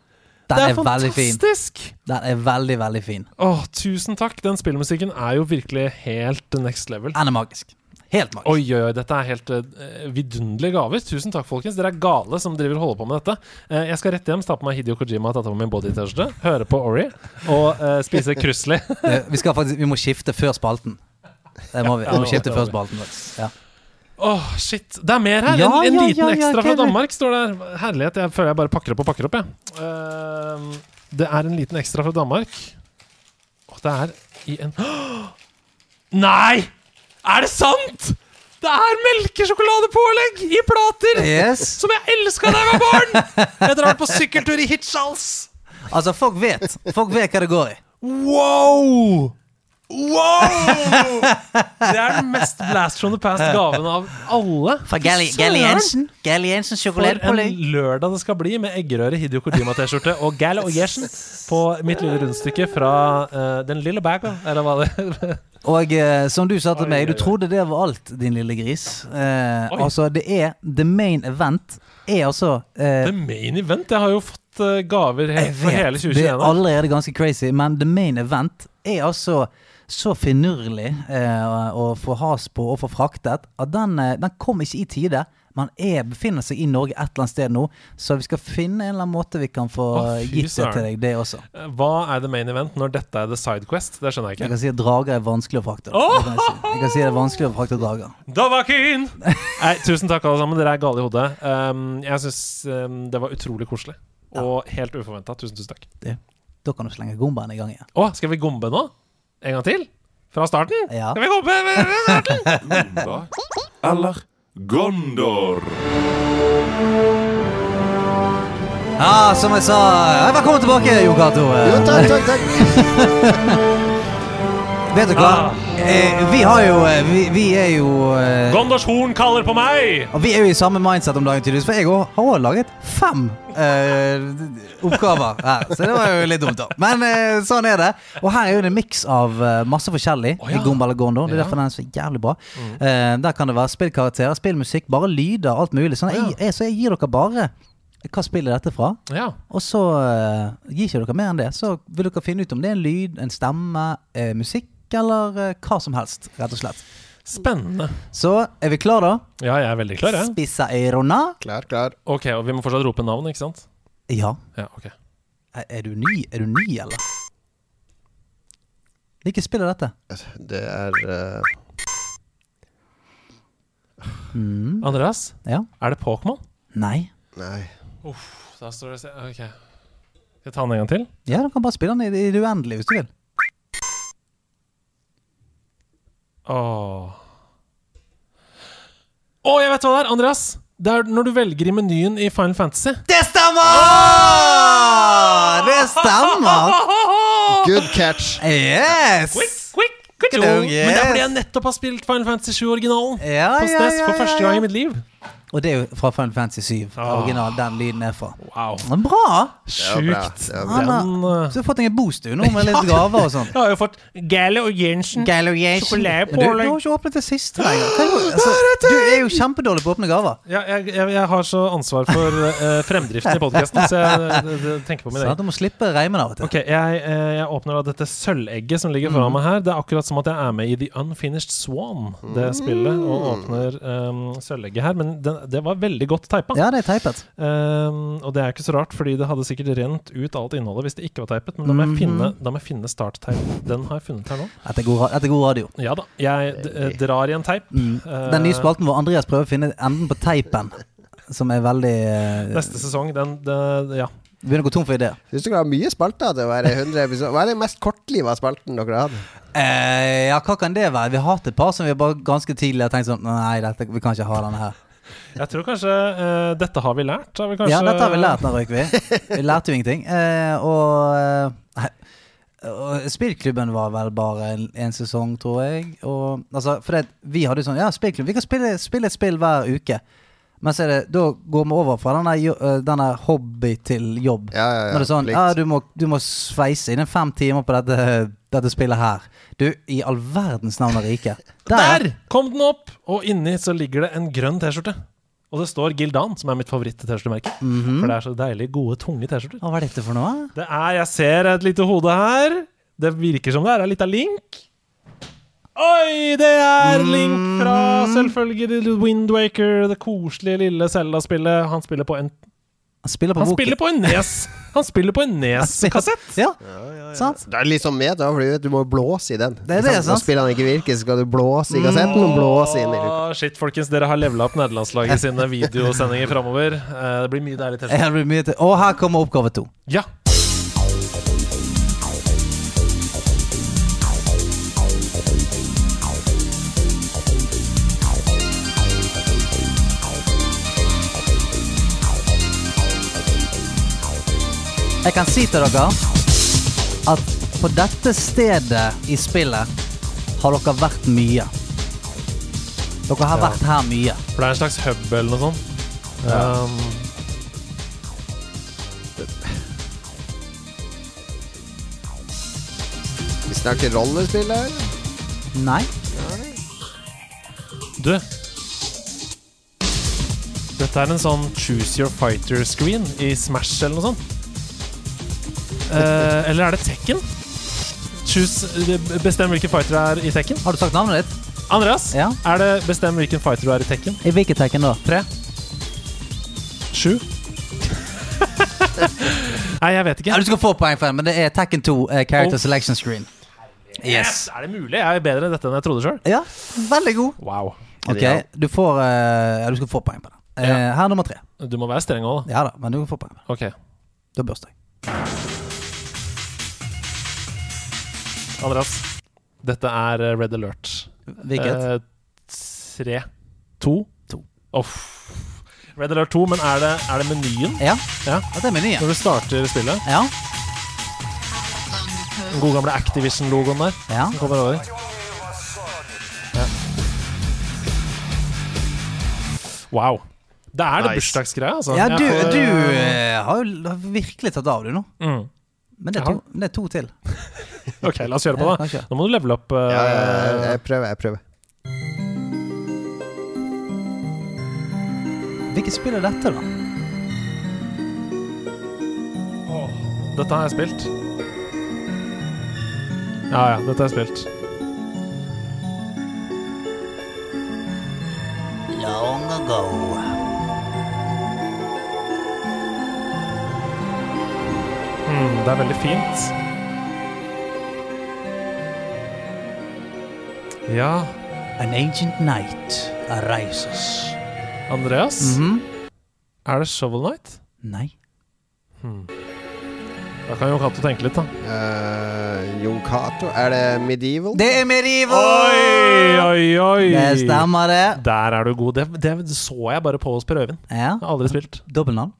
Den det er, er fantastisk! Den er veldig, veldig fin. Åh, tusen takk. Den spillmusikken er jo virkelig helt next level. Den er magisk. Helt magisk. Oi, oi, oi, dette er helt uh, vidunderlige gaver. Tusen takk, folkens. Dere er gale som driver holder på med dette. Uh, jeg skal rett hjem, ta på meg Hidio Kojima ta på min body-T-skjorte, høre på Ori og uh, spise Krusli. Vi, skal faktisk, vi må skifte før spalten. Det må vi. vi må skifte før spalten. Ja. Åh, shit. Det er mer her! Ja, en en ja, liten ja, ekstra fra Danmark står der. Herlighet. Jeg føler jeg bare pakker opp og pakker opp, jeg. Uh, det er en liten ekstra fra Danmark. Og det er i en Nei! Er det sant?! Det er melkesjokoladepålegg i plater! Yes. Som jeg elska da jeg var barn! Jeg drar på sykkeltur i Hirtshals. Altså, folk vet. Folk vet hva det går i. Wow! Wow! Det er den mest blast from the past-gaven av alle. Fra Gally Jensen. Gally! Jensen. Galli For en lørdag det skal bli med eggerøre, Hidio Kojima-T-skjorte og Gally og Gersen på mitt lille rundstykke fra uh, Den lille baga, eller hva det Og uh, som du sa til meg, du trodde det var alt, din lille gris. Uh, altså, det er The main event er altså eh, The main event. Jeg har jo fått gaver he Jeg for hele 2021. det er allerede ganske crazy, men the main event er altså så finurlig eh, å få has på og få fraktet at den, eh, den kom ikke i tide. Man er, befinner seg i Norge et eller annet sted nå, så vi skal finne en eller annen måte vi kan få oh, gitt det til deg, det også. Eh, Hva er the main event når dette er the side quest? Det skjønner jeg ikke. Jeg kan si at drager er vanskelig å frakte. Oh! Jeg, kan si. jeg kan si det er vanskelig å frakte drager. Davakin! Nei, tusen takk, alle sammen. Dere er gale i hodet. Um, jeg syns um, det var utrolig koselig. Og helt uforventa. Tusen, tusen takk. Det. Da kan du slenge gombaen i gang igjen. Å, skal vi gombe nå? En gang til? Fra starten? Ja. Skal vi gombe? Gomba eller Gondor? Ja, som jeg sa Velkommen tilbake, Jo Cato. Jo, takk, takk, takk. Vet du hva? Eh, vi har jo eh, Vi, vi er jo eh, Gondors horn kaller på meg! Og vi er jo i samme mindset om dagen, tydeligvis. For jeg òg har også laget fem eh, oppgaver her. Så det var jo litt dumt, da. Men eh, sånn er det. Og her er jo det en miks av eh, masse forskjellig Å, ja. i Gomba og Gondor. Det er derfor den er så jævlig bra. Eh, der kan det være spillkarakterer, spillmusikk, bare lyder, alt mulig. Sånn, jeg, jeg, så jeg gir dere bare hva spill er dette fra? Ja. Og så eh, gir ikke dere mer enn det. Så vil dere finne ut om det er en lyd, en stemme, eh, musikk eller eh, hva som helst, rett og slett. Spennende. Så er vi klar da? Ja, jeg er veldig klar, jeg. Spissa ørona. Klar, klar. Ok, og vi må fortsatt rope navn, ikke sant? Ja. Ja, ok. Er, er du ny, er du ny, eller? Hvilket spill er dette? Det er uh... Mm. Andreas, Ja? er det Pokémon? Nei. Nei. Uff, da står det se- Ok. Skal jeg ta den en gang til? Ja, du kan bare spille den i det uendelige hvis du vil. Åh. Å, jeg vet hva det er, Andreas! Det er når du velger i menyen i Final Fantasy. Det stemmer! Det stemmer! Good catch. Yes! Quick, quick, quick Yes. Men det er fordi jeg nettopp har spilt Final Fantasy 7 originalen Ja, på ja, SNES ja, for første gang i mitt liv. Og det er jo fra Final Fantasy 7. Ah. Original, den lyden er fra. Wow. Men bra! bra. Sjukt. Var Han har, Den, uh, så du fått deg en boost du nå, med litt gaver og sånn. Jeg har jo fått Gale og Jensen. Men Du, du har ikke åpnet det siste lenger. Er Altså, du er jo kjempedårlig på å åpne gaver. Ja, jeg, jeg, jeg har så ansvar for uh, fremdriften i podkasten, så jeg, jeg tenker på min Sånn egen. du må slippe reimen av og til. Ok, jeg, eh, jeg åpner da dette sølvegget som ligger Mm. meg her. Det er akkurat som at jeg er med i The Unfinished Swan, det Mm. spillet, og åpner um, sølvegget her. Men den, det var veldig godt teipa. Ja, det er teipet. Um, og det er ikke så rart, fordi det hadde sikkert rent ut alt innholdet hvis det ikke var teipet. Men da må jeg finne, Mhm. da må jeg finne startteipen. Den har jeg funnet her nå. Dette er god, etter er god radio. Ja da. Jeg d eh, drar i en teip. Mm. Eh, Den nye spalten hvor Andreas prøver å finne enden på teipen, som er veldig uh, Neste sesong, den, den Ja. Begynner å gå tom for ideer. Syns dere har mye spalter til å være 100 episoder? Hva er den mest kortliva spalten dere har hatt? Eh, ja, hva kan det være? Vi har hatt et par som vi bare ganske tidlig har tenkt sånn Nei, dette, vi kan ikke ha denne her. Jeg tror kanskje uh, Dette har vi lært. Har vi kanskje, Ja, dette har vi lært, da røyk vi. Vi lærte jo ingenting. Uh, og eh, nei, og Spillklubben var vel bare en, en sesong, tror jeg. Og, altså, for det, vi hadde jo sånn Ja, spillklubb. Vi kan spille, spille et spill hver uke. Men så er det, da går vi over fra denne, denne hobby til jobb. Ja, ja, ja. Når det er sånn Ja, du må, du må sveise inn fem timer på dette, dette spillet her. Du, i all verdens navn og rike. Der kom den opp! Og inni så ligger det en grønn T-skjorte. Og det står Gildan, som er mitt favoritt-T-skjortemerke. Mhm. For det er så deilig gode, tunge T-skjorter. Hva er dette for noe? Det er Jeg ser et lite hode her. Det virker som det er ei lita link. Oi, det er Link fra selvfølgelig Windwaker, det koselige lille Zelda-spillet. Han spiller på en Han spiller på Han spiller på en Nes Han spiller på en Nes-kassett. Ja, sant? Det er sånn med, da, for du vet du må blåse i den. Det er det, sant? Når spillene ikke virker, så skal du blåse i kassetten og blåse inn i luka. Shit, folkens, dere har levela opp nederlandslaget sine videosendinger framover. Eh, det blir mye deilig Ja, det blir mye til. Og her kommer oppgave to. Ja. Jeg kan si til dere at på dette stedet i spillet har dere vært mye. Dere har Ja. vært her mye. For det er en slags hub eller noe sånt. Um, Vi snakker rollespill her. Nei. du Dette er en sånn choose your fighter-screen i Smash eller noe sånt. Eh, eller er det Tekken? Choose, bestem hvilken fighter du er i Tekken. Har du sagt navnet ditt? Andreas, Ja. er det bestem hvilken fighter du er i Tekken? I hvilket tekken da? Tre? Sju? Nei, jeg vet ikke. Ja, du skal få poeng for den, men det er Tekken 2 eh, Character Oh. Selection Screen. Yes! Er det mulig? Jeg er bedre enn dette enn jeg trodde sjøl. Ja, veldig god. Wow. Ok, du får eh, Ja, du skal få poeng på den. Eh, Ja. Her er nummer tre. Du må være streng òg, da. Ja da, men du får poeng. Ok. Da er bursdag. Andreas, dette er eh, Red Alert. Hvilket? Eh, tre. To. To. Uff. Red Alert 2, men er det, er det menyen? Ja. Ja. det er menyen. Når du starter spillet? Ja. Den gode gamle Activision-logoen der. Ja. Den kommer over. Ja. Wow. Det er det bursdagsgreia, altså. Ja, du, får, du eh, har jo virkelig tatt av, du nå. mm. Men det er to, det er to til. Ok, la oss gjøre det på, da. Nå må du levele opp. Uh, ja, jeg prøver, jeg prøver. Hvilket spill er dette, da? Dette har jeg spilt. Ja ja, dette har jeg spilt. Long ago. Mm, det er veldig fint. Ja, An ancient night arises. Andreas? Mhm. Er det Shovel Night? Nei. Hmm. Da kan Jon Cato tenke litt, da. Uh, Jon Cato, er det medieval? Det er medieval! Oi, oi, oi! Det stemmer, det. Der er du god. Det, det så jeg bare på hos Per Øyvind. Ja. Jeg har aldri spilt. Dobbeltnavn.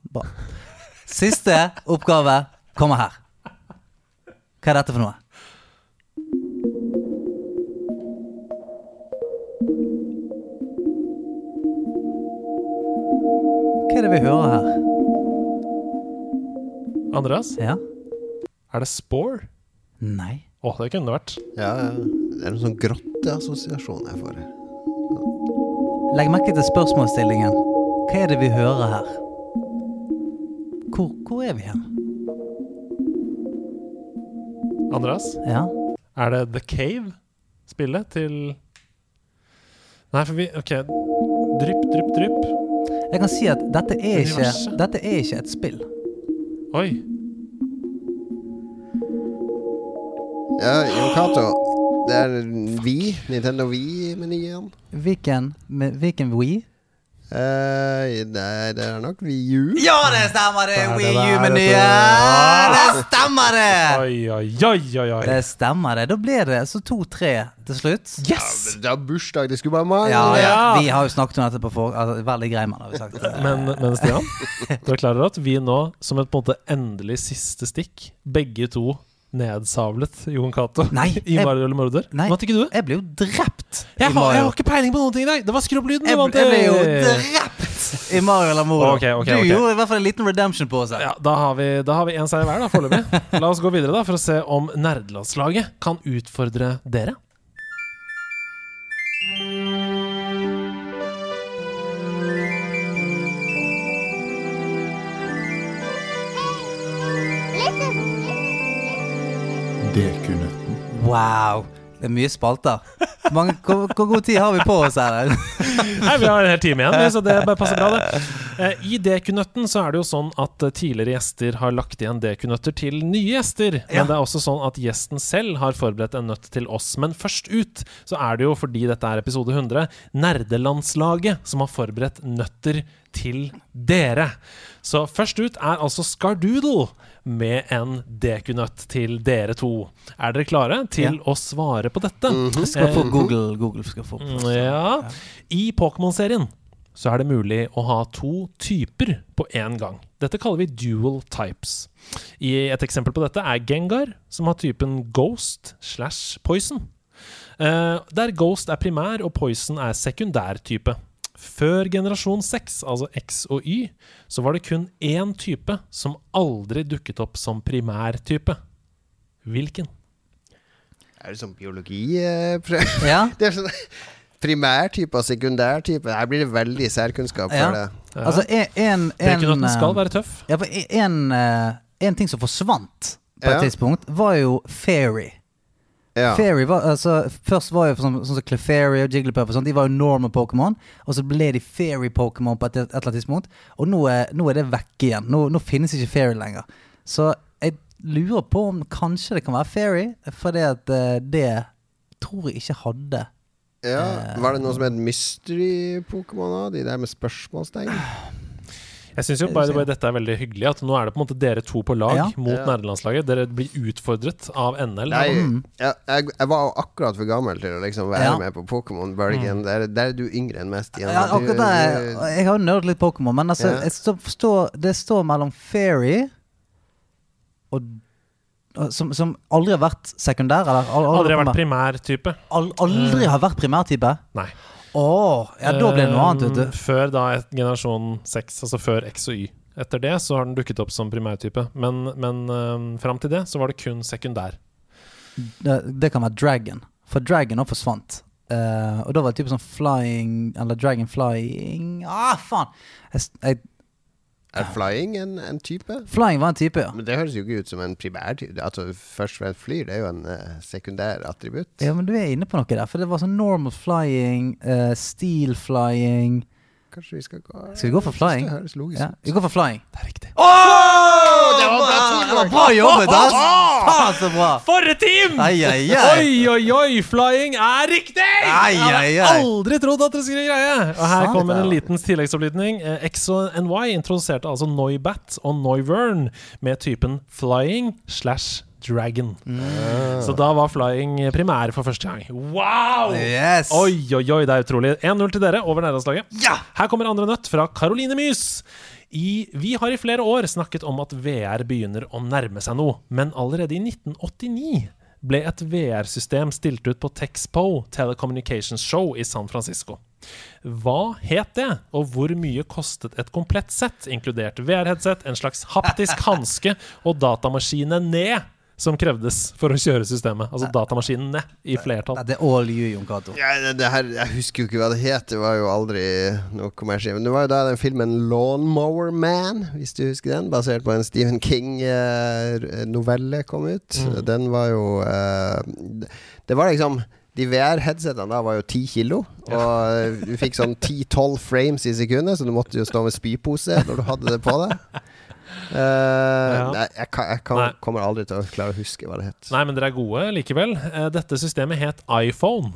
Siste oppgave kommer her. Hva er dette for noe? Hva er det vi hører her? Andreas, Ja? er det Spore? Nei. Å, det kunne det vært. Ja, ja. Det er en sånn grotteassosiasjon jeg får. Legg merke til spørsmålsstillingen. Hva er det vi hører her? Hvor, hvor er vi hen? Andreas, Ja? er det The Cave? Spillet til Nei, for vi OK. Drypp, drypp, drypp. Jeg kan si at dette er ikke, dette er ikke et spill. Oi. Ja, Jon Cato. Det er Vi, Nintendo Wii-menyen. Hvilken Wii? Eh, nei, det er nok Wii U. Ja, det stemmer det! Det Wii U-menyen! du. Det stemmer det! Oi, oi, oi, oi. Det stemmer det. Da ble det så to-tre til slutt. Yes! Det er bursdag, det skulle bare mangle. Ja, ja. Ja. Vi har jo snakket om dette på for... Altså, veldig grei mann, har vi sagt. Men, men Stian, du er klar over at vi nå, som et på en måte endelig siste stikk, begge to nedsavlet Jon Cato i Mario eller Morder? Nei. Vant ikke du? Jeg ble jo drept Jeg har, jeg har ikke peiling på noen ting i dag! Det var skrubblyden du vant jeg ble jo drept i Mario eller Moro. okay, okay. du ok. gjorde i hvert fall en liten redemption på seg. Ja, da har vi, da har vi en seier hver, da, foreløpig. La oss gå videre da for å se om nerdelandslaget kan utfordre dere. Dekunøtten. Wow. Det er mye spalter. Mange, hvor, hvor god tid har vi på oss her? Nei, Vi har en hel time igjen, så det bare passer bra, det. Eh, I DQ-nøtten så er det jo sånn at eh, tidligere gjester har lagt igjen DQ-nøtter til nye gjester. Men Ja. det er også sånn at gjesten selv har forberedt en nøtt til oss. Men først ut så er det jo, fordi dette er episode 100, Nerdelandslaget som har forberedt nøtter til dere. Så først ut er altså Skardoodle med en DQ-nøtt til dere to. Er dere klare til å svare på dette? Skal få Eh, Google, Google skal få Mm, Ja. I Pokémon-serien så er det mulig å ha to typer på én gang. Dette kaller vi dual types. I et eksempel på dette er Gengar, som har typen Ghost slash Poison. Eh, der Ghost er primær og Poison er sekundær type. Før generasjon 6, altså X og Y, så var det kun én type som aldri dukket opp som primærtype. Hvilken? Er det sånn biologiprøve? Ja. Det er sånn primærtype og sekundærtype. Her blir det veldig særkunnskap for Ja. det. Ja. Altså, en, en, skal eh, være tøff. Ja, for en, eh, en ting som forsvant på et Ja. tidspunkt, var jo Fairy. Ja. Fairy var, altså, først var jo sånn, sånn som Clefairy og Jigglypuff og sånt, de var jo normal Pokémon. Og så ble de Fairy-Pokémon på et, et eller annet tidspunkt. Og nå er, nå er det vekk igjen. Nå, nå finnes ikke Fairy lenger. Så jeg lurer på om kanskje det kan være Fairy, fordi at eh, det tror jeg ikke hadde. Ja. Var det noe som het Mystery-Pokémon? De der med spørsmålstegn? Jeg syns jo by the way, dette er veldig hyggelig. At nå er det på en måte dere to på lag Ja. mot Ja. nerdelandslaget. Dere blir utfordret av NL. Nei, Mm. jeg, jeg, jeg var akkurat for gammel til å liksom være Ja. med på Pokémon-bølgen. Der, der er du yngre enn mest. Igjen. Ja, akkurat der, jeg har jo nerdet litt Pokémon, men altså, Ja. forstår, det står mellom Fairy og som, som aldri har vært sekundær? Eller? aldri, Aldri har vært primær. primærtype. Aldri har vært primærtype? Nei. Å, ja, da ble det noe annet, vet du. Før da et generasjon 6, altså før X og Y. Etter det så har den dukket opp som primærtype. Men, men um, fram til det så var det kun sekundær. Det, det kan være Dragon, for Dragon òg forsvant. Uh, og da var det type sånn flying Eller Dragon flying Ah, faen! Jeg, jeg, Er flying en, en type? flying var en type, ja. Men det høres jo ikke ut som en primær type. Altså, først og fremst flyr, det er jo en uh, sekundær attributt. Ja, men du er inne på noe der. For det var sånn normal flying, uh, steel flying Kanskje vi skal gå Skal vi gå for flying? Det høres logisk Ja, vi går for flying. Det er riktig. det var bra, det var bra jobbet, ass! Faen, så bra! For et team! Ai, ai, ai. Oi, oi, oi! Flying er riktig! Ai, Jeg ai, hadde aldri trodd at dere skulle greie. Og her kommer en liten tilleggsopplysning. Eh, og NY introduserte altså Noibat og Noivern med typen flying slash dragon. Så da var flying primær for første gang. Wow! Yes! Oi, oi, oi, det er utrolig. 1-0 til dere over nærlandslaget. Ja! Her kommer andre nøtt fra Caroline Mys. I, vi har i flere år snakket om at VR begynner å nærme seg noe, men allerede i 1989 ble et VR-system stilt ut på Texpo Telecommunications Show i San Francisco. Hva het det, og hvor mye kostet et komplett sett, inkludert VR-headset, en slags haptisk hanske og datamaskinene som krevdes for å kjøre systemet? Altså datamaskinene i flertall. Det er all you, Jon Cato. Ja, jeg husker jo ikke hva det het. Det var jo aldri noe kommersielt. Men det var jo da den filmen Lawnmower Man, hvis du husker den, basert på en Stephen King-novelle kom ut. Mm. Den var jo eh, Det var liksom de VR-headsetene da var jo 10 kilo, og du fikk sånn 10-12 frames i sekundet, så du måtte jo stå med spypose når du hadde det på deg. Eh, nei, jeg, kan, jeg kan, Nei. kommer aldri til å klare å huske hva det het. Nei, men dere er gode likevel. Eh, Dette systemet het iPhone.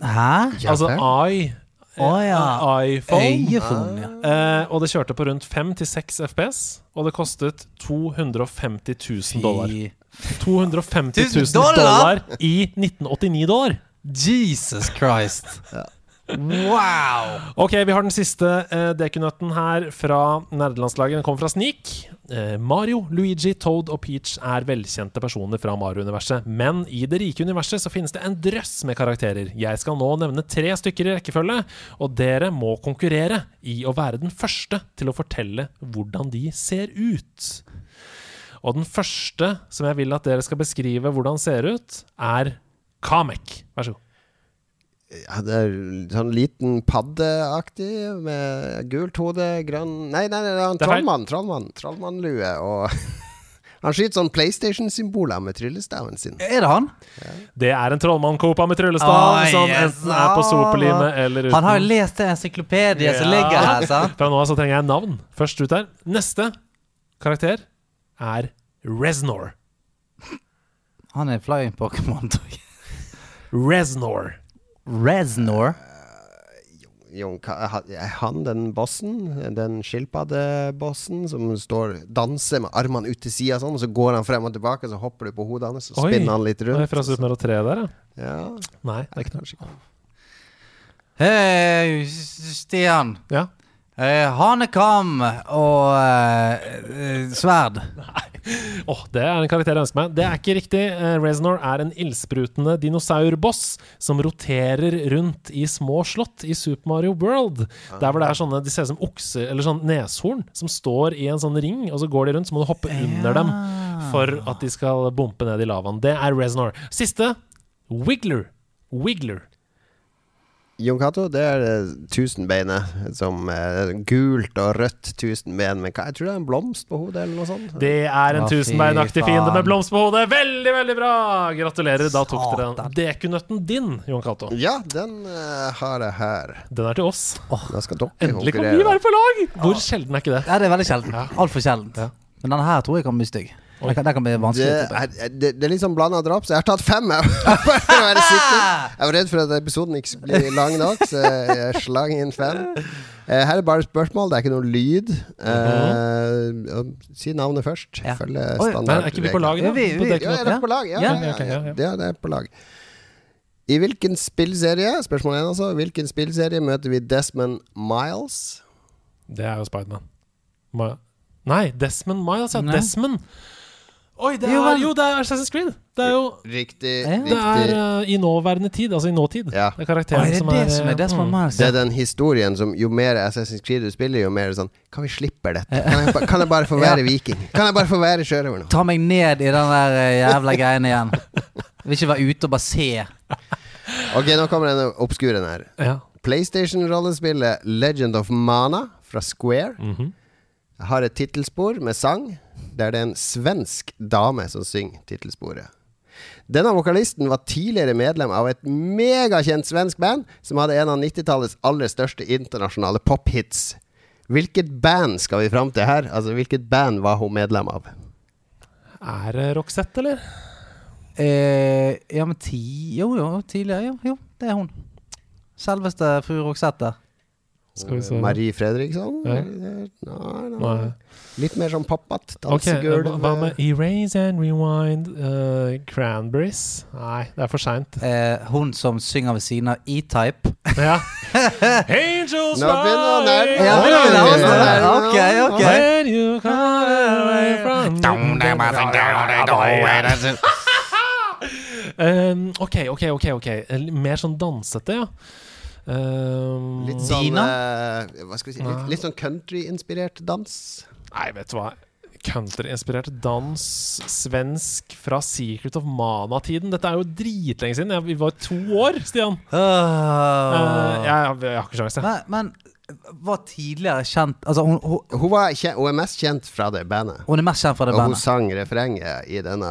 Hæ? Altså I oh, ja. iPhone. iPhone ja. uh, og det kjørte på rundt 5-6 FPS, og det kostet 250 000 dollar. 250 000 dollar? i 1989 dollar. Jesus Christ. Wow! Ok, vi har den siste uh, dekunøtten her fra nerdelandslaget. Den kommer fra Sneak. Uh, Mario, Luigi, Toad og Peach er velkjente personer fra Mario-universet. Men i det rike universet så finnes det en drøss med karakterer. Jeg skal nå nevne tre stykker i rekkefølge, og dere må konkurrere i å være den første til å fortelle hvordan de ser ut. Og den første som jeg vil at dere skal beskrive hvordan ser ut, er Kamek. Vær så god. Ja, det er sånn liten paddeaktig med gult hode, grønn Nei, nei, nei, det er en trollmann. Trollmann, trollmannlue og Han skyter sånn PlayStation-symboler med tryllestaven sin. Er det han? Det er en trollmannkopa med tryllestav oh, som yes. enten er på sopelimet eller uten. Han har jo lest det encyklopediet som ligger her, sant? Fra nå av så trenger jeg navn. Først ut her. Neste karakter er Reznor. Han er flying Pokémon. tror jeg. Reznor. Reznor? Jon, er han den bossen? Den skilpaddebossen som står danser med armene ut til sida sånn, og så går han frem og tilbake, så hopper du på hodet hans, og spinner han litt rundt. rundt. fra Super Mario 3 der, ja. Ja. Nei, det er ikke noe. Hei, Stian. Ja. Eh, hanekam og eh, sverd. Nei. Åh, det er en karakter jeg ønsker meg. Det er ikke riktig. Eh, Reznor er en ildsprutende dinosaurboss som roterer rundt i små slott i Super Mario World. Der hvor det er sånne De ser ut som okser, eller sånn neshorn, som står i en sånn ring, og så går de rundt, så må du hoppe under dem for at de skal bompe ned i lavaen. Det er Reznor. Siste Wiggler. Wiggler. Jon Cato, det er det tusenbeinet som er gult og rødt tusenben Men hva- Jeg tror det er en blomst på hodet, eller noe sånt. Det er en tusenbeinaktig fiende med blomst på hodet. Veldig, veldig bra! Gratulerer. Da tok dere Satan. dekunøtten din, Jon Cato. Ja, den uh, har jeg her. Den er til oss. Da skal dere Endelig kan vi være på lag! Hvor sjelden er ikke det? Ja, det er veldig sjelden. Altfor sjelden. Ja. Men denne her tror jeg kan bli stygg. Den kan, det kan bli vanskelig. Det er, det, det er litt sånn blanda drops. Jeg har tatt fem, jeg. Jeg var redd for at episoden ikke skulle bli lang nok, så jeg slang inn fem. Eh, her er bare spørsmål, det er ikke noe lyd. Eh, si navnet først. Ja. Følge standard. Er ikke vi på lag, da? Ja, er dere på lag? Ja, Ja. ja, ja, Ok, ja, ja. ja, det er på lag. I hvilken spillserie Spørsmål 1 altså Hvilken spillserie møter vi Desmond Miles? Det er jo Spiderman. Ma Nei, Desmond Miles, ja. Nei. Desmond. Oi, det Jo, er men- jo det er Assassin's Creed. Det er jo Riktig. Ja. Det er eh, i nåværende tid, altså i nåtid. Ja. Det er karakteren er det som det er som er Desmond mm. Miles? Det er den historien som jo mer Assassin's Creed du spiller, jo mer sånn Kan vi slippe dette? Kan jeg, kan jeg bare få være Ja. viking? Kan jeg bare få være sjørøver nå? Ta meg ned i den der eh, jævla greien igjen. Vil ikke være ute og bare se. Ok, nå kommer denne obskuren her. Ja. PlayStation-rollespillet Legend of Mana fra Square Mhm. har et tittelspor med sang, der det er en svensk dame som synger tittelsporet. Denne vokalisten var tidligere medlem av et megakjent svensk band som hadde en av 90-tallets aller største internasjonale pophits. Hvilket band skal vi fram til her? Altså, hvilket band var hun medlem av? Er det Roxette, eller? Eh, ja, men ti Jo, jo, tidligere. Jo, jo, det er hun. Selveste fru Roxette. Skal vi se. Marie Fredriksson? Ja. Nei, nei. Nei. Litt mer sånn poppete. Dansegulv. Okay, hva med Erase and Rewind, Uh, Cranberries? Nei, det er for seint. Eh, hun som synger ved siden av E-Type. Ja. Angels Nå begynner han der. Ja, oi, Ok, ok. When you come away from Um, ok, ok, ok. ok Mer sånn dansete, ja. Um, Litt sånn eh, Hva skal vi si? Litt, litt sånn country-inspirert dans. Nei, vet du hva. Country-inspirert dans, svensk fra Secret of Mana-tiden. Dette er jo dritlenge siden. Jeg, vi var to år, Stian. Uh, Eh, jeg, jeg, jeg har ikke sjanse. Men, men var tidligere kjent Altså, hun, hun, Hun, var kje- hun er mest kjent fra det bandet. hun er mest kjent fra det bandet Og hun sang refrenget i denne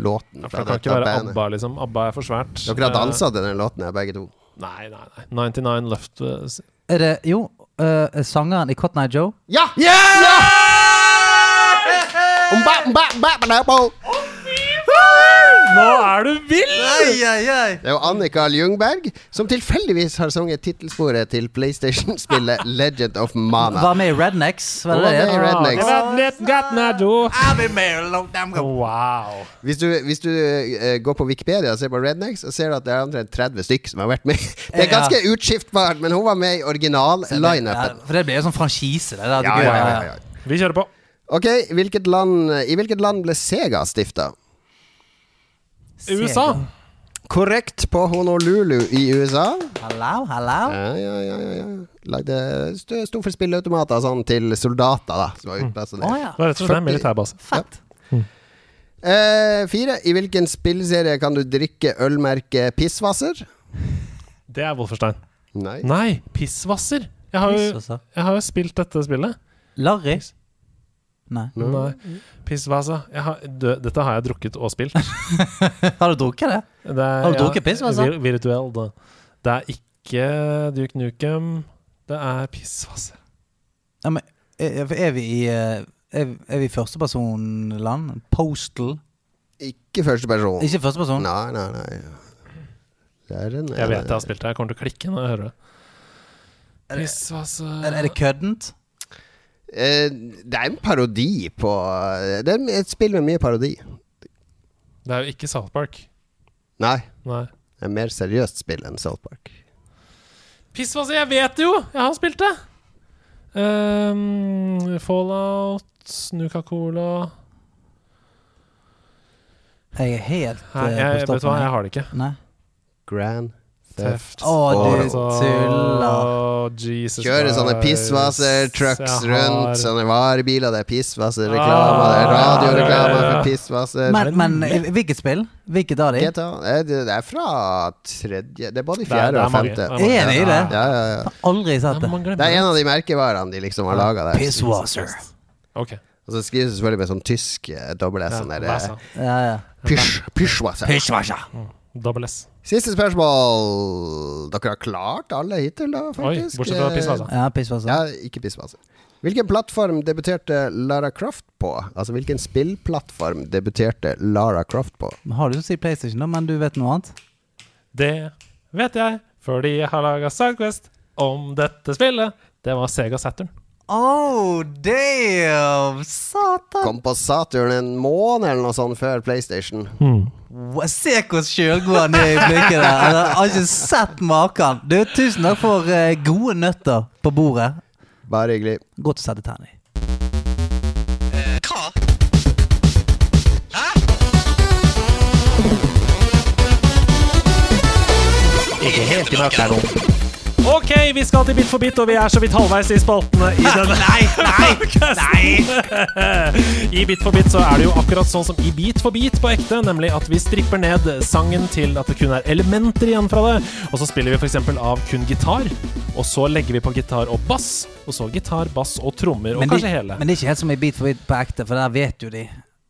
låten For fra det kan ikke være bandet. ABBA, liksom. ABBA er for svært. Dere har Eh, dansa til den låten, her, begge to. Nei, nei, nei. 99 Left eh, Er det Jo, uh, sangeren i Cotton Eye Joe. Ja! Umba, umba, umba, umba. Nå er du vill! Ai, ai, ai. Det er jo Annika Ljungberg som tilfeldigvis har sunget tittelsporet til PlayStation-spillet Legend of Mana. Var med i Rednecks. Var det var med i det? Rednecks. Wow. Hvis du, hvis du uh, går på Wikipedia og ser på Rednecks, så ser du at det er omtrent 30 stykk som har vært med. Det er ganske utskiftbart, men hun var med i Ja, original-lineupen. for det ble jo sånn franchise, det der. Ja, ja, ja, ja. Vi kjører på. Ok, hvilket land, I hvilket land ble Sega stifta? USA. Korrekt på Honolulu i USA. Hallo, hallo. Ja, ja, ja, ja, ja. Lagde sto sto for spilleautomater sånn til soldater, da. Som var utplassert Å Oh, ja. Det var rett og slett en militærbase. Fett. Eh, fire. I hvilken spillserie kan du drikke ølmerket Pissvasser? Det er Wolferstein. Nei. Nei, Pissvasser. Jeg har, jo, jeg har jo spilt dette spillet. Larry? Nei. Nei. Pissvasa. Jeg har, dø, dette har jeg drukket og spilt. Har du drukket det? Det er, Har du drukket Pissvasa? vir virtuell, da. Det er ikke Duke Nukem. Det er pissvasa. Ja, men er, er vi i eh, Er, er vi i førstepersonland? Postal? Ikke første person. Ikke førsteperson? Nei, nei, nei. Det er en, Jeg vet jeg har spilt det. Jeg kommer til å klikke når jeg hører det. Pissvasa. Er det køddent? Eh, det er en parodi på Det er et spill med mye parodi. Det er jo ikke South Park. Nei. Nei. Det er mer seriøst spill enn South Park. Piss, Pissvasser, jeg vet det jo! Jeg har spilt det. Um, Fallout, Nuka-Cola Jeg er helt Nei, eh, jeg, vet du hva, jeg har det ikke. Nei. Grand Theft. Å, du Auto. tuller. Kjører sånne pissvasser-trucks rundt. Sånne varebiler. Det er pissvasser-reklame. Det er Ah, radioreklame ja, ja, ja. for pissvasser. Men, men eh, hvilket spill? Hvilket av de? GTA. Eh, Det er fra tredje Det er både Det er- fjerde det er og femte. Er det i det? Ja, ja, ja. Aldri sett det. Det er en av de merkevarene de liksom har laga der. Pisswasser. Ok. Og så skrives det selvfølgelig med sånn tysk eh, dobbel S. Ja, Sånn der, Vasa. Double S. Siste spørsmål. Dere har klart alle hittil, da, Oi, bortsett fra Eh, Pissvasa. Ja, pisswasser. Ja, ikke pissvasser. Hvilken plattform debuterte Lara Croft på? Altså hvilken spillplattform debuterte Lara Croft på? Har du lyst til å si PlayStation, da, men du vet noe annet? Det vet jeg, fordi jeg har laga Sidequest om dette spillet. Det var Sega Saturn. Oh, damn! Satan! Kom på Saturn en måned eller noe sånt før PlayStation. Wow, Se hvor sjølgod han er i blikket der. Jeg har ikke sett maken. Du, tusen takk for eh, gode nøtter på bordet. Bare hyggelig. Godt å sette tenn i. Ikke helt i mørket her nå. Ok, vi skal til Bit for bit, og vi er så vidt halvveis i spaltene i denne Nei, nei, nei! I Bit for bit så er det jo akkurat sånn som i Bit for bit på ekte, nemlig at vi stripper ned sangen til at det kun er elementer igjen fra det, og så spiller vi f.eks. av kun gitar, og så legger vi på gitar og bass, og så gitar, bass og trommer, og Men, kanskje det, hele. men det er ikke helt som i Beat for Beat på ekte, for der vet jo de.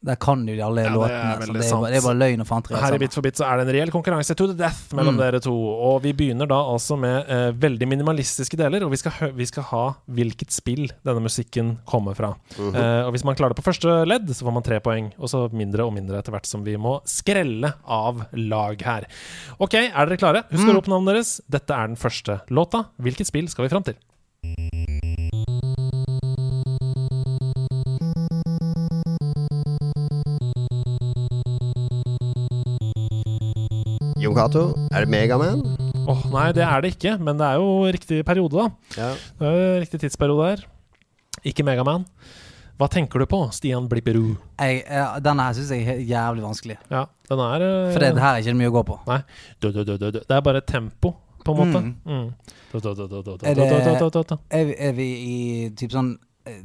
Der kan jo de alle Ja, det er låtene. så det, er sant. bare, det er bare løgn og fanteri. Her i. Bit for bit så er det en reell konkurranse to the death mellom Mm. dere to. Og vi begynner da altså med eh, veldig minimalistiske deler, og vi skal, vi skal ha hvilket spill denne musikken kommer fra. Mhm. eh, og hvis man klarer det på første ledd, så får man tre poeng, og så mindre og mindre etter hvert som vi må skrelle av lag her. Ok, er dere klare? Husk Mm. rope navnet deres. Dette er den første låta. Hvilket spill skal vi fram til? Jon Cato, er det Megaman? Åh, Nei, det er det ikke, men det er jo riktig periode, da. Ja. Det er jo riktig tidsperiode her. Ikke Megaman. Hva tenker du på, Stian Blipperud? Jeg, eh, denne her syns jeg er jævlig vanskelig. Ja, den er eh, For det her er ikke mye å gå på. Nei. Du, du, du, du, du. Det er bare tempo, på en måte. Mm. Mm. Er, det, er, vi- er vi i typ sånn eh,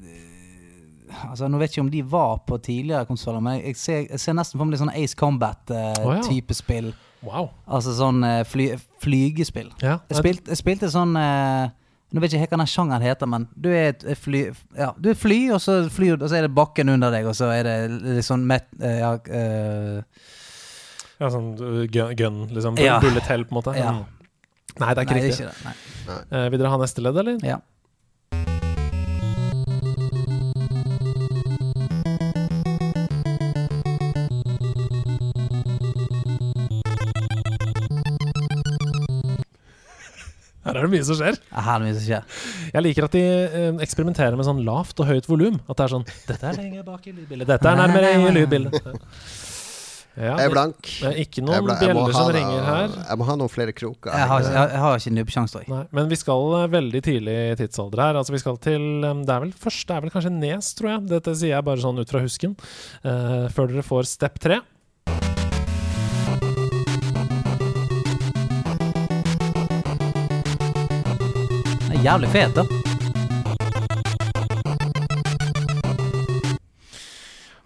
Altså Nå vet jeg ikke om de var på tidligere konsoller, men jeg ser, jeg ser nesten for meg litt sånn Ace Combat-type uh, Combat-type spill. Wow. Altså sånn eh, fly, flygespill. Ja, Jeg, spilte, jeg spilte sånn eh, Nå vet jeg ikke hva den sjangeren heter, men du er et fly Ja, du er fly, og så, flyr, og så er det bakken under deg, og så er det litt sånn met, eh, ja, uh, Ja, sånn uh, gun, liksom. Ja. Bullet hell, på en måte. Ja. Mm. Nei, det er ikke Nei, det riktig. ikke. Eh, vil dere ha neste ledd, eller? Ja. Her er det mye som skjer. Her er det mye som skjer. Jeg liker at de eh, eksperimenterer med sånn lavt og høyt volum. At det er sånn Dette er lenger bak i lydbildet. Dette er nærmere i lydbildet. Ja, Jeg er blank. Det er ikke noen er blank. Bjeller som noe- ringer her. Jeg må ha noen flere kroker. Jeg har, jeg, jeg har ikke nubbsjanse, men vi skal eh, veldig tidlig i tidsalder her. Altså vi skal til eh, Det er vel først, det er vel kanskje Nes, tror jeg. Dette sier jeg bare sånn ut fra husken. Uh, før dere får step tre. Jævlig fet, da.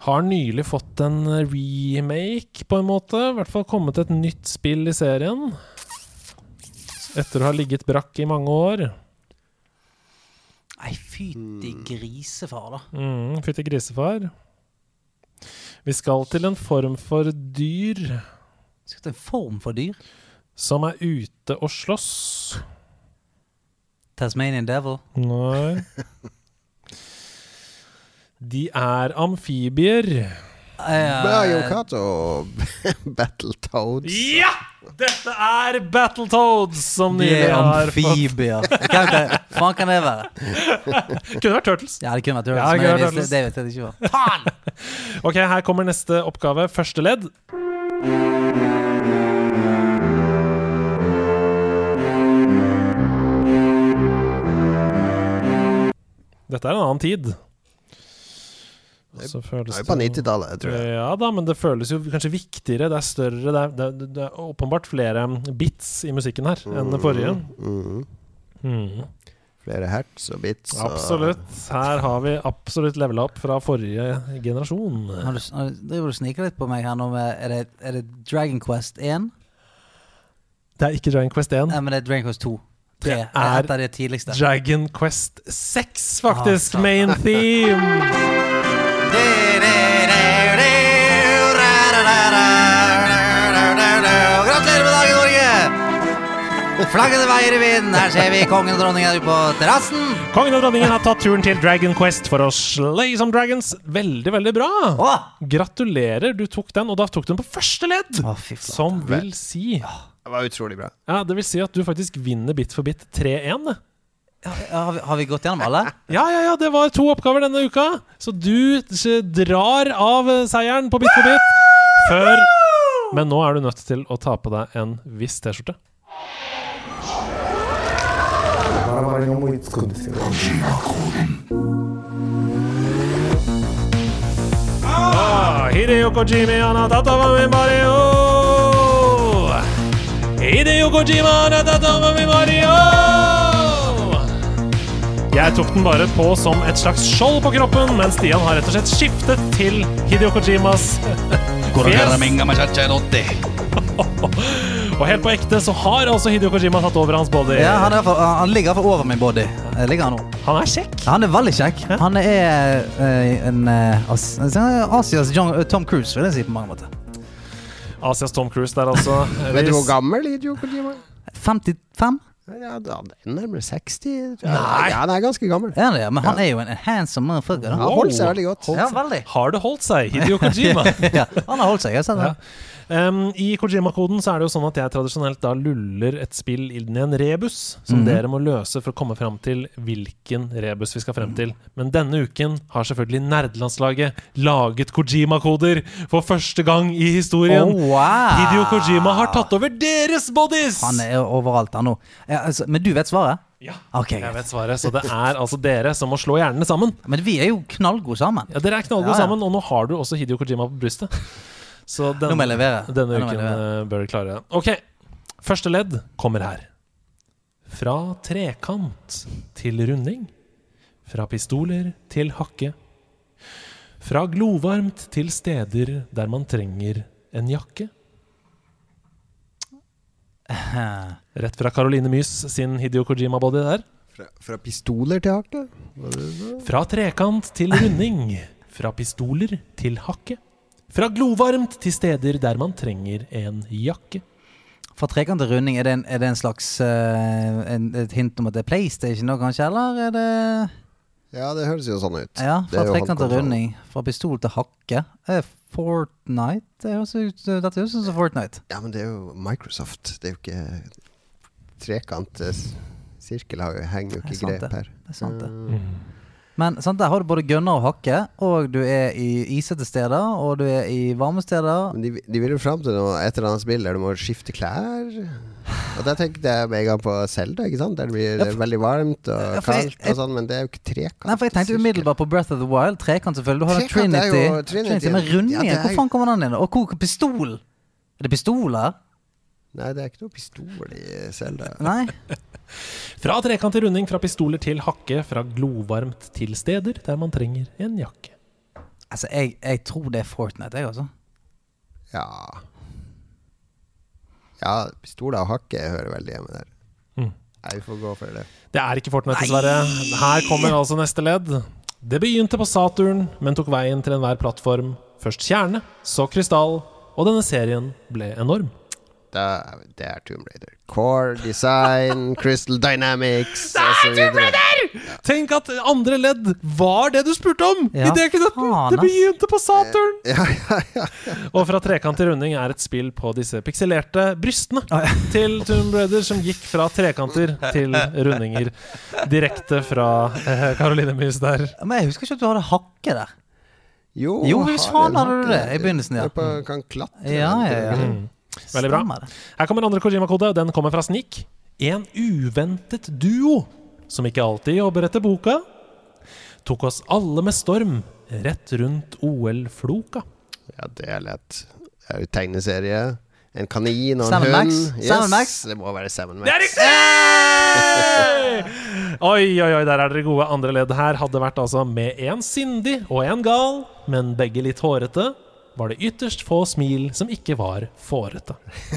Har nylig fått en remake, på en måte. I hvert fall kommet et nytt spill i serien. Etter å ha ligget brakk i mange år. Nei, fytti grisefar, da. Mm, Fytti grisefar. Vi skal til en form for dyr Skal til en form for dyr. som er ute og slåss. Tasmanian Devil. Nei. De er amfibier. Mario Kart og Battletoads. Ja! Dette er Battletoads, som De nylig har fått amfibier. Hva kan- faen kan det være? Kunne vært Turtles. Ja, det kunne vært Turtles, Ja, det men kunne det, det vet jeg ikke hva. Ok, her kommer neste oppgave. Første ledd. Dette er en annen tid. Så føles Det er jo på 90-tallet, tror jeg. Ja da, men det føles jo kanskje viktigere. Det er større Det er, det er, det er åpenbart flere bits i musikken her enn det forrige. Mm. Mhm. Flere hertz og bits. og- Absolutt. Her har vi absolutt levela opp fra forrige generasjon. Har du, har, driver du og sniker litt på meg her nå med Er det, er det Dragon Quest 1? Det er ikke Dragon Quest 1. Ja, men det er Dragon Quest 2. 3. Det Det er er et av de tidligste. Dragon Quest 6, faktisk. Ah, main theme. Gratulerer med dagen, Norge! Flaggende veier i vinden. Her ser vi kongen og dronningen på terrassen. Kongen og dronningen har tatt turen til Dragon Quest for å slay some dragons. Veldig, veldig bra. Gratulerer, du tok den, og da tok du den på første ledd. som vil si Det var utrolig bra. Ja, Det vil si at du faktisk vinner bit for bit 3-1. Ja, Har vi, har vi gått gjennom alle? Ja, ja, ja, det var to oppgaver denne uka. Så du drar av eh, seieren på Bit for bit før Men nå er du nødt til å ta på deg en viss T-skjorte. Ah, Hideo Kojimi, han har tatt Hideo Kojima. Jeg tok den bare på som et slags skjold på kroppen, men Stian har rett og slett skiftet til Hideo Kojimas fjes. Og helt på ekte så har altså Hideo Kojima tatt over hans body. Ja, han, er, i han ligger iallfall over min body. Ligger han. Han er kjekk. Han er veldig kjekk. Han er uh, en uh, Asias John, uh, Tom Cruise, vil jeg si på mange måter. Asias Tom Cruise der, altså. Vet du hvor gammel Hideo Kojima er? 55? Ja, han er nærmere 60. tror. Nei. Ja, han er ganske gammel. Ja, han det? Men han er jo en handsome motherfucker. Han Han holdt seg veldig godt. Ja, veldig. Har det holdt seg, Hideo Kojima? ja, han har holdt seg. Jeg har sett det. Um, I Kojima-koden så er det jo sånn at jeg tradisjonelt da luller et spill inn i en rebus, som Mhm. dere må løse for å komme fram til hvilken rebus vi skal frem til. Men denne uken har selvfølgelig nerdelandslaget laget Kojima-koder for første gang i historien. Oh, wow. Hideo Kojima har tatt over deres bodies! Han er overalt, han nå. Ja, altså, men du vet svaret? Ok, Jeg vet svaret, så det er altså dere som må slå hjernene sammen. Men vi er jo knallgode sammen. Ja, Dere er knallgode Ja, ja. sammen, og nå har du også Hidio Kojima på brystet. Så den, Nå må jeg levere. denne Nå må jeg uken levere. eh, bør dere klare det. Ok, første ledd kommer her. Fra trekant til runding. Fra pistoler til hakke. Fra glovarmt til steder der man trenger en jakke. Rett fra Caroline Mys sin Hidio Kojima-body der. Fra, fra pistoler til hakke? Fra trekant til runding. Fra pistoler til hakke. Fra glovarmt til steder der man trenger en jakke. Fra trekant til runding, er det en, er det en slags uh, en, et hint om at det er PlayStation nå, kanskje? Eller er det Ja, det høres jo sånn ut. Ja, fra trekant til runding. Fra pistol til hakke. Er Fortnite? Det høres ut, dette høres ut som Fortnite. Ja, men det er jo Microsoft. Det er jo ikke trekant. eh, Sirkel henger jo ikke grep her. Det er sant det. Mm. Men sant, der har du både gunner og hakke, og du er i isete steder, og du er i varme steder. Men de, de vil jo fram til noe, et eller annet spill der du må skifte klær. Og der tenkte jeg med en gang på Zelda, ikke sant? Der det blir Ja, for- veldig varmt og Ja, kaldt jeg- og sånn, men det er jo ikke trekant. Nei, for jeg tenkte umiddelbart på Breath of the Wild. Trekant, selvfølgelig. Du har Trekant Trinity. jo Trinity. Men rundingen, Ja, er hvor faen kommer den inn? Og hvor pistol? Er det pistoler? Nei, det er ikke noe pistol i Selda. Nei? Fra trekant til runding, fra pistoler til hakke, fra glovarmt til steder der man trenger en jakke. Altså, jeg, jeg tror det er Fortnite, jeg, også. Ja Ja, pistoler og hakke hører veldig hjemme der. Mm. Nei, vi får gå for det. Det er ikke Fortnite, dessverre. Her kommer altså neste ledd. Det begynte på Saturn, men tok veien til enhver plattform. Først kjerne, så krystall, og denne serien ble enorm. Da, det er Tomb Raider. Core Design, Crystal Dynamics osv. Tenk at andre ledd var det du spurte om! Ja, I det Det begynte på Saturn! Ja, ja, ja. Og fra trekant til runding er et spill på disse pikselerte brystene til Tomb Raider, som gikk fra trekanter til rundinger. Direkte fra eh, Caroline Mys der. Men jeg husker ikke at du hadde hakke der. Jo, Jo, hvis har faen hadde du det i begynnelsen, ja. På, kan klatre. Ja, ja, ja. Mm. Veldig bra. Stemmer. Her kommer andre Kojima-kode. Den kommer fra Snik. En uventet duo som ikke alltid jobber etter boka, tok oss alle med storm rett rundt OL-floka. Ja, det er lett. Det er jo tegneserie. En kanin og en Seven hund. Max. Max. Det må være Seven Max. Det er riktig! Oi, oi, oi, der er dere gode. Andre ledd her hadde vært altså med en sindig og en gal, men begge litt hårete. Var det ytterst få smil som ikke var fårete.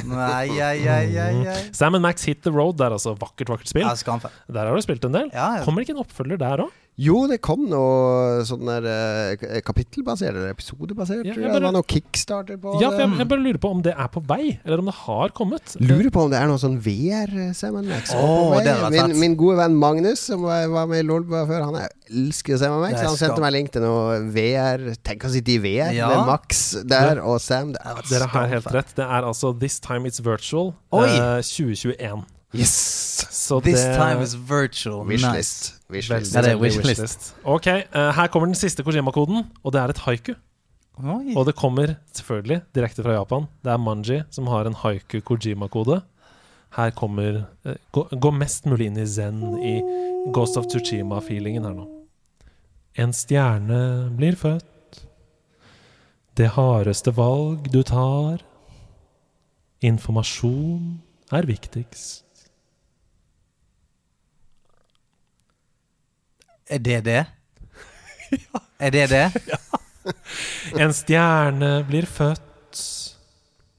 Nei, ai. Sam Max Hit the Road, det er altså vakkert, vakkert spill. Der har du spilt en del. Ja, ja. Kommer det ikke en oppfølger der òg? Jo, det kom noe sånn der eh, kapittelbasert eller episodebasert. Ja, tror jeg jeg. bare- Det var noe kickstarter på Ja, for jeg, jeg bare lurer på om det er på vei, eller om det har kommet. Lurer på om det er noe sånn VR Sam Max. Oh, min, min gode venn Magnus, som var var med i Lolbua før, han elsker Sam Max. Han sendte meg link til noe VR. Tenk å sitte i VR Ja. med Max der og Sam. Det er Dere har helt rett. Det er altså This Time It's Virtual Oi. eh, 2021. Yes! Så This det time is virtual. Wishlist. Wishlist. Ja, det er wishlist. Ok, uh, her kommer den siste Kojima-koden, og det er et haiku. Oi. Og det kommer selvfølgelig direkte fra Japan. Det er Manji som har en haiku Kojima-kode. Her kommer uh, gå, gå mest mulig inn i zen, i Ghost of Tsushima-feelingen her nå. En stjerne blir født. Det hardeste valg du tar. Informasjon er viktigst. Er det det? ja. Er det det? ja. En stjerne blir født.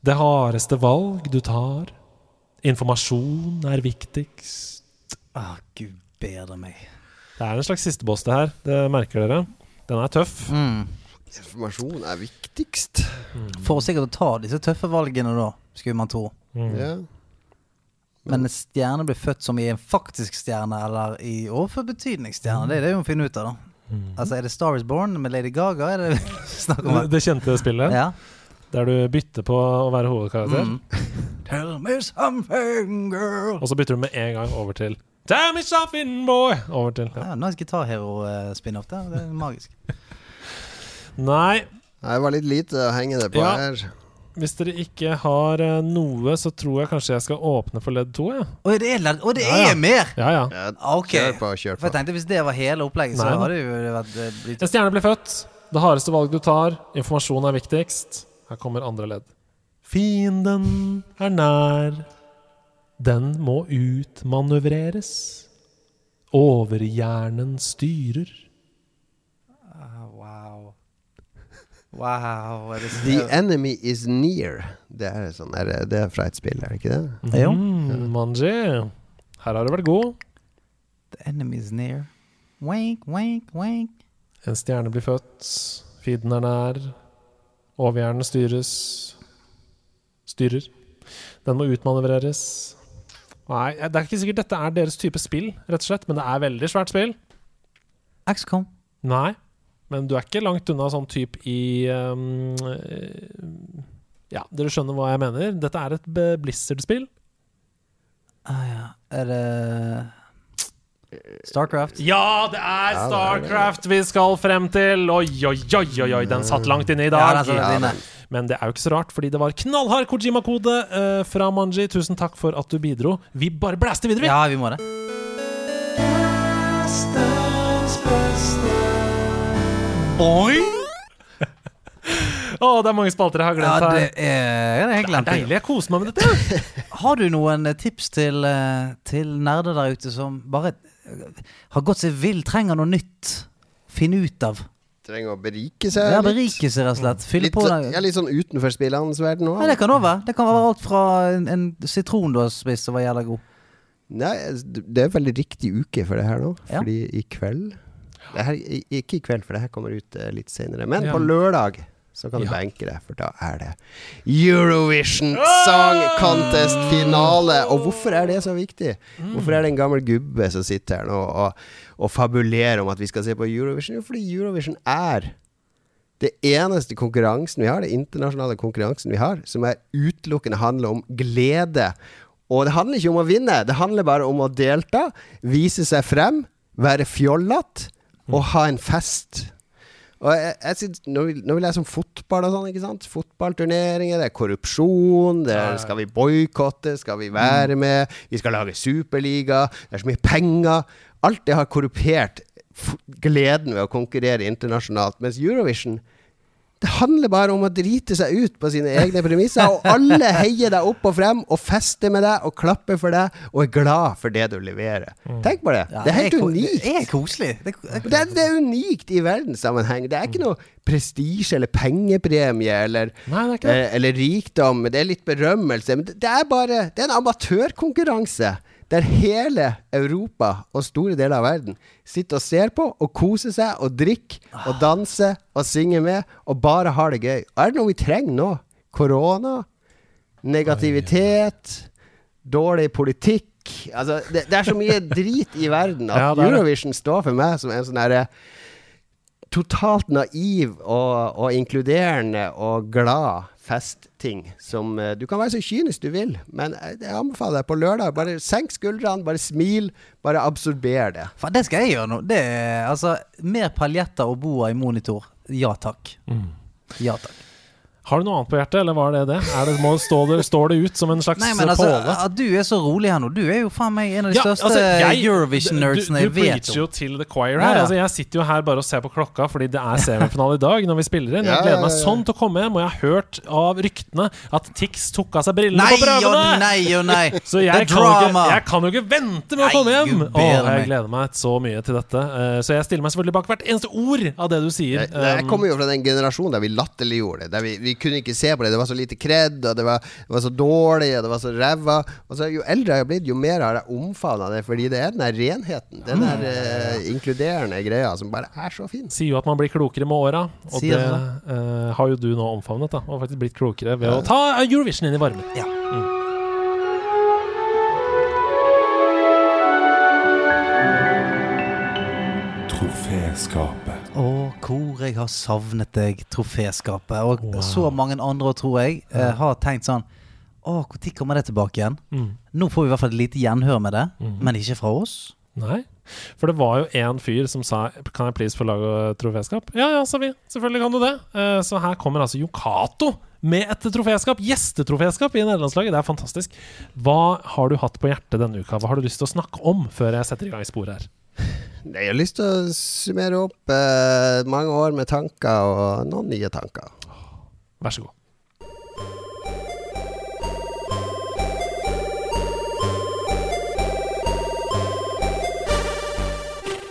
Det hardeste valg du tar. Informasjon er viktigst. Å, gud bedre meg. Det er en slags siste boss, det her. Det merker dere. Den er tøff. Mm. Informasjon er viktigst. For sikkert å ta disse tøffe valgene, da, skulle man tro. Mm. Ja. Men en stjerne blir født som i en faktisk stjerne, eller i overført betydningsstjerne. Det er det vi må finne ut av, da. Altså, Er det Star Is Born med Lady Gaga? Er det snakk om? Det, det kjente spillet, Ja. der du bytter på å være hovedkarakter. Mm. Tell me something, girl. Og så bytter du med en gang over til Tell me something, boy! Over til ja. Ja, nice gitarhero-spin-off der. Det er magisk. Nei, Nei, Det var litt lite å henge det på Ja. her. Hvis dere ikke har eh, noe, så tror jeg kanskje jeg skal åpne for ledd to. Ja. Og det er, og det Ja, ja. er mer! Ja, ja. Ja, Ok. Kjør på, kjør på. For jeg tenkte Hvis det var hele opplegget, så Nei. hadde det jo vært eh, blitt En stjerne blir født. Det hardeste valget du tar. Informasjon er viktigst. Her kommer andre ledd. Fienden er nær. Den må utmanøvreres. Overhjernen styrer. Ah, Wow. Wow. Er det The enemy is near. Det er, sånn, er det er fra et spill, er det ikke det? Jo. Mm, Manji. Her har du vært god. The enemy is near. Wink, wink, wink. En stjerne blir født. Feeden er nær. Overhjernen styres. Styrer. Den må utmanøvreres. Nei, det er ikke sikkert dette er deres type spill, rett og slett, men det er veldig svært spill. XCOM. Nei, men du er ikke langt unna sånn type i um, Ja, dere skjønner hva jeg mener. Dette er et Blizzard-spill. Ah, ja. Er det Starcraft? Ja, det er. Starcraft vi skal frem til! Oi, oi, oi, oi, oi, den satt langt inne i dag. Men det er jo ikke så rart, fordi det var knallhard Kojima-kode eh, fra Manji. Tusen takk for at du bidro. Vi bare blæster videre, vi! Ja, vi må det. Boing! Å, det er mange spalter jeg har Ja, glemt det her. er, ja, det er helt Det er glemt. deilig. Jeg koser meg med dette. Har du noen eh, tips til, eh, til nerder der ute som bare eh, har gått seg vill, trenger noe nytt? Finne ut av. Trenger å berike seg Ja, litt. berike seg, rett og slett. Fylle Litt, på så- det. ja, litt sånn utenfor spillernes verden òg. Ja, det kan òg være. Det kan være alt fra en, en sitron du har spist som var jævla god. Nei, det er veldig riktig uke for det her nå. Ja. Fordi i kveld det her, Ikke i kveld, for det her kommer ut uh, litt senere. Men Ja. på lørdag så kan du Ja. benke deg, for da er det Eurovision Song Contest finale. Og hvorfor er det så viktig? Hvorfor er det en gammel gubbe som sitter her nå og, og fabulerer om at vi skal se på Eurovision? Jo, fordi Eurovision er det eneste konkurransen vi har, det internasjonale konkurransen vi har, som er utelukkende handler om glede. Og det handler ikke om å vinne, det handler bare om å delta, vise seg frem, være fjollete og ha en fest. Og jeg, jeg synes, når, vi, når vi leser om fotball og sånn, ikke sant? Fotballturneringer, det er korrupsjon, det er, skal vi boikotte, skal vi være med, vi skal lage superliga, det er så mye penger. Alt det har korrupert gleden ved å konkurrere internasjonalt. Mens Eurovision det handler bare om å drite seg ut på sine egne premisser, og alle heier deg opp og frem og fester med deg og klapper for deg og er glad for det du leverer. Tenk på det. Ja, det er helt unikt. Det er koselig. Det, er, det er unikt i verdenssammenheng. Det er ikke noe prestisje eller pengepremie eller, Nei, eh, eller rikdom. Det er litt berømmelse. Men det, det er bare Det er en amatørkonkurranse. Der hele Europa og store deler av verden sitter og ser på og koser seg og drikker og danser og synger med og bare har det gøy. Er det noe vi trenger nå? Korona? Negativitet? Dårlig politikk? Altså, det, det er så mye drit i verden at Ja. Eurovision står for meg som en sånn herre totalt naiv og, og inkluderende og glad festting som eh, Du kan være så kynisk du vil, men jeg, jeg anbefaler deg på lørdag. Bare senk skuldrene, bare smil, bare absorber det. For det skal jeg gjøre nå. Det er, altså, mer paljetter og boa i monitor. Ja takk. Mm. Ja takk. Har du noe annet på hjertet, eller var det det? Er det må stå det, står det ut som en slags Nei, men altså, påle? at du er så rolig her nå. Du er jo faen meg en av de Ja, største altså, Eurovision-nerdsene du, om. du preacher jo til the choir her. ja. Altså, jeg sitter jo her bare og ser på klokka fordi det er semifinale i dag når vi spiller inn. Jeg gleder meg sånn til å komme hjem, og jeg har hørt av ryktene at Tix tok av seg brillene Nei på prøvene! Oh, nei oh, nei! Så jeg kan, ikke, jeg kan jo ikke vente med å komme hjem! Å, jeg gleder meg så mye til dette. Eh, så jeg stiller meg selvfølgelig bak hvert eneste ord av det du sier. Jeg, jeg Um, kommer jo fra den generasjonen der vi latterliggjorde det. Der vi, vi kunne ikke se på det. Det var så lite kred, og det var, det var så dårlig, og det var så ræva. Og så Jo eldre jeg har blitt, jo mer har jeg omfavna det, fordi det er den der renheten. Den der eh, inkluderende greia som bare er så fin. sier jo at man blir klokere med åra, og Sier det det. eh, har jo du nå omfavnet. da Og faktisk blitt klokere ved å ta Eurovision inn i varmen. Ja. Troféskapet. Å, hvor jeg har savnet deg, troféskapet. Og Wow. så mange andre, tror jeg, eh, har tenkt sånn Å, når kommer det tilbake igjen? Mm. Nå får vi i hvert fall et lite gjenhør med det, men ikke fra oss. Nei. For det var jo en fyr som sa Kan jeg please få lage troféskap? Ja ja, sa vi. Selvfølgelig kan du det. Eh, så her kommer altså Yokato med et troféskap. Gjestetroféskap i nederlandslaget. Det er fantastisk. Hva har du hatt på hjertet denne uka? Hva har du lyst til å snakke om før jeg setter i gang sporet her? Jeg har lyst til å summere opp eh, mange år med tanker og noen nye tanker. Vær så god.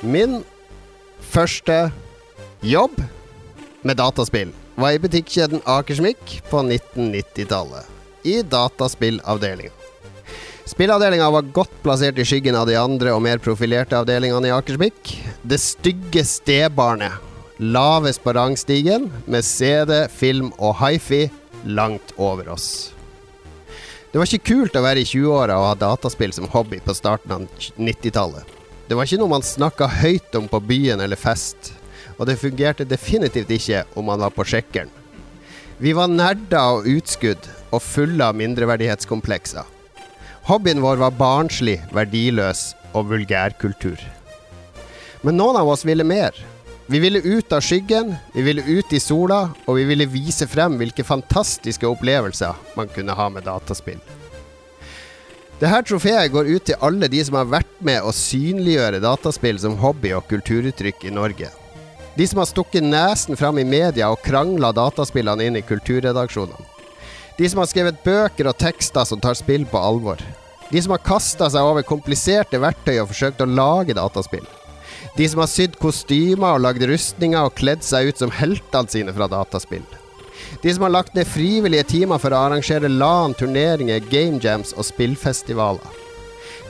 Min første jobb med dataspill var i butikkjeden Akersmik på 1990-tallet. I dataspillavdelinga. Spillavdelinga var godt plassert i skyggen av de andre og mer profilerte avdelingene i Akersbikk. Det stygge stebarnet. Lavest på rangstigen, med CD, film og hifi langt over oss. Det var ikke kult å være i 20-åra og ha dataspill som hobby på starten av 90-tallet. Det var ikke noe man snakka høyt om på byen eller fest, og det fungerte definitivt ikke om man var på sjekkeren. Vi var nerder og utskudd og fulle av mindreverdighetskomplekser. Hobbyen vår var barnslig, verdiløs og vulgærkultur. Men noen av oss ville mer. Vi ville ut av skyggen, vi ville ut i sola, og vi ville vise frem hvilke fantastiske opplevelser man kunne ha med dataspill. Dette trofeet går ut til alle de som har vært med å synliggjøre dataspill som hobby og kulturuttrykk i Norge. De som har stukket nesen fram i media og krangla dataspillene inn i kulturredaksjonene. De som har skrevet bøker og tekster som tar spill på alvor. De som har kasta seg over kompliserte verktøy og forsøkt å lage dataspill. De som har sydd kostymer og lagd rustninger og kledd seg ut som heltene sine fra dataspill. De som har lagt ned frivillige timer for å arrangere LAN, turneringer, game jams og spillfestivaler.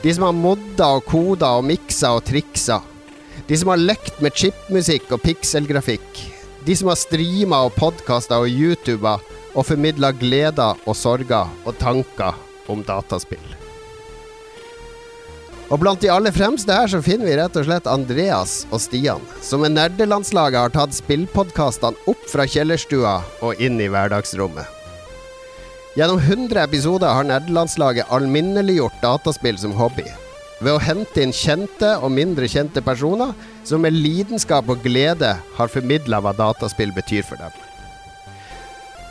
De som har modda og koda og miksa og triksa. De som har lekt med chipmusikk og pikselgrafikk. De som har streama og podkasta og youtuba og formidla gleder og sorger og tanker om dataspill. Og blant de aller fremste her så finner vi rett og slett Andreas og Stian, som med nerdelandslaget har tatt spillpodkastene opp fra kjellerstua og inn i hverdagsrommet. Gjennom 100 episoder har nerdelandslaget alminneliggjort dataspill som hobby. Ved å hente inn kjente og mindre kjente personer som med lidenskap og glede har formidla hva dataspill betyr for dem.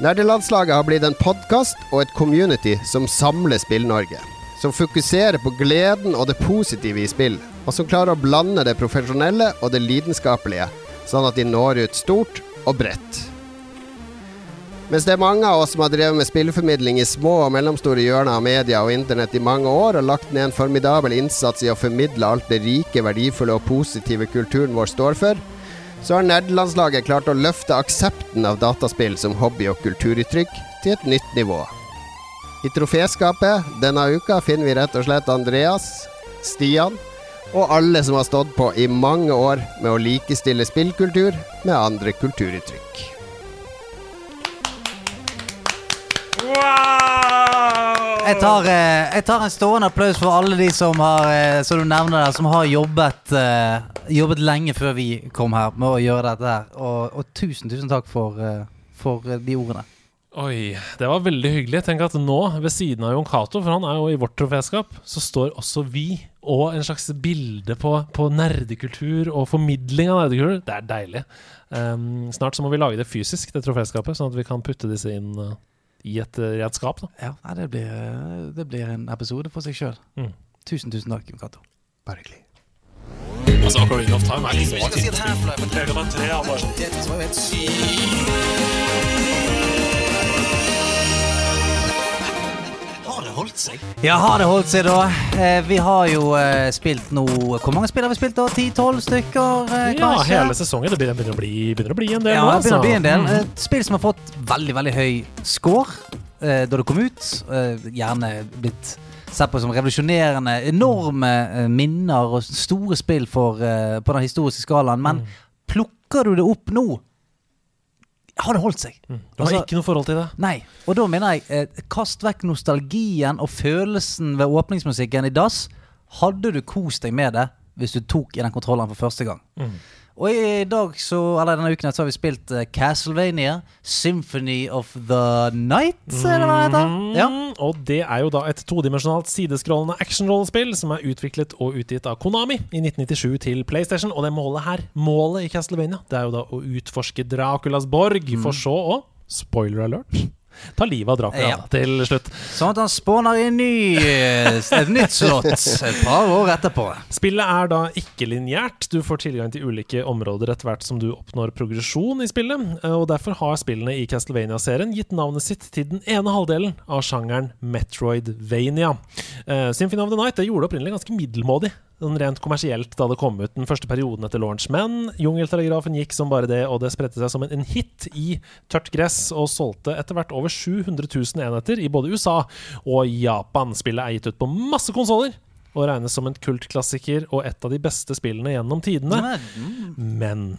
Nerdelandslaget har blitt en podkast og et community som samler Spill-Norge som fokuserer på gleden og det positive i spill, og som klarer å blande det profesjonelle og det lidenskapelige, sånn at de når ut stort og bredt. Mens det er mange av oss som har drevet med spillformidling i små og mellomstore hjørner av media og internett i mange år, og lagt ned en formidabel innsats i å formidle alt det rike, verdifulle og positive kulturen vår står for, så har nerdelandslaget klart å løfte aksepten av dataspill som hobby og kulturuttrykk til et nytt nivå. I troféskapet denne uka finner vi rett og slett Andreas, Stian og alle som har stått på i mange år med å likestille spillkultur med andre kulturuttrykk. Jeg tar, eh, jeg tar en stående applaus for alle de som har eh, Som du nevner der, som har jobbet, eh, jobbet lenge før vi kom her med å gjøre dette her. Og, og tusen, tusen takk for, for de ordene. Oi, det var veldig hyggelig. Tenk at nå, ved siden av Jon Cato, for han er jo i vårt troféskap, så står også vi og en slags bilde på, på nerdekultur og formidling av nerdekultur. Det er deilig. Um, snart så må vi lage det fysisk, det troféskapet, sånn at vi kan putte disse inn uh, i, et, uh, i et skap. da Ja, nei, det, blir, eh, det blir en episode for seg sjøl. Mm. Tusen, tusen takk, Jon Cato. Bare hyggelig. Altså, Ocarina of Time er liksom ikke 3 er bare sånn Har holdt seg? Ja, har det holdt seg, da. Eh, vi har jo eh, spilt nå Hvor mange spill har vi spilt? da? 10-12 stykker, eh, Ja, hele sesongen. Det begynner, å, bli, begynner å bli en del Ja, nå, det begynner å bli en del. Mm. Et spill som har fått veldig veldig høy score eh, da det kom ut. Eh, gjerne blitt sett på som revolusjonerende. Enorme eh, minner og store spill for, eh, på den historiske skalaen. Men Mm. plukker du det opp nå, har det holdt seg. Du har Altså- ikke noe forhold til det? Nei. Og da mener jeg, eh, kast vekk nostalgien og følelsen ved åpningsmusikken i dass. Hadde du kost deg med det hvis du tok i den kontrollen for første gang? Mm. Og i dag, så, eller denne uken, så har vi spilt eh, Castlevania, Symphony of the Night, eller hva det heter? Ja. Mm, Og det er jo da et todimensjonalt sideskrollende actionrollspill som er utviklet og utgitt av Konami i 1997 til PlayStation. Og det målet her, målet i Castlevania, det er jo da å utforske Draculas borg, Mm. for så å Spoiler alert. Ta livet av Dracula Ja. til slutt. Sånn at han spåner i ny, et nytt slott et par år etterpå. Spillet er da ikke lineært. Du får tilgang til ulike områder etter hvert som du oppnår progresjon i spillet. eh, Og derfor har spillene i Castlevania-serien gitt navnet sitt til den ene halvdelen av sjangeren Metroidvania. Eh, Symphony of the Night det gjorde det opprinnelig ganske middelmådig. Sånn rent kommersielt da det kom ut den første perioden etter launch. Men Jungeltelegrafen gikk som bare det, og det spredte seg som en, en hit i tørt gress, og solgte etter hvert over 700 000 enheter i både USA og Japan. Spillet er gitt ut på masse konsoller. Og regnes som en kultklassiker og et av de beste spillene gjennom tidene. Men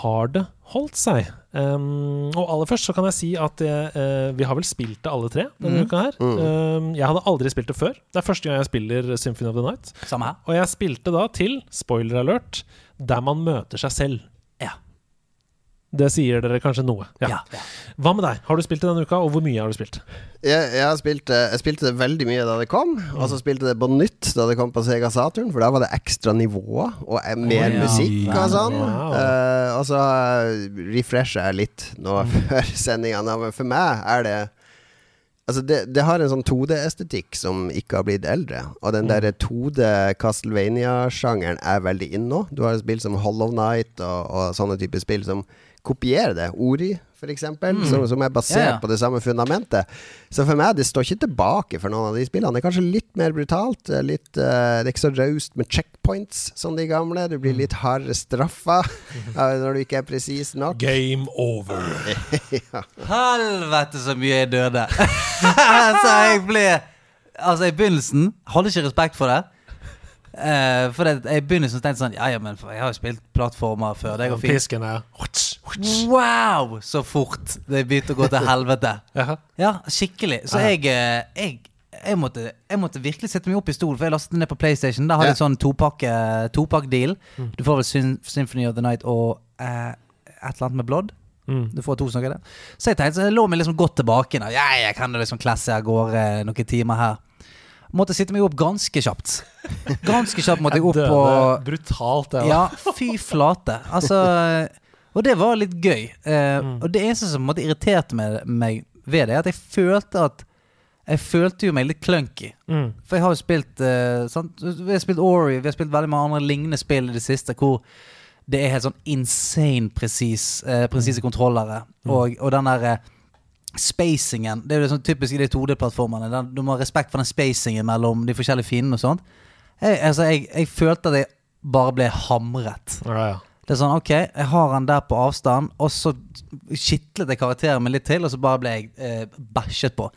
har det holdt seg? Um, og aller først så kan jeg si at jeg, uh, vi har vel spilt det alle tre denne Mm. uka her. Um, jeg hadde aldri spilt det før. Det er første gang jeg spiller Symphony of the Night. Samme her. Og jeg spilte da til, spoiler alert, der man møter seg selv. Ja. Det sier dere kanskje noe. Ja. Hva med deg? Har du spilt det denne uka, og hvor mye har du spilt? Jeg, jeg, spilte, jeg spilte det veldig mye da det kom, og så spilte det på nytt da det kom på Sega Saturn, for da var det ekstra nivåer og eh, mer oh, ja. musikk og sånn. Eh, og så refresher jeg litt nå før sendinga, men for meg er det Altså det, det har en sånn 2D-estetikk som ikke har blitt eldre. Og den der 2D Castlevania-sjangeren er veldig inn nå. Du har spill som Hollow Night og, og sånne typer spill som kopierer det. Ori, eksempel, Mm. som, som er basert Ja, ja. på det samme fundamentet. Så for meg, det står ikke tilbake for noen av de spillene. Det er kanskje litt mer brutalt. eh, Litt, uh, det er ikke så raust med checkpoints som de gamle. Du blir litt hardere straffa eh, når du ikke er presis nok. Game over. ja. Helvete så mye jeg døde. så jeg ble Altså, i begynnelsen hadde ikke respekt for det. Uh, for det, I begynnelsen tenkte jeg sånn Ja, ja, men jeg har jo spilt plattformer før. Det går fint. Pisken er Wow! Så fort det begynte å gå til helvete. Ja, skikkelig. Så jeg, eh, jeg jeg måtte, jeg måtte virkelig sette meg opp i stol, for jeg lastet den ned på PlayStation. Da hadde jeg Ja. sånn topakke- topakk-deal. Mm. Du får vel Sym Symphony of the Night og eh, et eller annet med Blood. Mm. Du får to sånne. Så jeg tenkte, så jeg lå meg liksom godt tilbake. Da. Ja, jeg kan liksom klasse av gårde noen timer her. Måtte sitte meg opp ganske kjapt. Ganske kjapt måtte jeg opp og brutalt, det. Ja, fy flate. Altså Og det var litt gøy. Eh, Mm. Og det eneste som måtte irriterte meg, meg ved det, er at jeg følte at Jeg følte jo meg litt clunky. Mm. For jeg har jo spilt eh, sant? Vi har spilt Ori, vi har spilt veldig mange andre lignende spill i det siste hvor det er helt sånn insane eh, presise kontrollere. Mm. Og, og den der eh, spacingen Det er jo sånn typisk i de 2D-plattformene. Du må ha respekt for den spacingen mellom de forskjellige fiendene og sånt. Jeg, altså, jeg, jeg følte at jeg bare ble hamret. Ja, ja. Det er sånn, ok, jeg har han der på avstand, og så skitlet jeg karakteren min litt til, og så bare ble jeg eh, bæsjet på.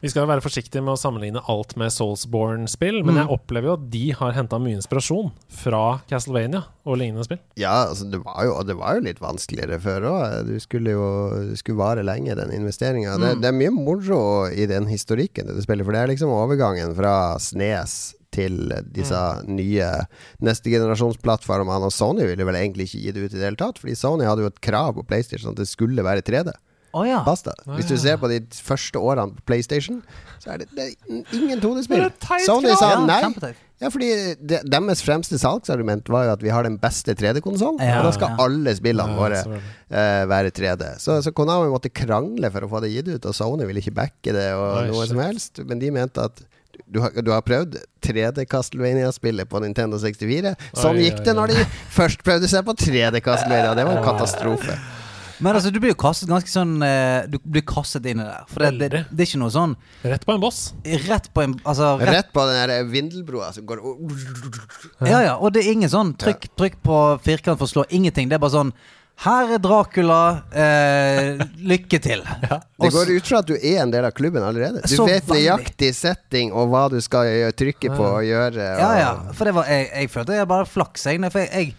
Vi skal jo være forsiktige med å sammenligne alt med Soulsborne-spill, men Mm. jeg opplever jo at de har henta mye inspirasjon fra Castlevania og lignende spill. Ja, altså det var jo, og det var jo litt vanskeligere før òg. Du skulle jo det skulle vare lenge, den investeringa. Det, Mm. det er mye moro i den historikken til det spillet, for det er liksom overgangen fra Snes til disse Mm. nye neste generasjonsplattformene. Og Sony ville vel egentlig ikke gi det ut i det hele tatt, fordi Sony hadde jo et krav på PlayStation at det skulle være 3D. Oh, ja. Basta. Hvis du ser på de første årene på PlayStation, så er det, det er ingen 2D-spill. Det et teit Sony sa nei. Ja, fordi de, deres fremste salgsargument var jo at vi har den beste 3D-konsollen, Ja, og da skal ja. alle spillene Ja, våre eh, være 3D. Så, så Konami måtte krangle for å få det gitt ut, og Sony ville ikke backe det og Oi, noe shit. som helst. Men de mente at du har, du har prøvd 3D Castlevania-spillet på Nintendo 64. Sånn Oi, gikk det når de først prøvde seg på 3D Castlevania. Det var en katastrofe. Men altså, du blir jo kastet ganske sånn eh, Du blir kastet inn i det. For det, det, det er ikke noe sånn Rett på en boss. rett på en Altså, rett, Rett på den der vindelbroa som går Ja, ja. Og det er ingen sånn trykk, trykk på firkant for å slå. Ingenting. Det er bare sånn Her er Dracula. Eh, lykke til. Det går ut fra at du er en del av klubben allerede. Du vet veldig. nøyaktig setting og hva du skal trykke på og gjøre. Og Ja, ja. For det var Jeg, jeg følte jeg bare flaks, jeg. For jeg, jeg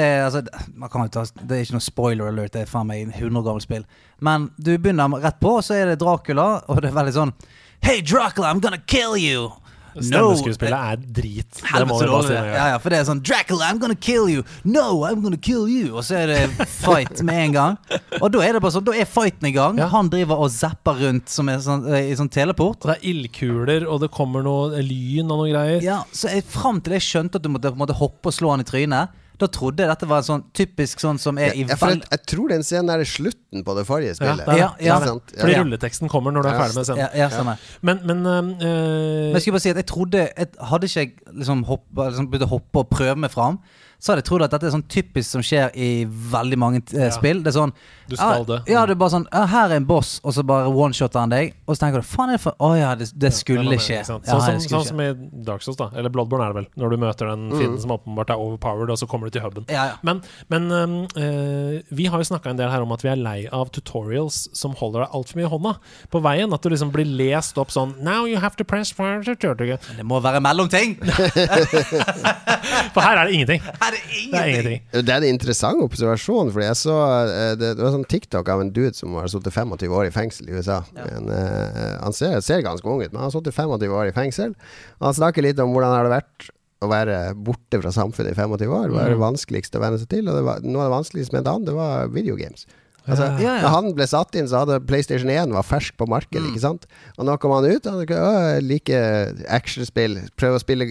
eh, altså, man kan ta, Det er ikke noe spoiler alert, det er faen meg en 100 år gammelt spill. Men du begynner rett på, så er det Dracula, og det er veldig sånn Hey, Dracula, I'm gonna kill you! Stemmeskuespillet er drit. Det må vi bare si. Ja, ja, for det er sånn Dracula, I'm gonna kill you! No, I'm gonna kill you! Og så er det fight med en gang. Og da er det bare sånn, da er fighten i gang. Ja. Han driver og zapper rundt som er sånn, eh, i sånn teleport. Og det er ildkuler, og det kommer noe lyn og noe greier. Ja, Så jeg, fram til jeg skjønte at du måtte, måte hoppe og slå han i trynet, Da trodde jeg dette var en sånn typisk sånn som er i Ja, jeg, jeg tror den scenen er slutten på det forrige spillet. Ja. Ja, ja. Fordi rulleteksten kommer når du er ferdig med scenen. Ja, ja. Men, men øh, Men jeg skulle bare si at jeg trodde jeg, Hadde ikke jeg liksom hoppa, liksom begynt å hoppe og prøve meg fram, så hadde jeg trodd at dette er sånn typisk som skjer i veldig mange eh, spill. Det er sånn Du skal ja, det. Ja, det er bare sånn ja, Her er en boss, og så bare one-shotter han deg. Og så tenker du faen er det for Å ja, det, det skulle Ja, skje. ikke? Ja, Sånn, som, skulle sånn som i Dark Souls, da. Eller Bloodborne er det vel. Når du møter den fienden som åpenbart er overpowered, og så kommer du til huben. Ja, ja. Men, men um, uh, vi har jo snakka en del her om at vi er lei av tutorials som holder deg altfor mye i hånda på veien. At du liksom blir lest opp sånn Now you have to press fire to. Det må være mellomting! For her er det ingenting. Her er det Det er ingenting! Det er en interessant observasjon, Fordi jeg så eh, det, det var sånn TikTok av en dude som har sittet 25 år i fengsel i USA. Men, uh, han ser, ser ganske ung ut, men han har sittet 25 år i fengsel. Og han snakker litt om hvordan det har vært å være borte fra samfunnet i 25 år. Hva er det vanskeligste å venne seg til? Og det var, noe av det vanskeligste mente han, det var videogames. Altså, Ja, ja. Da han ble satt inn, så hadde PlayStation 1 var fersk på markedet. Mm. Ikke sant? Og nå kom han ut, han ikke, «Å, jeg liker actionspill. Prøver å spille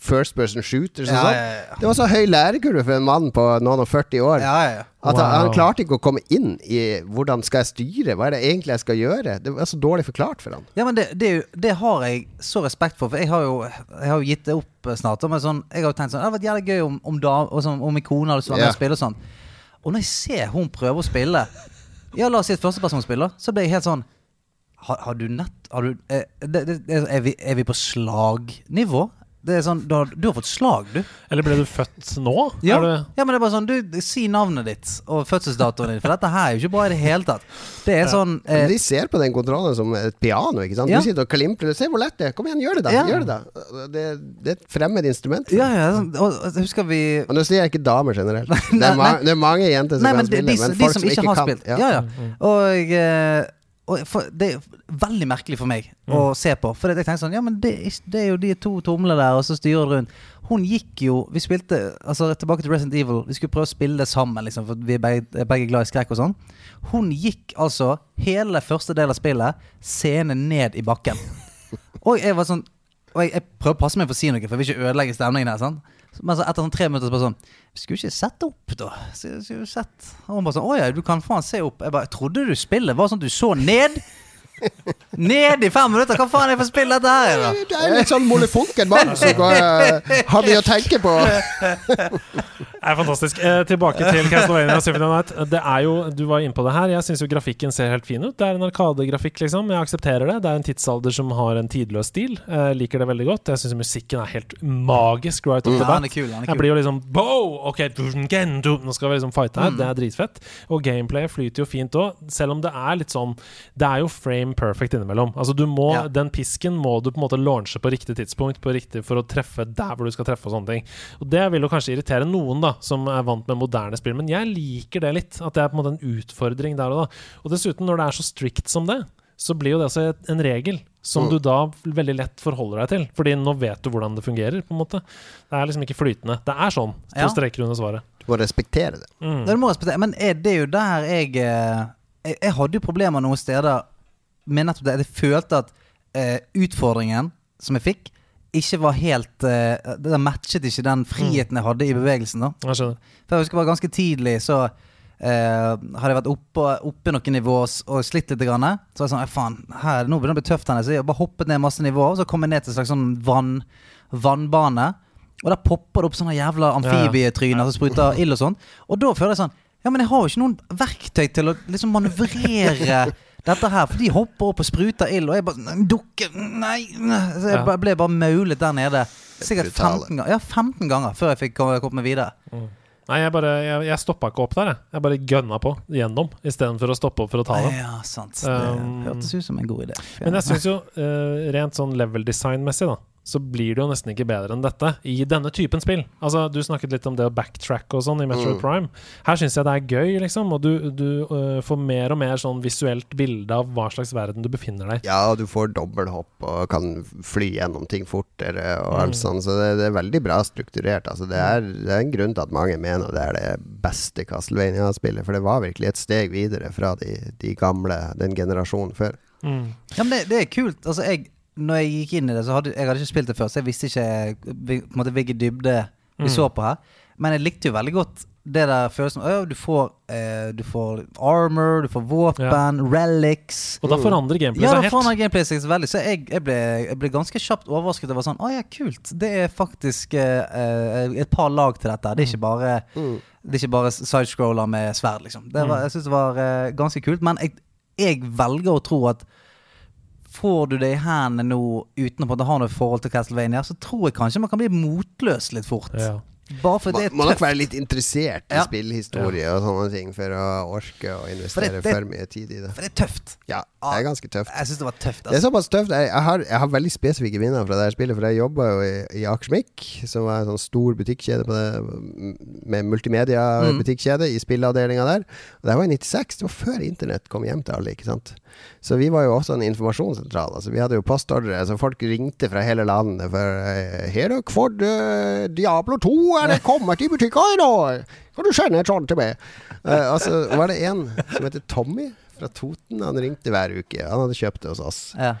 first person shooter. Ja, sånn. ja, ja. Det var så høy lærekurve for en mann på noen og 40 år. Ja, ja, ja. At han, Wow. han klarte ikke å komme inn i hvordan skal jeg styre, hva er det egentlig jeg skal gjøre? Det var så dårlig forklart for han. Ja, men det, det, det har jeg så respekt for. For jeg har jo, jeg har jo gitt det opp snart. Men sånn, jeg har jo tenkt sånn Det hadde vært jævlig gøy om, om, da, og sånn, om min kone hadde vært med og spille og sånn. Og når jeg ser hun prøve å spille Ja, la oss si et førstepersonsspiller, så blir jeg helt sånn Har, har du nett Har du er, det, det, er, vi, er vi på slagnivå? Det er sånn, du har, du har fått slag, du. Eller ble du født nå? Ja, Er du, ja, men det er bare sånn Du, si navnet ditt og fødselsdatoen din, for dette her er jo ikke bra i det hele tatt. Det er sånn eh, de ser på den kontrollen som et piano. ikke sant? Ja. Du sitter og klimprer. Se hvor lett det er! Kom igjen, gjør det, da! Ja. Gjør Det da Det, det er et fremmed instrument. Ja, ja, sånn, og, og husker vi Og nå sier jeg ikke damer generelt. Det er, ma nei. det er mange jenter som Nei, kan men de, spille, de, men de folk som ikke har kan. spilt. Ja, ja. Og, eh, og for, det er veldig merkelig for meg å se på. For jeg tenkte sånn Ja, men det, det er jo de to tomler der, og så styrer det rundt. Hun gikk jo Vi spilte Altså tilbake til Resident Evil. Vi skulle prøve å spille det sammen, liksom, for vi er begge, begge glad i skrekk og sånn. Hun gikk altså hele første del av spillet scene ned i bakken. Og jeg var sånn Og jeg, jeg prøver å passe meg for å si noe, for jeg vil ikke ødelegge stemningen her. Sant? Men så etter sånn tre minutter så bare sånn skulle ikke sette opp, da. Skulle sett. Og hun bare sånn Å ja, du kan faen se opp. Jeg bare jeg trodde du spillet var sånn at du så ned. Ned i fem minutter! Hva faen er det for spill dette her er, da? Det er litt sånn molefonken mann som eh, har mye å tenke på. Er fantastisk. Eh, tilbake til Castlevania Symphony of Night. Det er jo, Du var inne på det her. Jeg syns jo grafikken ser helt fin ut. Det er en arkadegrafikk, liksom. Jeg aksepterer det. Det er en tidsalder som har en tidløs stil. Eh, liker det veldig godt. Jeg syns musikken er helt magisk right off the Ja, bat. er han er Jeg blir jo liksom Bow! Ok, nå skal vi liksom fighte Mm. her. Det er dritfett. Og gameplayet flyter jo fint òg, selv om det er litt sånn Det er jo frame perfect innimellom. Altså du må Ja. Den pisken må du på en måte launche på riktig tidspunkt på riktig for å treffe der hvor du skal treffe og sånne ting. Og det vil jo kanskje irritere noen da som er vant med moderne spill, men jeg liker det litt. At det er på en måte en utfordring der og da. Og dessuten, når det er så strict som det, så blir jo det også en regel som Mm. du da veldig lett forholder deg til. Fordi nå vet du hvordan det fungerer, på en måte. Det er liksom ikke flytende. Det er sånn, to Ja. streker under svaret. Du må respektere det. Mm. Det må respektere. Men er det er jo der jeg eh, Jeg, jeg hadde jo problemer noen steder med nettopp det. Jeg følte at eh, utfordringen som jeg fikk, ikke var helt uh, Det matchet ikke den friheten jeg hadde i bevegelsen. da Jeg skjønner. For jeg husker bare ganske tidlig så uh, hadde jeg vært oppe, oppe noen nivåer og slitt litt. Grann. Så var jeg sånn, «Ei, faen, her, nå begynner det å bli tøft. Her, så jeg bare hoppet ned masse nivåer, og så kom jeg ned til en slags sånn vann, vannbane. Og der popper det opp sånne jævla amfibietryner som spruter ild og sånn. Og da føler jeg sånn Ja, men jeg har jo ikke noen verktøy til å liksom manøvrere dette her. For de hopper opp og spruter ild, og jeg bare dukker, Dukke! Nei! nei». Så jeg Ja. ble bare maulet der nede. Sikkert 15 ganger, ja, 15 ganger før jeg fikk komme komme meg videre. Nei, jeg bare Jeg, jeg stoppa ikke opp der, jeg. Jeg bare gønna på gjennom istedenfor å stoppe opp for å ta det. Ja, sant. Det Um, hørtes ut som en god idé. Men jeg syns jo, uh, rent sånn level design-messig, da, så blir det jo nesten ikke bedre enn dette i denne typen spill. Altså, Du snakket litt om det å backtrack og sånn i Metro Mm. Prime. Her syns jeg det er gøy, liksom, og du, du uh, får mer og mer sånn visuelt bilde av hva slags verden du befinner deg i. Ja, og du får dobbelthopp og kan fly gjennom ting fortere og Mm. alt sånt. Så det, det er veldig bra strukturert. Altså, det, er, det er en grunn til at mange mener det er det beste Castlevania-spillet. For det var virkelig et steg videre fra de, de gamle, den generasjonen før. Mm. Ja, men det, det er kult. Altså, jeg, når jeg gikk inn i det, så hadde jeg hadde ikke spilt det før, så jeg visste ikke på en måte hvilken dybde vi Mm. så på her. Men jeg likte jo veldig godt det der følelsen av du, får, eh, du får armor, du får våpen, relics. Og da forandrer gameplayet Ja, seg da forandrer gameplay seg veldig. Så jeg, jeg, ble, jeg ble ganske kjapt overrasket. Det var sånn Å ja, kult. Det er faktisk eh, eh, et par lag til dette. Det er ikke bare Det er ikke bare sidescroller med sverd, liksom. Det var, Mm. jeg syns det var eh, ganske kult. Men jeg, jeg velger å tro at Får du det i hendene nå uten å ha noe forhold til Castlevania, så tror jeg kanskje man kan bli motløs litt fort. Ja. Bare for Man det er må nok være litt interessert i Ja. spillhistorie og sånne ting for å orke å investere for, det- for mye tid i det. For det er tøft. Ja, det er ganske tøft. Jeg syns det var tøft. Det er Altså. såpass tøft. Jeg, jeg, har, jeg har veldig spesifikke minner fra det her spillet, for jeg jobba jo i, i Akersmik, som var en sånn stor butikkjede på det, med multimedia-butikkjede i spilleavdelinga der. Og det var i 96. Det var før internett kom hjem til alle, ikke sant. Så vi var jo også en informasjonssentral. Altså, vi hadde jo postordre, så folk ringte fra hele landet for eh, Her har Kvord eh, Diablo 2 er det kommer til butikker i dag! Kan du sende et sånt til meg? Uh, altså, var det en som heter Tommy fra Toten. Han ringte hver uke. Han hadde kjøpt det hos oss. Ja.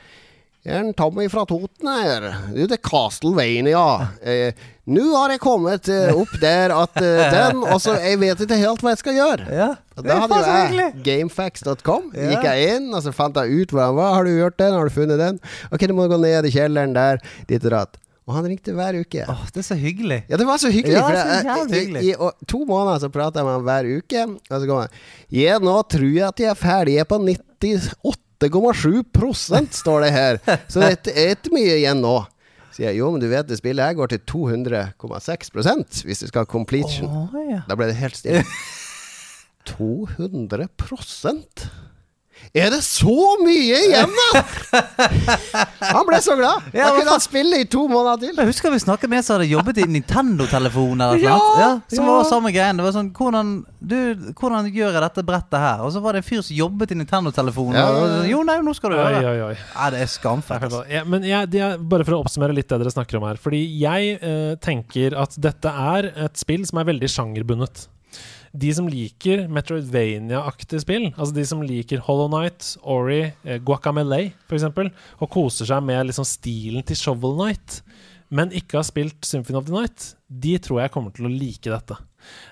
En Tommy fra Toten her. Du, det er Castlevania. Eh, Nå har jeg kommet eh, opp der at eh, den Og så Jeg vet ikke helt hva jeg skal gjøre. Ja. Da hadde jo jeg gamefax.com. Ja. Gikk jeg inn, og så fant jeg ut hva han var. Har du gjort den? Har du funnet den? Ok, du må gå ned i kjelleren der. Ditt og datt. Og han ringte hver uke. Åh, det er så hyggelig. Ja, det var så hyggelig. Ja, så jeg, jævlig i, hyggelig. i, og to måneder så prata jeg med han hver uke, og så kom han Ja, nå tror jeg at jeg er ferdig Jeg er på 98,7% står det her. Så det er ikke mye igjen nå. Sier jeg jo, men du vet det spillet her går til 200,6 hvis du skal ha completion. Å, ja. Da ble det helt stille. 200 Er det så mye igjen, da?! Han ble så glad! Ja, Da hva kunne han spille i to måneder til. Jeg husker vi snakket med en som hadde jobbet i Nintendo-telefon eller noe. Ja, Ja, som ja. var samme greien. Det var sånn hvordan, du, hvordan gjør jeg dette brettet her? Og så var det en fyr som jobbet i Nintendo-telefonen. Ja, ja, ja. Jo, nei, nå skal du gjøre det. oi, oi. Ja, det er skamfett. Ja, men jeg, det er, bare for å oppsummere litt det dere snakker om her. Fordi jeg eh, tenker at dette er et spill som er veldig sjangerbundet. De som liker Metroidvania-aktige spill, altså de som liker Hollow Knight, Ori, eh, Guacamele f.eks., og koser seg med liksom stilen til Shovel Knight, men ikke har spilt Symphony of the Night, de tror jeg kommer til å like dette.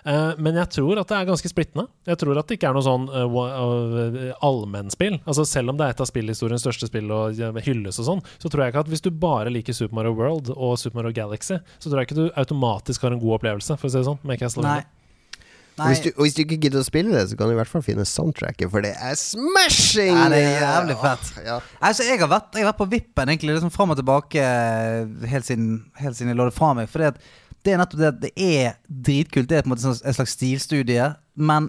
Uh, men jeg tror at det er ganske splittende. Jeg tror at det ikke er noe sånn uh, uh, allmennspill. Altså Selv om det er et av spillhistoriens største spill og hylles og sånn, så tror jeg ikke at hvis du bare liker Super Mario World og Super Mario Galaxy, så tror jeg ikke du automatisk har en god opplevelse, for å si det sånn, med Castle Nei. Og hvis, du, og hvis du ikke gidder å spille det, så kan du i hvert fall finne soundtracket, for det er smashing! Ja, det er jævlig fett. Ja. Altså, jeg har vært, jeg har vært på vippen egentlig liksom fram og tilbake eh, helt siden, helt siden jeg lå det fra meg. For det er nettopp det at det er dritkult. Det er på en måte sånn- en slags stilstudie. Men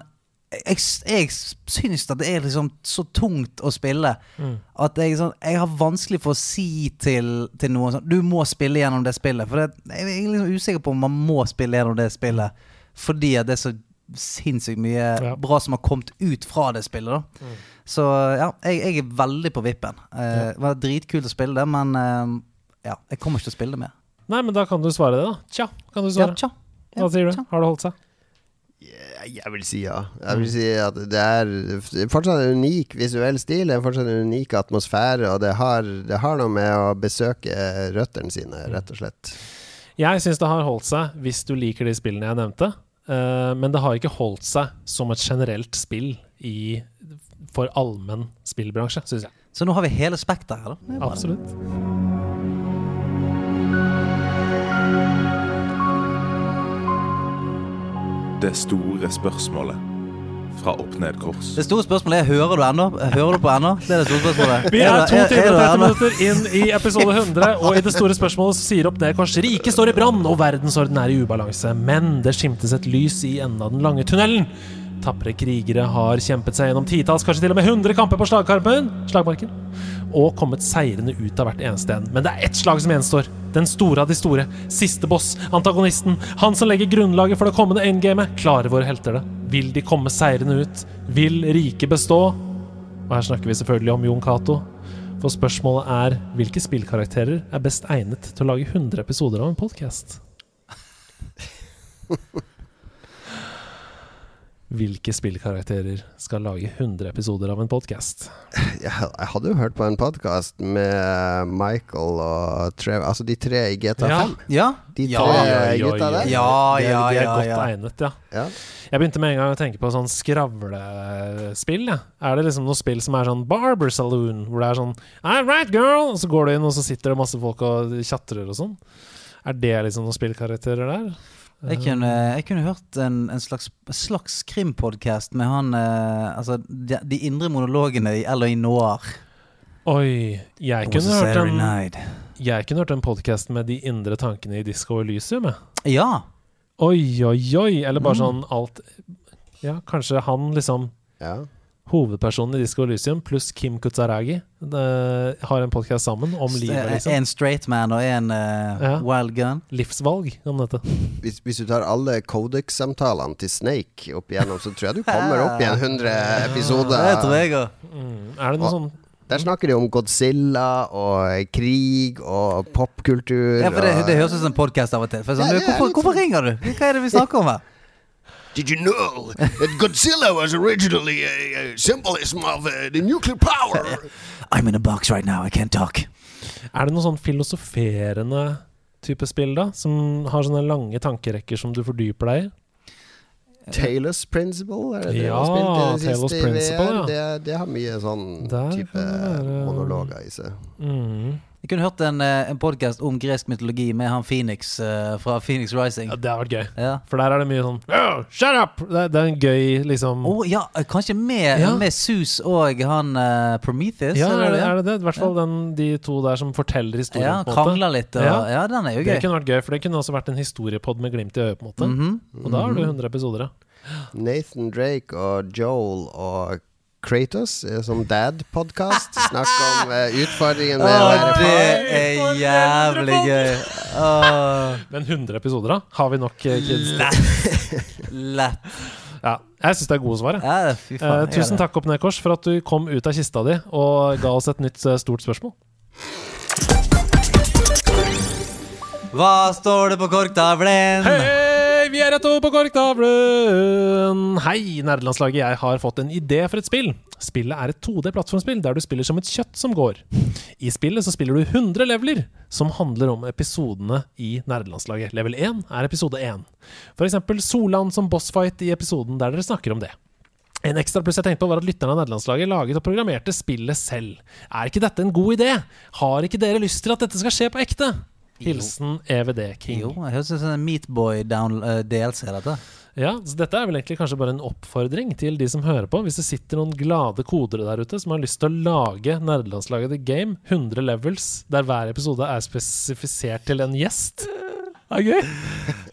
jeg, jeg syns at det er liksom så tungt å spille at jeg, sånn, jeg har vanskelig for å si til, til noen sånn Du må spille gjennom det spillet. For det, jeg er liksom usikker på om man må spille gjennom det spillet fordi at det er så sinnssykt mye Ja. bra som har kommet ut fra det spillet. da så ja, jeg, jeg er veldig på vippen. Eh, Det var dritkult å spille det, men uh, ja, jeg kommer ikke til å spille det mer. Nei, men da kan du svare det, da. Tja, kan du Ja, svare. tja. Ja, Hva sier du? tja. Har det holdt seg? Jeg vil si ja. Jeg vil si at det er fortsatt en unik visuell stil, det er fortsatt en unik atmosfære, og det har, det har noe med å besøke røttene sine, rett og slett. Jeg syns det har holdt seg hvis du liker de spillene jeg nevnte. Eh, men det har ikke holdt seg som et generelt spill i, for allmenn spillbransje, syns jeg. Så nå har vi hele spekteret her, da. Absolutt. Det store spørsmålet fra Opp Ned Kors. Det store spørsmålet er hører du ennå. Hører du på ennå? Det er det store spørsmålet. Vi er du- to timer og 30 minutter inn i episode 100, og i det store spørsmålet så sier opp ned kors riket står i brann, og verdensorden er i ubalanse. Men det skimtes et lys i enden av den lange tunnelen. Tapre krigere har kjempet seg gjennom titalls, kanskje til og med 100 kamper på slagkarpen, slagmarken, og kommet seirende ut av hvert eneste en. Men det er ett slag som gjenstår. Den store av de store. Siste boss. Antagonisten. Han som legger grunnlaget for det kommende endgamet. Klarer våre helter det? Vil de komme seirende ut? Vil riket bestå? Og her snakker vi selvfølgelig om Jon Cato. For spørsmålet er hvilke spillkarakterer er best egnet til å lage 100 episoder av en podkast? Hvilke spillkarakterer skal lage 100 episoder av en podkast? Jeg, hadde jo hørt på en podkast med Michael og Trev Altså de tre i GTA5. Ja. Ja. De Ja. tre ja, gutta der. Ja, Ja, De ja, De er ja, godt ja. egnet, ja. Ja. Jeg begynte med en gang å tenke på sånn skravlespill. Ja. Er det liksom noe spill som er sånn Barber Saloon, hvor det er sånn All right, girl! Og så går du inn, og så sitter det masse folk og tjatrer og sånn. Er det liksom noen spillkarakterer der? Jeg kunne, jeg kunne hørt en, en slags, slags krimpodkast med han eh, Altså de, de indre monologene i LA Noir. Oi, jeg kunne hørt en. Jeg kunne hørt en podkast med de indre tankene i Disco Elysium. Ja. Oi, oi, oi! Eller bare Mm. sånn alt Ja, kanskje han liksom Ja. Hovedpersonen i Disco Elysium pluss Kim Kutsaragi eh, har en podkast sammen om livet, liksom. En straight man og en uh, Ja. wild gun. Livsvalg, om dette. Hvis, hvis du tar alle Codex-samtalene til Snake opp igjennom, så tror jeg du kommer opp i en 100 episoder. Det tror jeg òg. Mm. Er det noe sånn Der snakker de om Godzilla og krig og popkultur. Ja, for det, det høres ut som en podkast av og til. For sånn, Ja, hvorfor, hvorfor sånn. ringer du? Hva er det vi snakker om her? Did you know that Godzilla was originally a, a symbolism of uh, the nuclear power? I'm in a box right now, I can't talk. Er det noe sånn filosoferende type spill, da? Som har sånne lange tankerekker som du fordyper deg i? Taylor's Principle, er det det Ja, du har spilt i det Taylor's siste i Principle, VR? ja. Det, det har mye sånn Der type monologer i seg. Mm. Jeg kunne hørt en, eh, en podkast om gresk mytologi med han Phoenix eh, fra Phoenix Rising. Ja, det har vært gøy. Ja. For der er det mye sånn oh, Shut up! Det, det er en gøy liksom oh, ja, eh, kanskje med, Ja. med Sus og han Prometheus? Ja, er det, er det det? I hvert fall den, de to der som forteller historien. Ja, på en måte. krangler litt. Og, ja. Ja. den er jo gøy. Det kunne vært gøy, for det kunne også vært en historiepod med glimt i øyet. på en måte Mhm. Og da har du 100 episoder. ja. Nathan Drake og Joel og Kratos eh, som dad-podkast. Snakk om uh, utfordringen med å være far. det er jævlig gøy. Åh. Men 100 episoder, da? Har vi nok uh, kids? Lett. Lett. Ja, jeg syns det er gode svar. Ja, faen. jeg tusen takk, Opp ned kors, for at du kom ut av kista di og ga oss et nytt stort spørsmål. Hva står det på korktavlen? Hei, vi er rett over på korktavlen! Hei, nerdelandslaget. Jeg har fått en idé for et spill. Spillet er et 2D-plattformspill der du spiller som et kjøtt som går. I spillet så spiller du 100 leveler, som handler om episodene i nerdelandslaget. Level 1 er episode 1. For eksempel Solan som bossfight i episoden der dere snakker om det. En ekstra pluss jeg tenkte på var at lytterne av nederlandslaget laget og programmerte spillet selv. Er ikke dette en god idé? Har ikke dere lyst til at dette skal skje på ekte? Hilsen EVD King. Jo, det høres ut som en Meatboy-DLC, uh, dette. Ja, så Dette er vel egentlig kanskje bare en oppfordring til de som hører på. Hvis det sitter noen glade kodere der ute som har lyst til å lage nerdelandslaget The Game, 100 levels, der hver episode er spesifisert til en gjest. Det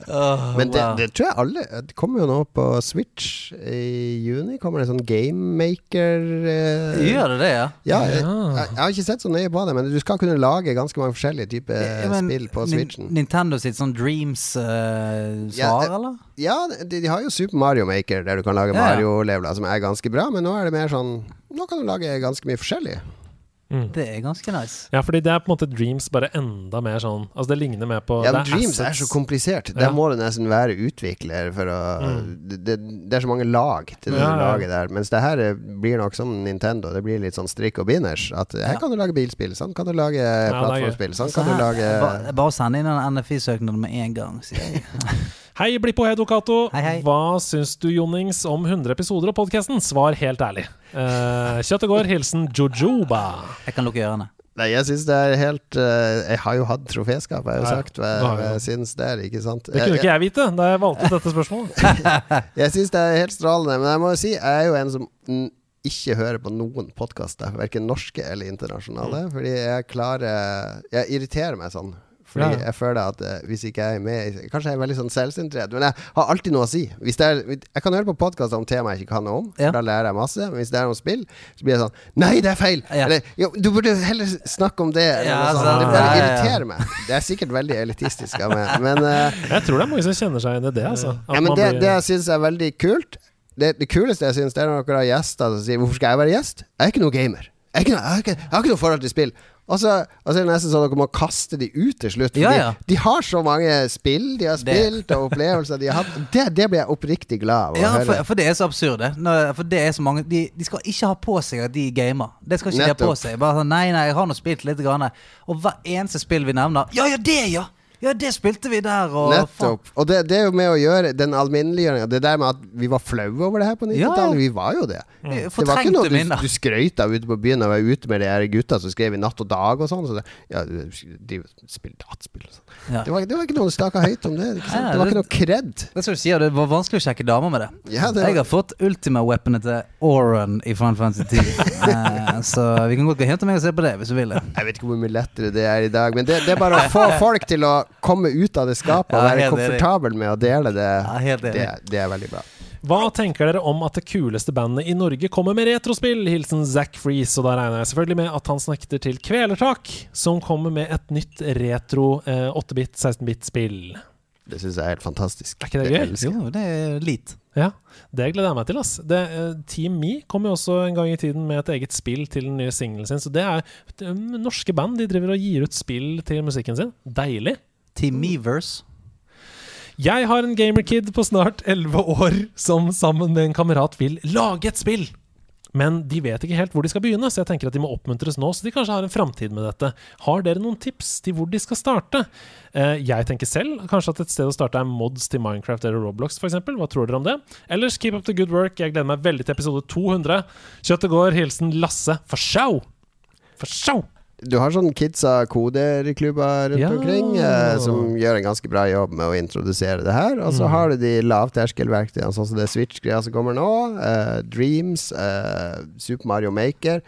gøy! Men det, wow. det tror jeg alle Det kommer jo nå på Switch i juni. Kommer det sånn Gamemaker eh, Gjør det det, ja? Ja, jeg, Ja. jeg, jeg har ikke sett så nøye på det, men du skal kunne lage ganske mange forskjellige typer Ja, men spill på Switchen. Nintendo sitt sånn Dreams-svar, Ja, eh, eller? Ja, de, de har jo Super Mario Maker, der du kan lage Ja, ja. Mario-leveler, som er ganske bra, men nå er det mer sånn Nå kan du lage ganske mye forskjellig. Det er ganske nice. Ja, fordi det er på en måte Dreams bare enda mer sånn Altså, det ligner mer på Ja, men er Dreams er så komplisert. Ja. Må du nesten være utvikler for å det, det, det er så mange lag til det Ja, lager der. Mens det her blir nok som Nintendo. Det blir litt sånn strikk og binders. At her Ja. kan du lage bilspill, sånn kan du lage plattformspill, sånn Så kan du lage ba- Bare send inn en NFI-søknad med en gang, sier jeg. Hei, Blippo Hedokato. Hei, hei. Hva syns du, Jonnings, om 100 episoder av podkasten? Svar helt ærlig. Uh, kjøttet går. Hilsen Jojoba. Jeg kan lukke ørene. Nei, jeg syns det er helt uh, Jeg har jo hatt troféskap, jeg har jo sagt hva hva jeg syns der, ikke sant? Det kunne ikke jeg vite da jeg valgte dette spørsmålet. Jeg, syns det er helt strålende, men jeg må jo si jeg er jo en som ikke hører på noen podkaster, verken norske eller internasjonale, Mm. fordi jeg klarer Jeg irriterer meg sånn. Fordi Ja. jeg føler at uh, hvis ikke jeg er med Kanskje jeg er veldig sånn selvsentrert, men jeg har alltid noe å si. Hvis det er, jeg kan høre på podkaster om tema jeg ikke kan noe om, Ja. da lærer jeg masse. Men hvis det er om spill, så blir jeg sånn Nei, det er feil! Ja. Eller jo, du burde heller snakke om det. Eller Ja, noe sånt. Det bare irriterer meg. Det er sikkert veldig elitistisk av meg, men uh, Jeg tror det er mange som kjenner seg igjen i det. Altså. Ja, men det, blir- det jeg syns er veldig kult Det, det kuleste jeg syns, det er når dere har gjester som sier 'Hvorfor skal jeg være gjest?' Jeg er ikke noe gamer. Jeg, er ikke noe, jeg, har ikke, jeg har ikke noe forhold til spill. Og så, og så er det nesten sånn at dere må kaste de ut til slutt. Fordi Ja, ja. de har så mange spill de har spilt, og opplevelser de har hatt. Det, det blir jeg oppriktig glad av å Ja, høre. for, for det er så absurd. for det er så mange de, de skal ikke ha på seg at de gamer. Det skal ikke de ha på seg. Bare sånn, Nei, nei, jeg har nå spilt litt. Grann. Og hver eneste spill vi nevner Ja, ja, det, ja! Ja, det spilte vi der, og. Nettopp. Og det, det er jo med å gjøre den alminneliggjøringa Det der med at vi var flaue over det her på 90-tallet. Vi var jo det. Mm. Det var ikke noe du, du skrøt av ute på byen og var ute med de her gutta som skrev i Natt og Dag og sånn. Så det, ja, de spiller dataspill og sånn. Ja. Det, var, det var ikke noe du snakka høyt om det. Ikke sant? Ja, Det var det- ikke noe kred. Det er som du sier, det var vanskelig å sjekke damer med det. Ja, det var- Jeg har fått ultima-weaponet til Oran i Final Fantasy 10. Eh, så vi kan godt gå hjem til meg og se på det, hvis du vil det. Jeg vet ikke hvor mye lettere det er i dag, men det, det er bare å få folk til å komme ut av det skapet og være komfortabel med å dele. Det, det er veldig bra. Hva tenker dere om at det kuleste bandet i Norge kommer med retrospill? Hilsen Zack Freeze. Og da regner jeg selvfølgelig med at han snakker til Kvelertak, som kommer med et nytt retro eh, 8-bit, 16-bit-spill. Det syns jeg er helt fantastisk. Er ikke det gøy? Jo, det er lit. Ja, det gleder jeg meg til. ass det, eh, Team Me kom jo også en gang i tiden med et eget spill til den nye singelen sin. Så det er det norske band. De driver og gir ut spill til musikken sin. Deilig. Team Meverse. Jeg har en gamerkid på snart 11 år som sammen med en kamerat vil lage et spill. Men de vet ikke helt hvor de skal begynne, så jeg tenker at de må oppmuntres nå. Så de kanskje har en framtid med dette. Har dere noen tips til hvor de skal starte? Eh, jeg tenker selv kanskje at et sted å starte er mods til Minecraft eller Roblox f.eks. Hva tror dere om det? Ellers keep up the good work. Jeg gleder meg veldig til episode 200. Kjøttet går. Hilsen Lasse. For show! For show! Du har sånn kidsa koderklubber rundt Ja. omkring eh, som gjør en ganske bra jobb med å introdusere det her. Og så Mm. har du de lavterskelverktøyene, sånn som det Switch-greia som kommer nå. eh, Dreams, eh, Super Mario Maker.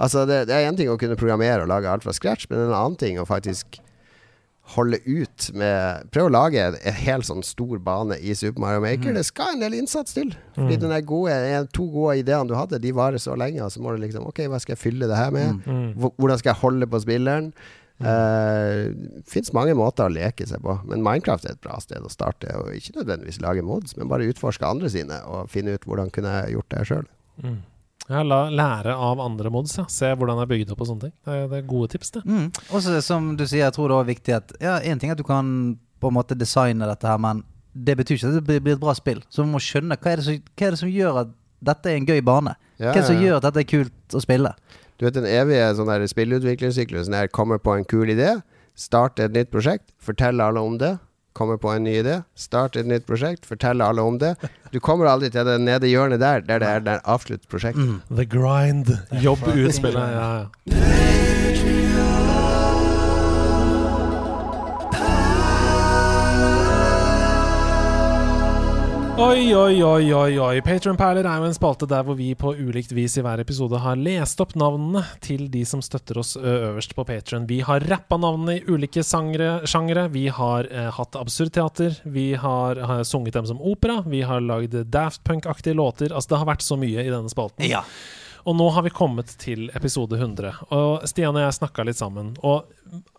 Altså det, det er én ting å kunne programmere og lage alt fra scratch, men en annen ting å faktisk holde ut med Prøv å lage en, helt sånn stor bane i Super Mario Maker. Mm. Det skal en del innsats til. Fordi Mm. den gode, to gode ideene du hadde, de varer så lenge, og så må du liksom Ok, hva skal jeg fylle det her med? Mm. Hvordan skal jeg holde på spilleren? Det fins mange måter å leke seg på, men Minecraft er et bra sted å starte. Og ikke nødvendigvis lage mods, men bare utforske andre sine, og finne ut hvordan kunne jeg gjort det sjøl. Mm. Ja, la, lære av andre mods. Ja. Se hvordan det er bygd opp og sånne ting. Det er, det er gode tips, det. Mm. Og som du sier, jeg tror det er viktig at Ja, én ting er at du kan på en måte designe dette her, men det betyr ikke at det blir- et bra spill. Så man må skjønne hva er det som, hva er det som gjør at dette er en gøy bane. Ja, hva er det som ja, ja. gjør at dette er kult å spille. Du vet den evige sånn spillutviklersyklusen her kommer på en kul idé, starter et nytt prosjekt, forteller alle om det. Kommer på en ny idé, start et nytt prosjekt, fortell alle om det. Du kommer aldri til det nede hjørnet der, der det er der avslutt prosjektet. The grind. Jobb ut spillet. Ja, ja. Oi, oi, oi, oi, oi. Patronperler er jo en spalte der hvor vi på ulikt vis i hver episode har lest opp navnene til de som støtter oss øverst på Patron. Vi har rappa navnene i ulike sjangre. Vi har eh, hatt absurdteater. Vi har, har sunget dem som opera. Vi har lagd Daft Punk-aktige låter. Altså, det har vært så mye i denne spalten. Ja. Og nå har vi kommet til episode 100. Og Stian og jeg snakka litt sammen. Og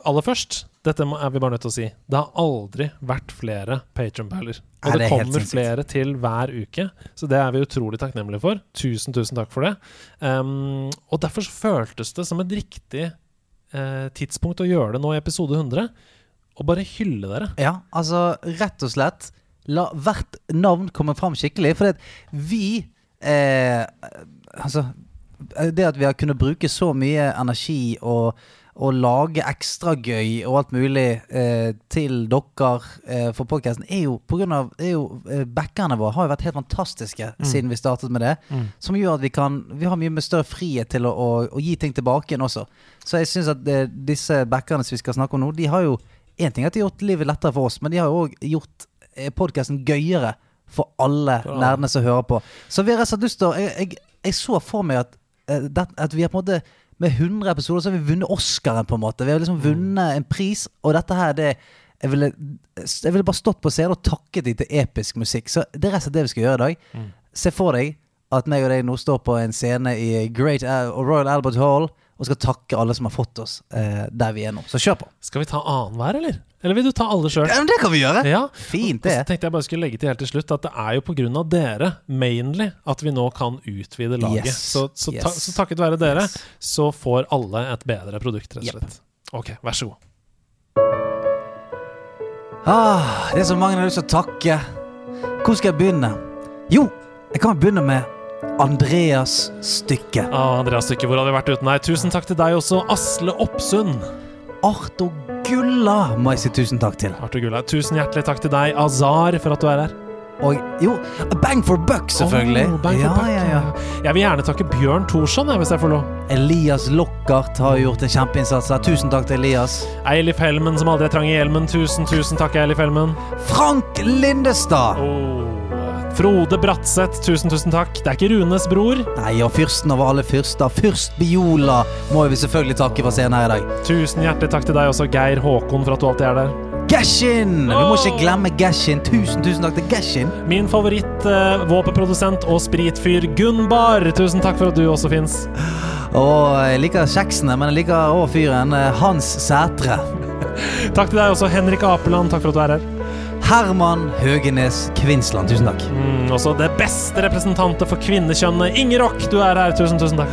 aller først, dette er vi bare nødt til å si, det har aldri vært flere Patron-perler. Og det, er kommer flere til hver uke, så det er vi utrolig takknemlige for. Tusen, tusen takk for det. Um, og derfor så føltes det som et riktig uh, tidspunkt å gjøre det nå i episode 100. Og bare hylle dere. Ja, altså rett og slett La hvert navn komme fram skikkelig. For vi eh, Altså Det at vi har kunnet bruke så mye energi og, og lage ekstra gøy og alt mulig eh, til dere eh, for podkasten, er jo på grunn av jo, eh, Backerne våre har jo vært helt fantastiske Mm. siden vi startet med det. Mm. Som gjør at vi kan Vi har mye med større frihet til å, å, å gi ting tilbake igjen også. Så jeg syns at eh, disse backerne som vi skal snakke om nå, de har jo Én ting er at de har gjort livet lettere for oss, men de har jo òg gjort podkasten gøyere for alle nerdene som hører på. Så vi har rett og lyst til å jeg, jeg, jeg så for meg at, eh, at vi har på en måte med 100 episoder så har vi vunnet Oscaren, på en måte. Vi har liksom vunnet en pris, og dette her, det jeg ville, jeg ville bare stått på scenen og takket dem til episk musikk. Så det er rett og slett det vi skal gjøre i dag. Mm. Se for deg at meg og deg nå står på en scene i Great Al Royal Albert Hall og skal takke alle som har fått oss eh, der vi er nå. Så kjør på. Skal vi ta annenhver, eller? Eller vil du ta alle sjøl? Ja, men det kan vi gjøre. Ja. Fint, Og så tenkte jeg bare skulle legge til helt til slutt at det er jo pga. dere, mainly, at vi nå kan utvide laget. Yes. Så, så, ta, så takket være dere, så får alle et bedre produkt, rett og slett. Ok, vær så god. Ah, det er så mange jeg har lyst til å takke. Hvor skal jeg begynne? Jo, jeg kan begynne med Andreas Stykke. Ah, Andreas Stykke, hvor hadde vi vært uten deg? Tusen takk til deg også, Asle Oppsund. Arthur Gulla må jeg si tusen takk til. Arthur Gulla, tusen hjertelig takk til deg, Azar, for at du er her. Og jo, Bang for buck, selvfølgelig. Oh, bang for ja, buck, ja, ja. Jeg vil gjerne takke Bjørn Thorsson, hvis jeg får lov. Elias Lockart har gjort en kjempeinnsats her. Tusen takk til Elias. Eilif Helmen, som aldri er trang i hjelmen. Tusen, tusen takk, Eilif Helmen. Frank Lindestad. Oh. Frode Bratseth, tusen, tusen takk. Det er ikke Runes bror. Nei, og fyrsten over alle fyrster. Fyrst Biola må vi selvfølgelig takke for scenen her i dag. Tusen hjertelig takk til deg også, Geir Håkon, for at du alltid er der. Gashin! Vi må ikke glemme Gashin. Tusen, tusen takk til Gashin. Min favoritt eh, og spritfyr Gunbar. Tusen takk for at du også fins. Og jeg liker kjeksene, men jeg liker òg fyren. eh, Hans Sætre. Takk til deg også, Henrik Apeland. Takk for at du er her. Herman Høgenes Kvinsland. Tusen takk. Mm, også det beste representantet for kvinnekjønnet. Inger Rock. du er her. Tusen, tusen takk.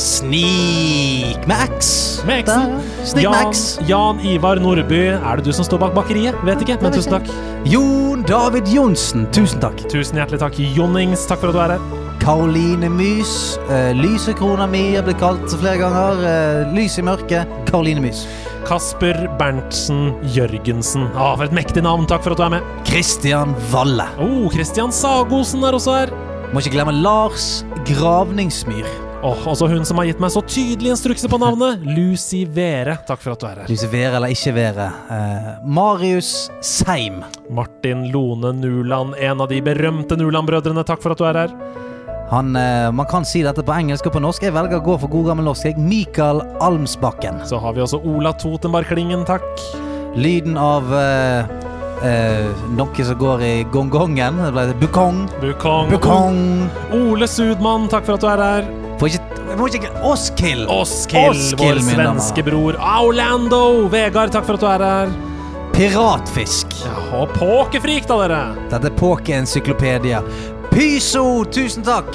Snik med X. Med X-en. Jan, X. Jan Ivar Nordby. Er det du som står bak bakeriet? Vet ikke, men tusen takk. Jon David Johnsen. Tusen takk. Tusen hjertelig takk. Jonnings, takk for at du er her. Karoline Mys. Uh, lysekrona mi er blitt kalt flere ganger. Uh, lys i mørket. Karoline Mys. Kasper Berntsen Jørgensen. Ah, for et mektig navn. Takk for at du er med. Christian Valle. Oh, Christian Sagosen er også her. Må ikke glemme Lars Gravningsmyr. Oh, også hun som har gitt meg så tydelige instrukser på navnet. Lucy Vere. Takk for at du er her. Lucy Vere eller ikke Vere. Eh, Marius Seim. Martin Lone Nuland, en av de berømte Nuland-brødrene. Takk for at du er her. Han, eh, man kan si dette på engelsk og på norsk. Jeg velger å gå for god gammel norsk. Mikael Almsbakken. Så har vi også Ola Totenberg Klingen, takk. Lyden av uh, uh, noe som går i gongongen. Bukong. Bukong. Bukong. Ole Sudmann, takk for at du er her. Får ikke, må ikke vår svenske bror. Aulando! Vegard, takk for at du er her. Piratfisk. Ja, og Pokerfrik, da, dere. Dette er Poke-encyklopedia. Pyso, tusen takk.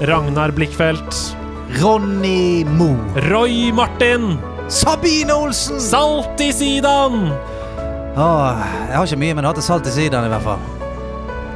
Ragnar Blikkfelt. Ronny Mo. Roy Martin. Sabine Olsen. Salt i sidan. Åh, jeg har ikke mye, men jeg har hatt salt i sidan i hvert fall.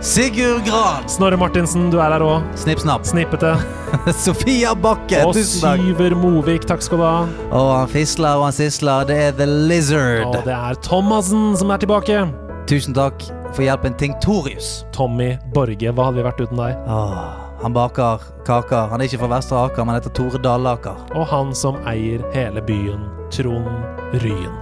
Sigurd Gran. Snorre Martinsen, du er her òg. Snipp, snapp. Snippete. Sofia Bakke, Og tusen takk. Syver Movik, takk skal du ha. Og han fisler og han sisler. Det er The Lizard. Og det er Thomassen som er tilbake. Tusen takk for hjelpen, Tinctorius. Tommy Borge, hva hadde vi vært uten deg? Åh, han baker kaker. Han er ikke fra Vestre Aker, men heter Tore Dallaker. Og han som eier hele byen, Trond Ryen.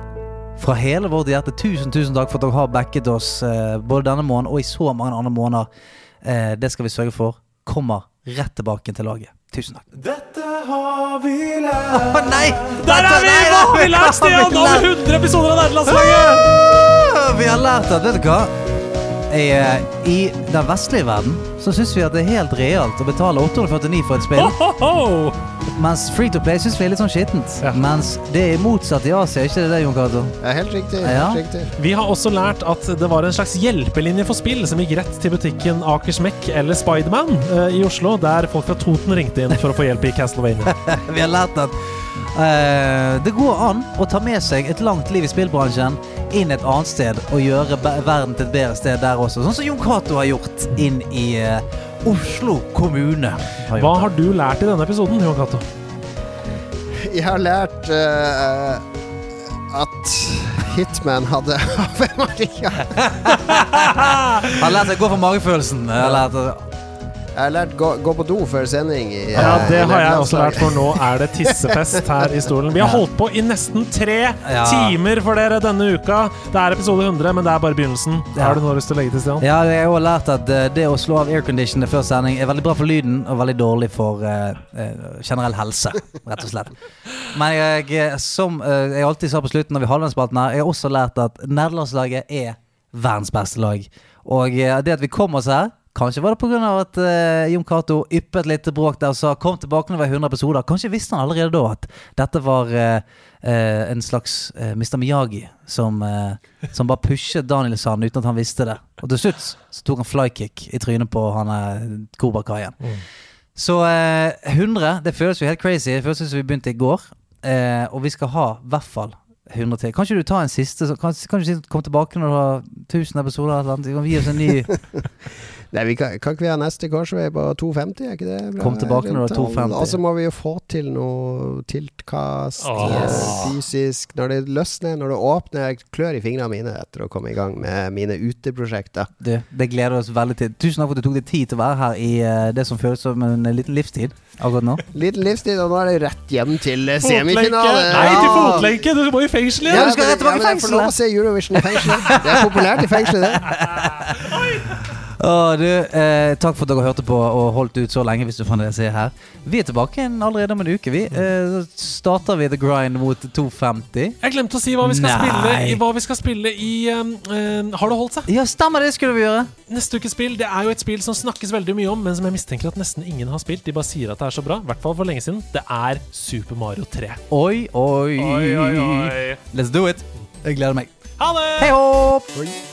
Fra hele vårt hjerte, tusen tusen takk for at dere har backet oss eh, både denne måneden og i så mange andre måneder. Eh, det skal vi sørge for kommer rett tilbake til laget. Tusen takk. Dette har vi lært. Å nei! Der er vi! Hva har vi lært, Stian? Over 100 episoder av Nederlandslaget! Ah, Vi har lært at, vet du hva I, eh, I den vestlige verden så syns vi at det er helt realt å betale 849 for et spill. Ho, ho, ho. Mens Free to Play syns vi er litt sånn skittent. Ja. Mens det er motsatt i Asia, ikke det det, Jon Cato? Ja, helt riktig. Ja. Helt riktig. Vi har også lært at det var en slags hjelpelinje for spill som gikk rett til butikken Akersmek eller Spiderman uh, i Oslo, der folk fra Toten ringte inn for å få hjelp i Castlevania. Vi har lært at uh, det går an å ta med seg et langt liv i spillbransjen inn et annet sted og gjøre verden til et bedre sted der også. Sånn som Jon Cato har gjort inn i eh, Oslo kommune. Har Hva har du lært i denne episoden, Jon Cato? Jeg har lært uh, at Hitman hadde Ave Maria. Han har lært seg å gå for magefølelsen. Jeg har lært at Jeg har lært gå, gå på do før sending. I, Ja, eh, det har jeg også lært, for nå er det tissefest her i stolen. Vi har holdt på i nesten tre Ja. timer for dere denne uka. Det er episode 100, men det er bare begynnelsen. Ja. Har du noe lyst til å legge til, Stian? Ja, jeg har også lært at eh, det å slå av airconditioner før sending er veldig bra for lyden og veldig dårlig for eh, generell helse, rett og slett. Men jeg, som uh, jeg alltid sa på slutten når vi holder den spalten her, jeg har også lært at nederlandslaget er verdens beste lag. Og det at vi kom oss her, Kanskje var det pga. at uh, Jon Cato yppet litt bråk der og sa 'kom tilbake når det var 100 episoder'. Kanskje visste han allerede da at dette var uh, uh, en slags uh, Mr. Miyagi som, som bare pushet Daniel Sand uten at han visste det. Og til slutt så tok han flykick i trynet på han uh, Cobra Kaien. Så eh, 100, det føles jo helt crazy. Det føles som vi begynte i går. Og vi skal ha i hvert fall 100 til. Kan du ta en siste? Så, kan, kan du kom tilbake når du har 1000 episoder? Eller? Kan gi oss en ny Nei, vi kan, kan ikke vi ha neste korsvei på 250? Er ikke det bra? Kom tilbake når det er 250. Og så må vi jo få til noe tiltkast eh, fysisk. Når det løsner, når det åpner. Jeg klør i fingrene mine etter å komme i gang med mine uteprosjekter. Du, det gleder oss veldig til. Tusen takk for at du tok deg tid til å være her i eh, det som føles som en liten livstid akkurat nå. Liten livstid, og nå er det rett hjem til eh, semifinale. Nei, til Ja. fotlenke! Du må i fengsel Ja, igjen! du skal rett tilbake i ja, jeg får lov å se Eurovision i fengselet. Det er populært i fengselet, det. Å, du, eh, takk for at dere hørte på og holdt ut så lenge, hvis du fant det jeg ser her. Vi er tilbake igjen allerede om en uke. Vi eh, starter vi The Grind mot 250. Jeg glemte å si hva vi skal, Nei. spille i, hva vi skal spille i um, um, Har det holdt seg? Ja, stemmer det, skulle vi gjøre. Neste ukes spill Det er jo et spill som snakkes veldig mye om, men som jeg mistenker at nesten ingen har spilt. De bare sier at det er så bra. I hvert fall for lenge siden. Det er Super Mario 3. Oi, oi. Oi, oi, oi. Let's do it. Jeg gleder meg. Ha det! Hei hopp!